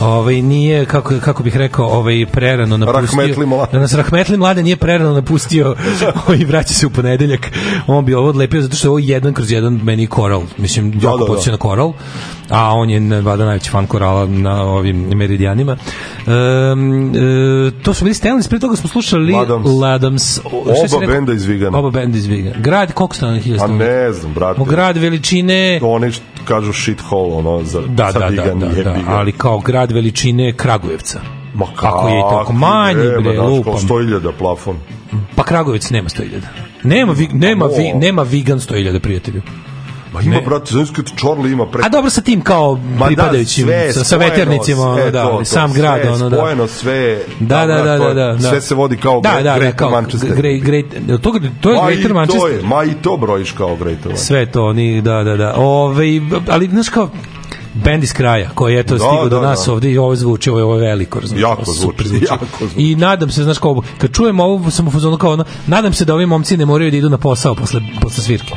ovaj nije kako kako bih rekao ovaj prerano napustio rahmetli mladen. da nas rahmetli mlade nije prerano napustio i ovaj, vraća se u ponedeljak on bi ovo odlepio zato što je ovo jedan kroz jedan meni koral. Mislim, da, jako da, da. na koral, a on je vada najveći fan korala na ovim meridijanima. Um, e, to su bili Stanley, pre toga smo slušali Ladams. Ladams. Oba benda iz Vigana. Oba benda iz Vigana. Grad, koliko stane? A pa ne znam, brate. Grad veličine... Oni kažu shit hole, ono, da, za, da, da, Vigan da, da, da, ali kao grad veličine Kragujevca. Ma kako je i tako manji, bre, lupam. 100.000 plafon. Pa Kragovic nema 100.000. Nema, vi, nema, vi, nema vegan 100.000 prijatelju. Ma ima, ne. brate, znaš kad Čorli ima preko... A dobro sa tim kao da, pripadajućim, da, sve sa, sa veternicima, ono, e, da, to, to, sam grad, ono, da. Spojeno sve, da, da, da, da, da, da. sve se vodi kao da, da, da, Greater da, kao, Manchester. Great, great, to, to je ma Greater Manchester. To je, ma i to brojiš kao Greater Manchester. Sve to, oni, da, da, da. Ove, ali, znaš kao, bend iz kraja, koji je to da, stigao da, do nas da. ovde i ovo zvuči, ovo je, ovo je veliko, razumiješ? Jako zvuči, zvuči. Jako zvuči. I nadam se, znaš, kao, kad čujem ovo, sam u kao ono, nadam se da ovi momci ne moraju da idu na posao posle, posle svirke.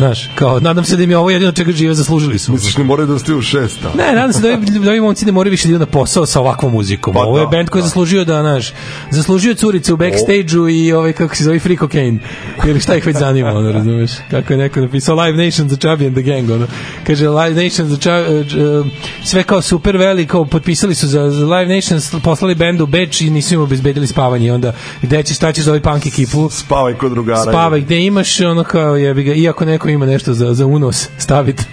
Znaš, kao, nadam se da im je ovo jedino čega žive, zaslužili su. Misliš, ne moraju da ostaju u šesta? Ne, nadam se da ovi, da ovi momci ne moraju više da idu na posao sa ovakvom muzikom. Pa, ovo je da, band koji da. zaslužio da, znaš, zaslužio curice u backstage-u i ovaj, kako se zove, Free Cocaine. Jer šta ih već zanima, ono, razumeš? Kako je neko napisao Live Nation za Chubby and the Gang, ono. Kaže, Live Nation za Chubby, eh, eh, sve kao super veliko, potpisali su za, za Live Nation, poslali bendu Beč i nisu im obezbedili spavanje. I onda, gde ćeš, šta ćeš za ovaj punk ekipu? Spavaj kod drugara. Spavaj, gde imaš, ono kao, jebi ga, iako neko ima nešto za, za unos staviti.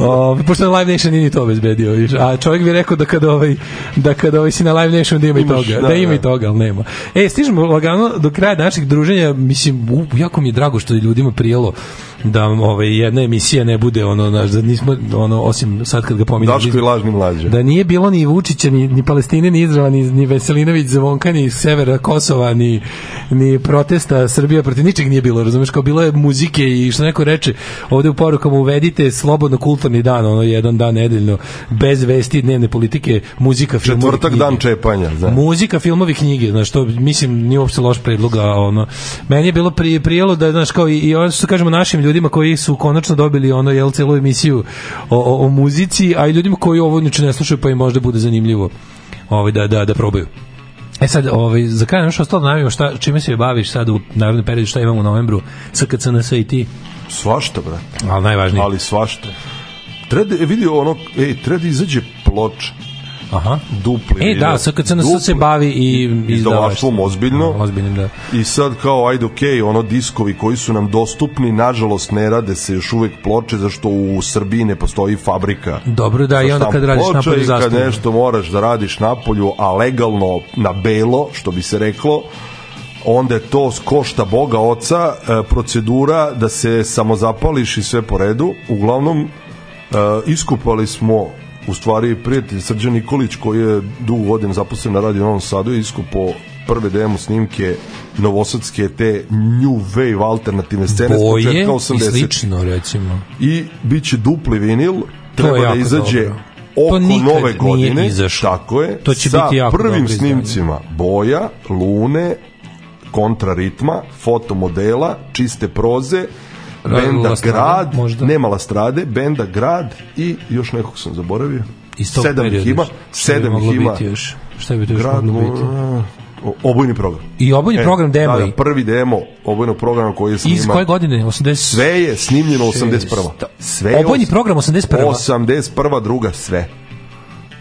o, ovaj, pošto na Live Nation nije ni to obezbedio. Viš. A čovjek bi rekao da kad ovaj, da kad ovaj si na Live Nation da ima Imaš, i toga. Da, da ima da. i toga, al nema. E, stižemo lagano do kraja naših druženja. Mislim, u, jako mi je drago što je ljudima prijelo da ovaj jedna emisija ne bude ono naš da nismo ono osim sad kad ga pominjem Daško i lažni mlađe da nije bilo ni Vučića ni, ni Palestine ni Izraela ni, ni Veselinović Zvonka ni severa Kosova ni ni protesta Srbija protiv ničeg nije bilo razumeš kao bilo je muzike i što neko reče ovde u porukama uvedite slobodno kulturni dan, ono jedan dan nedeljno bez vesti dnevne politike, muzika, filmovi, četvrtak dan čepanja, da. Muzika, filmovi, knjige, znači što mislim nije uopšte loš predlog, a ono meni je bilo pri, prijelo da znaš kao i, i ono što kažemo našim ljudima koji su konačno dobili ono jel celu emisiju o, o, o muzici, a i ljudima koji ovo niče ne slušaju pa im možda bude zanimljivo ovaj, da, da, da probaju. E sad, ovaj, za kraj nam što ostalo najavimo, šta, čime se baviš sad u narodnom periodu, šta imamo u novembru, CKCNS i ti? Svašta, brate. Ali najvažnije. Ali svašta. Treba da, e, vidi ono, ej, treba da izađe ploča Aha. Dupli. E, da, SKCNS se bavi i da izdavaštvom ozbiljno. Da, ozbiljno, da. I sad kao, ajde, okej, okay, ono diskovi koji su nam dostupni, nažalost, ne rade se još uvek ploče, zašto u Srbiji ne postoji fabrika. Dobro, da, i onda kad radiš napolju zastavu. Kad nešto moraš da radiš napolju, a legalno na belo, što bi se reklo, onda je to košta Boga oca, e, procedura da se samozapališ i sve po redu. Uglavnom, e, iskupali smo u stvari prijatelj Srđan Nikolić koji je dugo godina zaposlen na Radio Novom Sadu i iskupo prve demo snimke novosadske te new wave alternativne scene Boje s početka 80. i slično recimo. I bit će dupli vinil, treba da izađe dobro. oko nove godine, izašlo. tako je, to će sa biti jako prvim snimcima izdanje. Boja, Lune, kontraritma, fotomodela, čiste proze, benda Grad, možda. nema Lastrade, benda Grad i još nekog sam zaboravio. Iz tog sedam ih ima, sedam ih ima. Još? Šta bi to još grad, moglo biti? obojni program. I obojni e, program demo. Da, da, prvi demo obojnog programa koji je snimao. Iz koje godine? 80... Sve je snimljeno 81. Sve obojni program 81. 81. druga sve.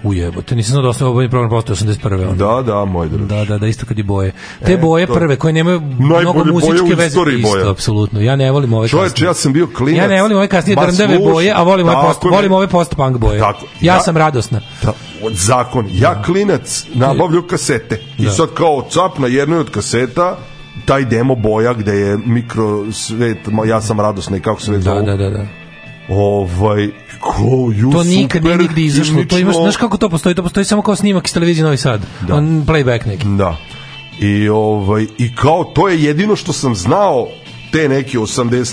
Ujebote, nisam znao da osnovno obojni program postoje 81. Ono. Da, da, moj druž. Da, da, da, isto kad i boje. Te e, boje to... prve koje nemaju mnogo muzičke veze. Isto, boja. apsolutno. Ja ne volim ove Čovječ, kasnije. ja sam bio klinac. Ja ne volim ove kasnije drndave boje, a volim, ove post, volim ove post-punk boje. Tako, ja, ja sam radosna. Da, zakon. Ja da. klinac nabavljao kasete. I da. sad kao cap na jednoj od kaseta taj demo boja gde je mikrosvet, svet, ja sam radosna i kako se već da, da, da, da ovaj ko ju to nikad super, nije nigde izašlo to imaš znaš kako to postoji to postoji samo kao snimak iz televizije Novi Sad da. on playback neki da i ovaj i kao to je jedino što sam znao te neke 88.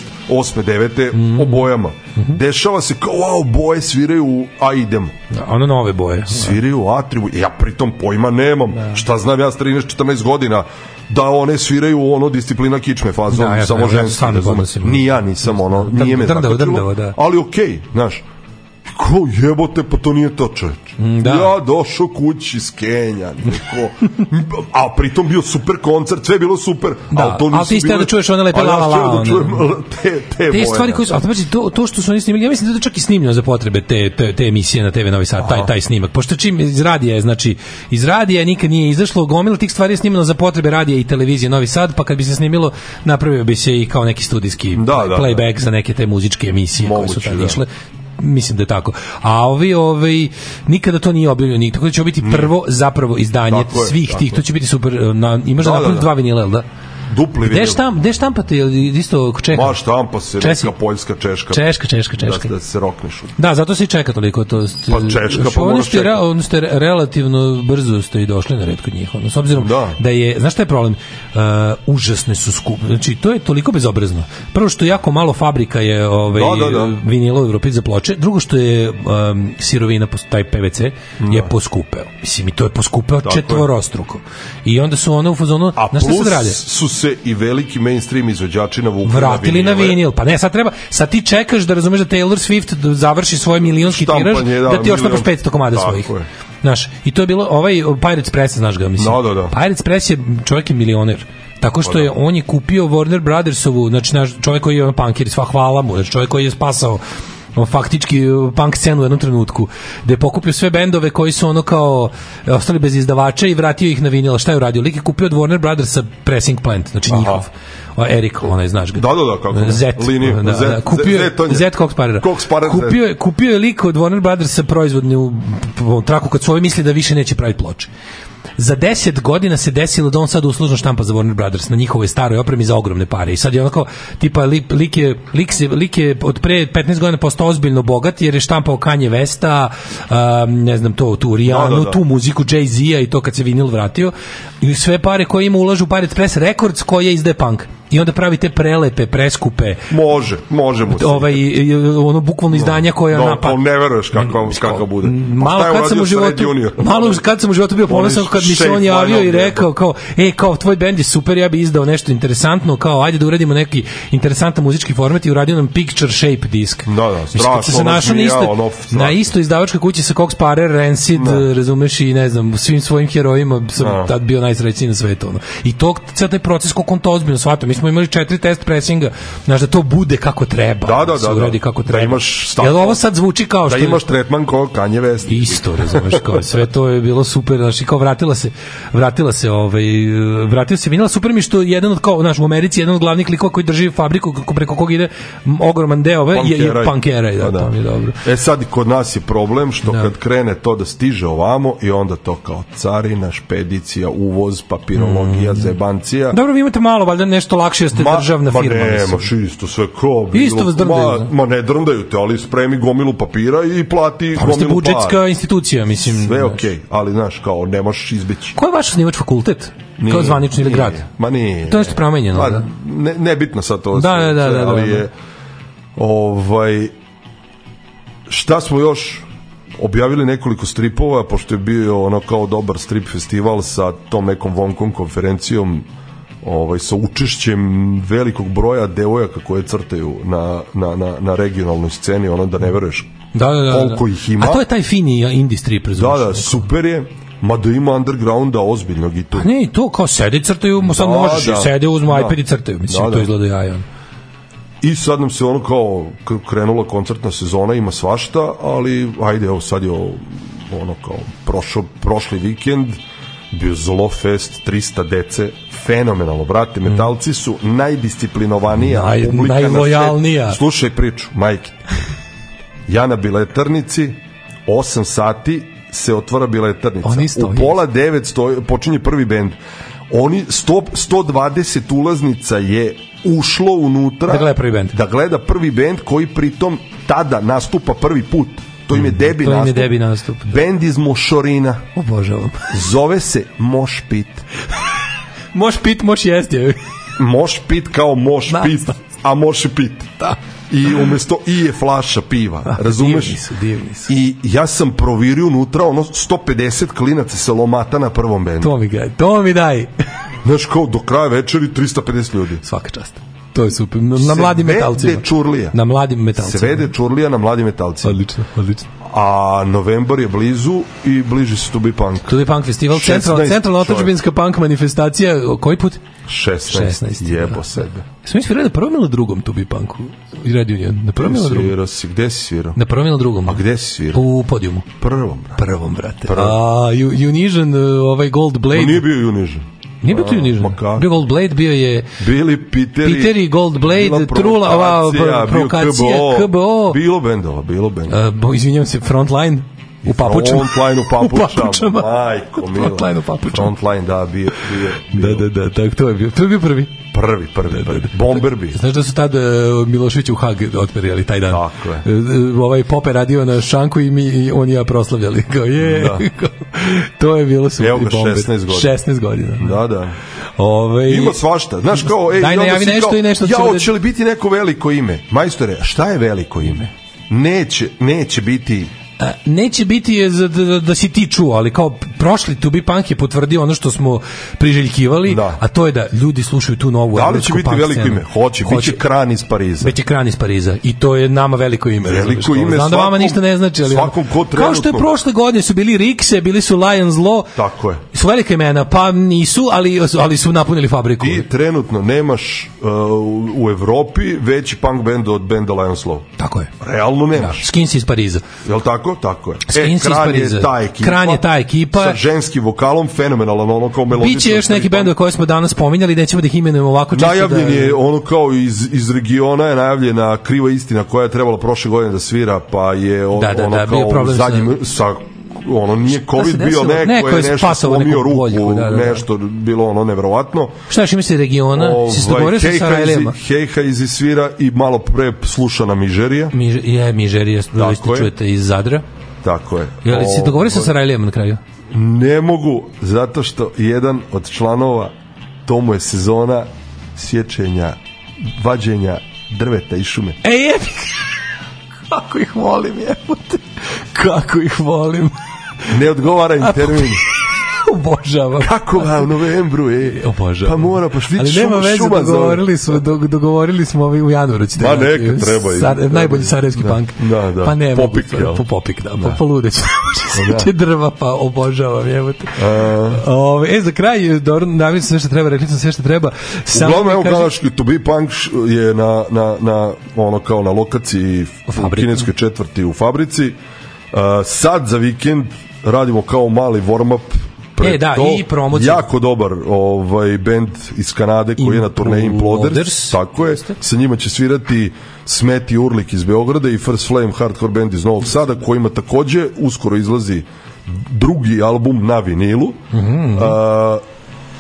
9. Mm. o bojama. Mm -hmm. Dešava se kao, wow, boje sviraju u A idemo. Da, ono nove boje. Da. Sviraju u Atribu. Ja pritom pojma nemam. Da. Šta znam ja s 13-14 godina da one sviraju ono disciplina kičme fazom da, ja, samo ja, ženski. Ja, da Ni ja nisam ono, nije me drndavo, drndavo, da. Ali okej, okay, znaš ko jebote, pa to nije to čoveč. Mm, da. Ja došao kući iz Kenja, neko, a pritom bio super koncert, sve je bilo super, da, ali to nisu ali ti bile... da čuješ one lepe la la la. Ja da čujem te, te, te stvari koje su, ali znači, to, to što su oni snimili, ja mislim da je to čak i snimljeno za potrebe te, te, te emisije na TV Novi Sad, taj, taj snimak, pošto čim iz radija je, znači, iz radija nikad nije izašlo, gomila tih stvari je snimljeno za potrebe radija i televizije Novi Sad, pa kad bi se snimilo, napravio bi se i kao neki studijski da, da, da. playback da. za neke te muzičke emisije Moguće, koje su tad da. išle mislim da je tako. A ovi, ovaj, nikada to nije objavljeno nikada. Tako da će biti prvo zapravo izdanje tako svih je, tih. To će biti super. Eh, na, imaš da, da, da, da. dva vinila, da? dupli vinil. Gde štamp, gde štampate ili isto ako čeka? Ma štampa se Česi. neka poljska, češka. Češka, češka, da, češka. Da, da se rokneš. Da, zato se i čeka toliko to. Pa češka, pa moraš čekati. Re, oni ste relativno brzo ste i došli na red kod njih. Ono, s obzirom da. da je, znaš šta je problem? Uh, užasne su skup. Znači, to je toliko bezobrazno. Prvo što jako malo fabrika je ovaj, da, da, da. vinila u Evropi za ploče. Drugo što je um, sirovina, taj PVC, da. je poskupeo. Mislim, i to je poskupeo Tako četvorostruko. Je. I onda su ono u fazonu, A znaš šta se radi? su se i veliki mainstream izvođači na navukli Vratili na vinil. na vinil. Pa ne, sad treba, sad ti čekaš da razumeš da Taylor Swift završi svoj milionski tiraž, da, da ti oštapaš 500 komada Tako svojih. Je. Znaš, i to je bilo ovaj Pirates Press, znaš ga, mislim. No, da, da. da. Pirates Press je čovjek je milioner. Tako što pa je da. on je kupio Warner Brothersovu, znači naš čovjek koji je on punkir, sva hvala mu, znači čovjek koji je spasao on faktički e, punk scenu u jednom trenutku, gde je pokupio sve bendove koji su ono kao e, ostali bez izdavača i vratio ih na vinila. Šta je uradio? Lik je kupio od Warner Brothersa Pressing Plant, znači Aha. njihov. O, Erik, onaj, znaš ga. Da, da, da, kako. E, Zet. Liniju. Da, Zet, da, kupio, Zet, Zet, Zet Cox Parera. Cox Parera. Kupio, kupio je lik od Warner Brothersa proizvodnju traku kad su ovi misli da više neće praviti ploče za 10 godina se desilo da on sad uslužno štampa za Warner Brothers na njihovoj staroj opremi za ogromne pare. I sad je onako, tipa, li, lik, je, lik, se, lik je od pre 15 godina postao ozbiljno bogat jer je štampao Kanye Vesta, um, ne znam to, tu Rihanna, da, da, da. tu muziku Jay-Z-a i to kad se vinil vratio. I sve pare koje ima ulažu u Pirate Press Records koje izdaje punk i onda pravi te prelepe, preskupe. Može, može mu se. Ovaj, ono bukvalno izdanja no, koja no, napa... Ne veruješ kako, kako bude. Pa malo kad sam u životu, malo kad sam u životu bio ponosan kad mi se on javio i rekao kao, e, kao, tvoj bend je super, ja bi izdao nešto interesantno, kao, ajde da uradimo neki interesantan muzički format i uradio nam picture shape disk. Da, da, strašno. se našao na isto, na da. isto izdavačka kuća sa Cox Parer, Rancid, no. Da. razumeš, i ne znam, svim svojim herojima sam no. Da. tad bio najsrećniji na svetu. Ono. I to, cel taj proces, koliko on to ozbiljno shvatio, mislim, smo imali četiri test presinga, znaš da to bude kako treba. Da, da, da. Da, da, uradi kako da treba. Da imaš stav. Jel ovo sad zvuči kao da što... Da imaš tretman kao Kanje West. Isto, razumeš, kao sve to je bilo super, znaš, i kao vratila se, vratila se, ovaj, vratila se Vinila, super mi što jedan od, kao, znaš, u Americi, jedan od glavnih likova koji drži fabriku preko koga ide ogroman deo, ove, je, je pankeraj, da, pa da, to mi je dobro. E sad, kod nas je problem što da. kad krene to da stiže ovamo i onda to kao carina, špedicija, uvoz, papirologija, mm. zebancija. Dobro, vi imate malo, valjda nešto lako lakše ste ma, državna ma firma. Ma ne, maš isto sve ko. Bilo, isto vas drndaju. Ma, ma ne drndaju te, ali spremi gomilu papira i plati pa, gomilu para. budžetska institucija, mislim. Sve okej, okay, ali znaš, kao, ne možeš izbeći. Ko je vaš snimač fakultet? Nije, kao zvanični nije, ili grad? Ma nije. To je što promenjeno, pa, da? Ne, nebitno sad to. Da, sve, da, da, da, ali da, da. je, ovaj, šta smo još objavili nekoliko stripova, pošto je bio ono kao dobar strip festival sa tom nekom Vonkon konferencijom ovaj, sa učešćem velikog broja devojaka koje crtaju na, na, na, na regionalnoj sceni, ono da ne veruješ da, da, da, da. koliko da. ih ima. A to je taj fini industry, prezumiješ. Da, da, super je. Ma da ima undergrounda ozbiljnog i to. A ne, to kao sede crtaju, da, sad možeš da, sede, uzmu da, iPad i crtaju. Mislim, da, da. to izgleda jajan. I sad nam se ono kao krenula koncertna sezona, ima svašta, ali ajde, evo sad je ono kao prošo, prošli vikend, bio fest, 300 dece, fenomenalno, brate, metalci su najdisciplinovanija Naj, publika najlojalnija. Na Slušaj priču, majke. Ja na biletarnici, 8 sati se otvara biletarnica. Oni isto, U pola 9 stoji, počinje prvi bend. Oni stop, 120 ulaznica je ušlo unutra da gleda prvi bend. Da gleda prvi bend koji pritom tada nastupa prvi put To im je mm, debi nastup. To im je debi nastup. Da. Bend iz Mošorina. Obožavam. Zove se Moš Pit. moš Pit, Moš jesti. moš Pit kao Moš da, Pit, a Moš Pit. Da. I umesto i je flaša piva, da, razumeš? Divni su, divni su. I ja sam provirio unutra ono 150 klinaca se lomata na prvom bendu. To mi daj, to mi daj. Znaš kao, do kraja večeri 350 ljudi. Svaka čast. To je super. Na Sve mladim metalcima. Svede Čurlija. Na mladim metalcima. Svede Čurlija na mladim metalcima. Odlično, odlično. A novembar je blizu i bliži se Tubi Punk. Tubi Punk festival, central, centralna otačbinska punk manifestacija, koji put? 16. 16 da. jebo da. sebe. Smo mi svirali na prvom ili drugom Tubi Punku? I Radio Union. Na prvom ili drugom? Svirao si. Gde si svirao? Na prvom ili drugom? A gde si svirao? U podijumu. Prvom, brate. Prvom, brate. Prvom. A, Unision, ovaj Gold Blade. On nije bio Unision. Nije bio Trio pa, Nižan. Bio Blade, bio je... Bili Piteri. Piteri, Blade, Trula, ova provokacija, KBO. KBO. Bilo bendova, bilo bendova. Uh, e, izvinjam se, Frontline. U papučama. Frontline u papučama. u papučama. Majko, mila. Frontline u papučama. Frontline, da, bio. bio, Da, da, da, tako to je bio. To je bio prvi. Prvi, prvi, da, Da, da. Bomber bi. Znaš da su tad e, Milošević u Hag otperijali taj dan. Tako je. E, e, ovaj Pope radio na šanku i mi i on i ja proslavljali. Kao je. Da. to je bilo su Evo ga, 16 godina. 16 godina. Da, da. Ove, ovaj, Ima svašta. Znaš kao, ej, daj, najavi nešto kao, i nešto. Ja, da- hoće li biti neko veliko ime? Majstore, šta je veliko ime? Neće, neće biti neće biti da, da, da si ti čuo, ali kao prošli tu bi punk je potvrdio ono što smo priželjkivali, da. a to je da ljudi slušaju tu novu da li će biti veliko ime? Hoće, Hoće, biće kran iz Pariza. Biće kran iz Pariza i to je nama veliko ime. Veliko ime Znam da svakom, da vama ništa ne znači, ali svakom ko trenutno. Kao što je prošle godine su bili Rikse, bili su Lions Law. Tako je. Su velike imena, pa nisu, ali, ali su napunili fabriku. I trenutno nemaš uh, u Evropi veći punk bend od benda Lions Law. Tako je. Realno nemaš. Da. Skins iz Pariza. Jel tako? tako, tako je. e, Kran je ta ekipa. Kran je ta ekipa. Sa ženskim vokalom, fenomenalan, ono kao melodično. Biće još neki bendovi koje smo danas pominjali, nećemo da ih imenujemo ovako čisto da- najavljen da... je, ono kao iz, iz regiona je najavljena Kriva istina koja je trebala prošle godine da svira, pa je on, da, da, ono da, kao bio problem zadnjim, sa, sa ono nije covid bio neko, neko je nešto slomio ruku boljku, da, da, da. nešto bilo ono neverovatno šta još imaš regiona si se ovaj, dogovorio sa Sarajevima Hejha iz Isvira i malo pre slušana Mižerija Mi, je Mižerija da ste čujete iz Zadra tako je je li se ovaj, dogovorio sa ovaj. Sarajevima na kraju ne mogu zato što jedan od članova tomu je sezona sjećenja vađenja drveta i šume e je kako ih volim jebote kako ih volim Ne odgovara im termin. obožavam. Kako ga u novembru e? Obožavam. Pa mora, pa štit Ali nema veze, dogovorili, smo, do, dogovorili smo u januaru. Ćete pa neka, treba. Sar, treba da, najbolji da. sarajevski da, punk. Da, da. Pa ne, popik, mogu, pa- po, pa popik, da. da. Pa, pa ludeć. da. drva, pa obožavam. Evo te. Uh, e, za kraj, dobro, navim sam sve što treba, rekli sam sve što treba. Sam uglavnom, evo, da kažem, kao To bi Punk je na, na, na, ono, kao na lokaciji u kineskoj četvrti u fabrici. Uh, sad za vikend radimo kao mali warm-up pre e, da, to, i promocija. Jako dobar ovaj bend iz Kanade koji In, je na turneji Imploders, Imploders, tako je. Sa njima će svirati Smeti Urlik iz Beograda i First Flame Hardcore bend iz Novog Sada, koji ima takođe uskoro izlazi drugi album na vinilu. Mm -hmm. A,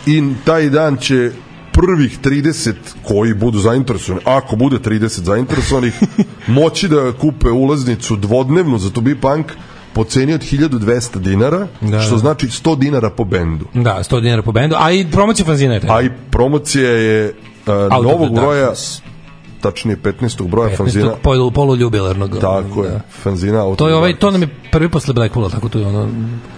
I taj dan će prvih 30 koji budu zainteresovani, ako bude 30 zainteresovanih, moći da kupe ulaznicu dvodnevnu za To Be Punk, po ceni od 1200 dinara, da, što da. znači 100 dinara po bendu. Da, 100 dinara po bendu, a i promocija fanzina je taj. A i promocija je uh, novog broja tačnije 15. broja 15. fanzina. Polu, poluljubilarnog. Tako je, da. fanzina. Auto To, je ovaj, to nam je prvi posle Blackpoola, tako to je ono...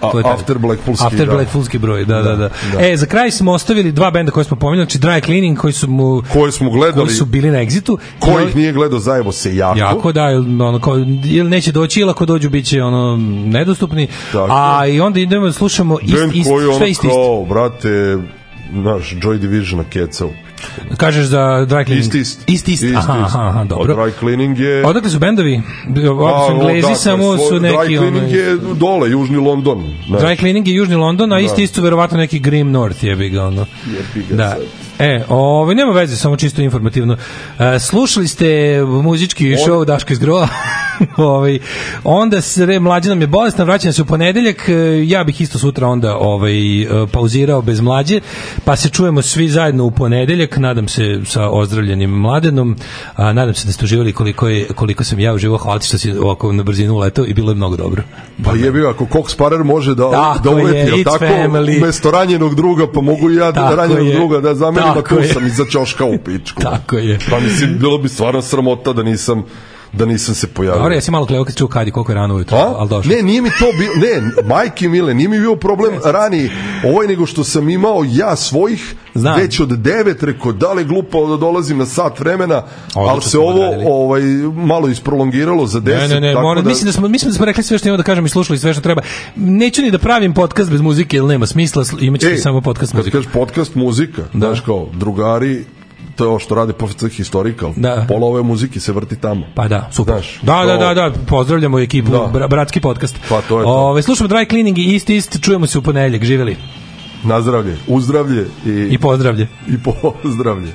To je taj, after Blackpoolski, after da. Blackpoolski broj, da, da, da, da. da. E, za kraj smo ostavili dva benda koje smo pominjali, znači Dry Cleaning, koji su mu... Koje smo gledali. Koji su bili na Exitu. Kojih nije gledao zajevo se jako. Jako, da, ili, ono, ko, ili neće doći, ili ako dođu, biće ono, nedostupni. Tako. A i onda idemo, da slušamo ist, ist, sve ist, ist. Band koji ono kao, brate, naš Joy Division na Kecao Kažeš za dry cleaning. Ist, ist. Ist, ist. ist aha, aha, aha, pa dobro. A dry cleaning je... Odakle su bendovi? Odakle su pa, Englezi, dakle, samo su neki... Dry cleaning onaj... je dole, Južni London. Znaš. Dry cleaning je Južni London, a da. ist, ist su verovatno neki Grim North, jebi ga, ono. Jebi ga da. sad. E, ovo, nema veze, samo čisto informativno. E, slušali ste muzički On... show Daško iz Grova. ovaj, onda se mlađa nam je bolesna, vraćam se u ponedeljak. E, ja bih isto sutra onda ovaj, e, pauzirao bez mlađe, pa se čujemo svi zajedno u ponedeljak, nadam se sa ozdravljenim mladenom. A, nadam se da ste uživali koliko, je, koliko sam ja uživao. Hvala ti što si ovako na brzinu uletao i bilo je mnogo dobro. Pa je bio, ako Cox Parer može da, tako da uleti, je, tako, family. umesto ranjenog druga, pa mogu i ja da ranjenog je. druga da zamenim Tako tu sam iza čoška u pičku. Tako je. Pa mislim, bilo bi stvarno sramota da nisam da nisam se pojavio. Dobro, jesi malo kleo kad čuo kad koliko je rano ujutro, pa? al došao. Ne, nije mi to bilo, ne, majke mile, nije mi bio problem rani ovaj nego što sam imao ja svojih Znam. već od 9 reko da li glupo da dolazim na sat vremena, al se ovo odradili. ovaj malo isprolongiralo za 10. Ne, ne, ne, tako mora, da... mislim da smo mislim da smo rekli sve što imamo da kažem i slušali sve što treba. Neću ni da pravim podcast bez muzike, jer nema smisla, imaćete samo podcast muzika. Kad kažeš podcast muzika, da. znaš kao drugari to što rade Pofica Historical. Da. Pola ove muzike se vrti tamo. Pa da, super. Znaš, da, to... da, da, da, da, pozdravljamo ekipu, da. Bra, bratski podcast. Pa to je to. Ove, slušamo Dry Cleaning i isti, isti, čujemo se u ponedeljak, živeli. Nazdravlje, uzdravlje i... I pozdravlje. I pozdravlje.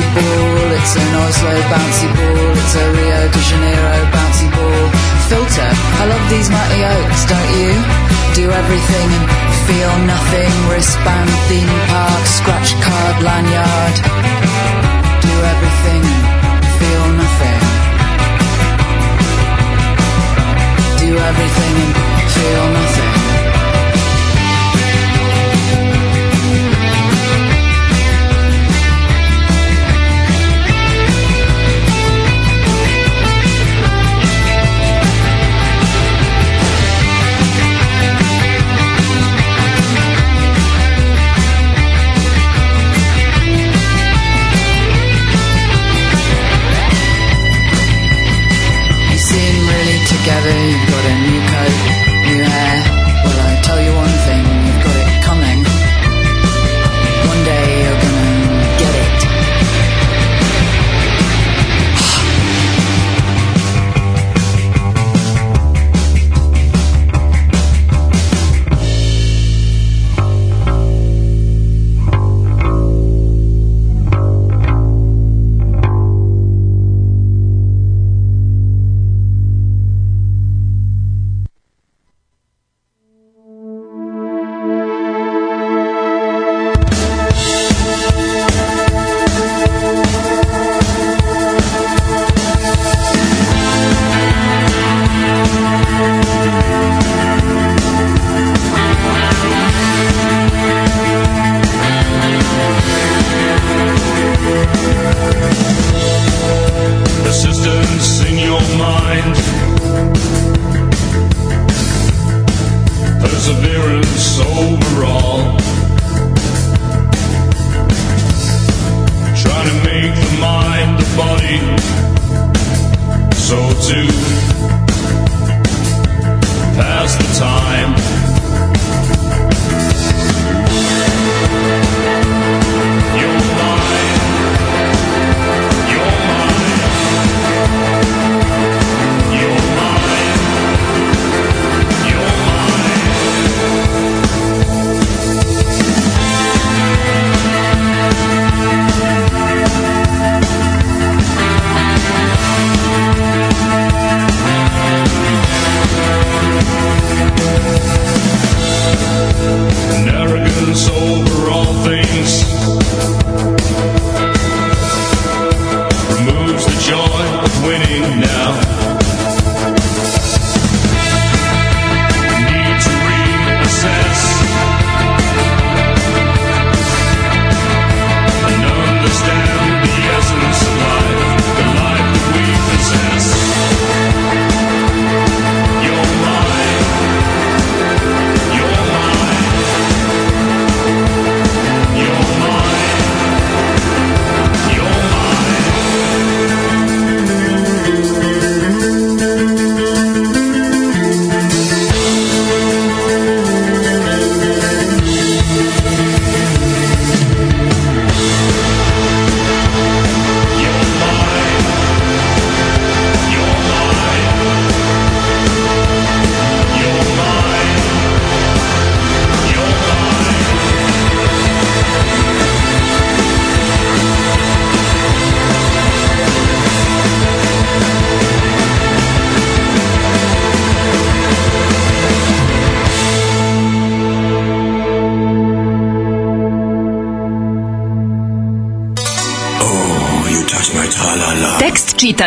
bouncy ball. It's an Oslo bouncy ball. It's a Rio de Janeiro bouncy ball. Filter. I love these mighty oaks, don't you? Do everything and feel nothing. Wristband, theme park, scratch card, lanyard. Do everything and feel nothing. Do everything and feel nothing.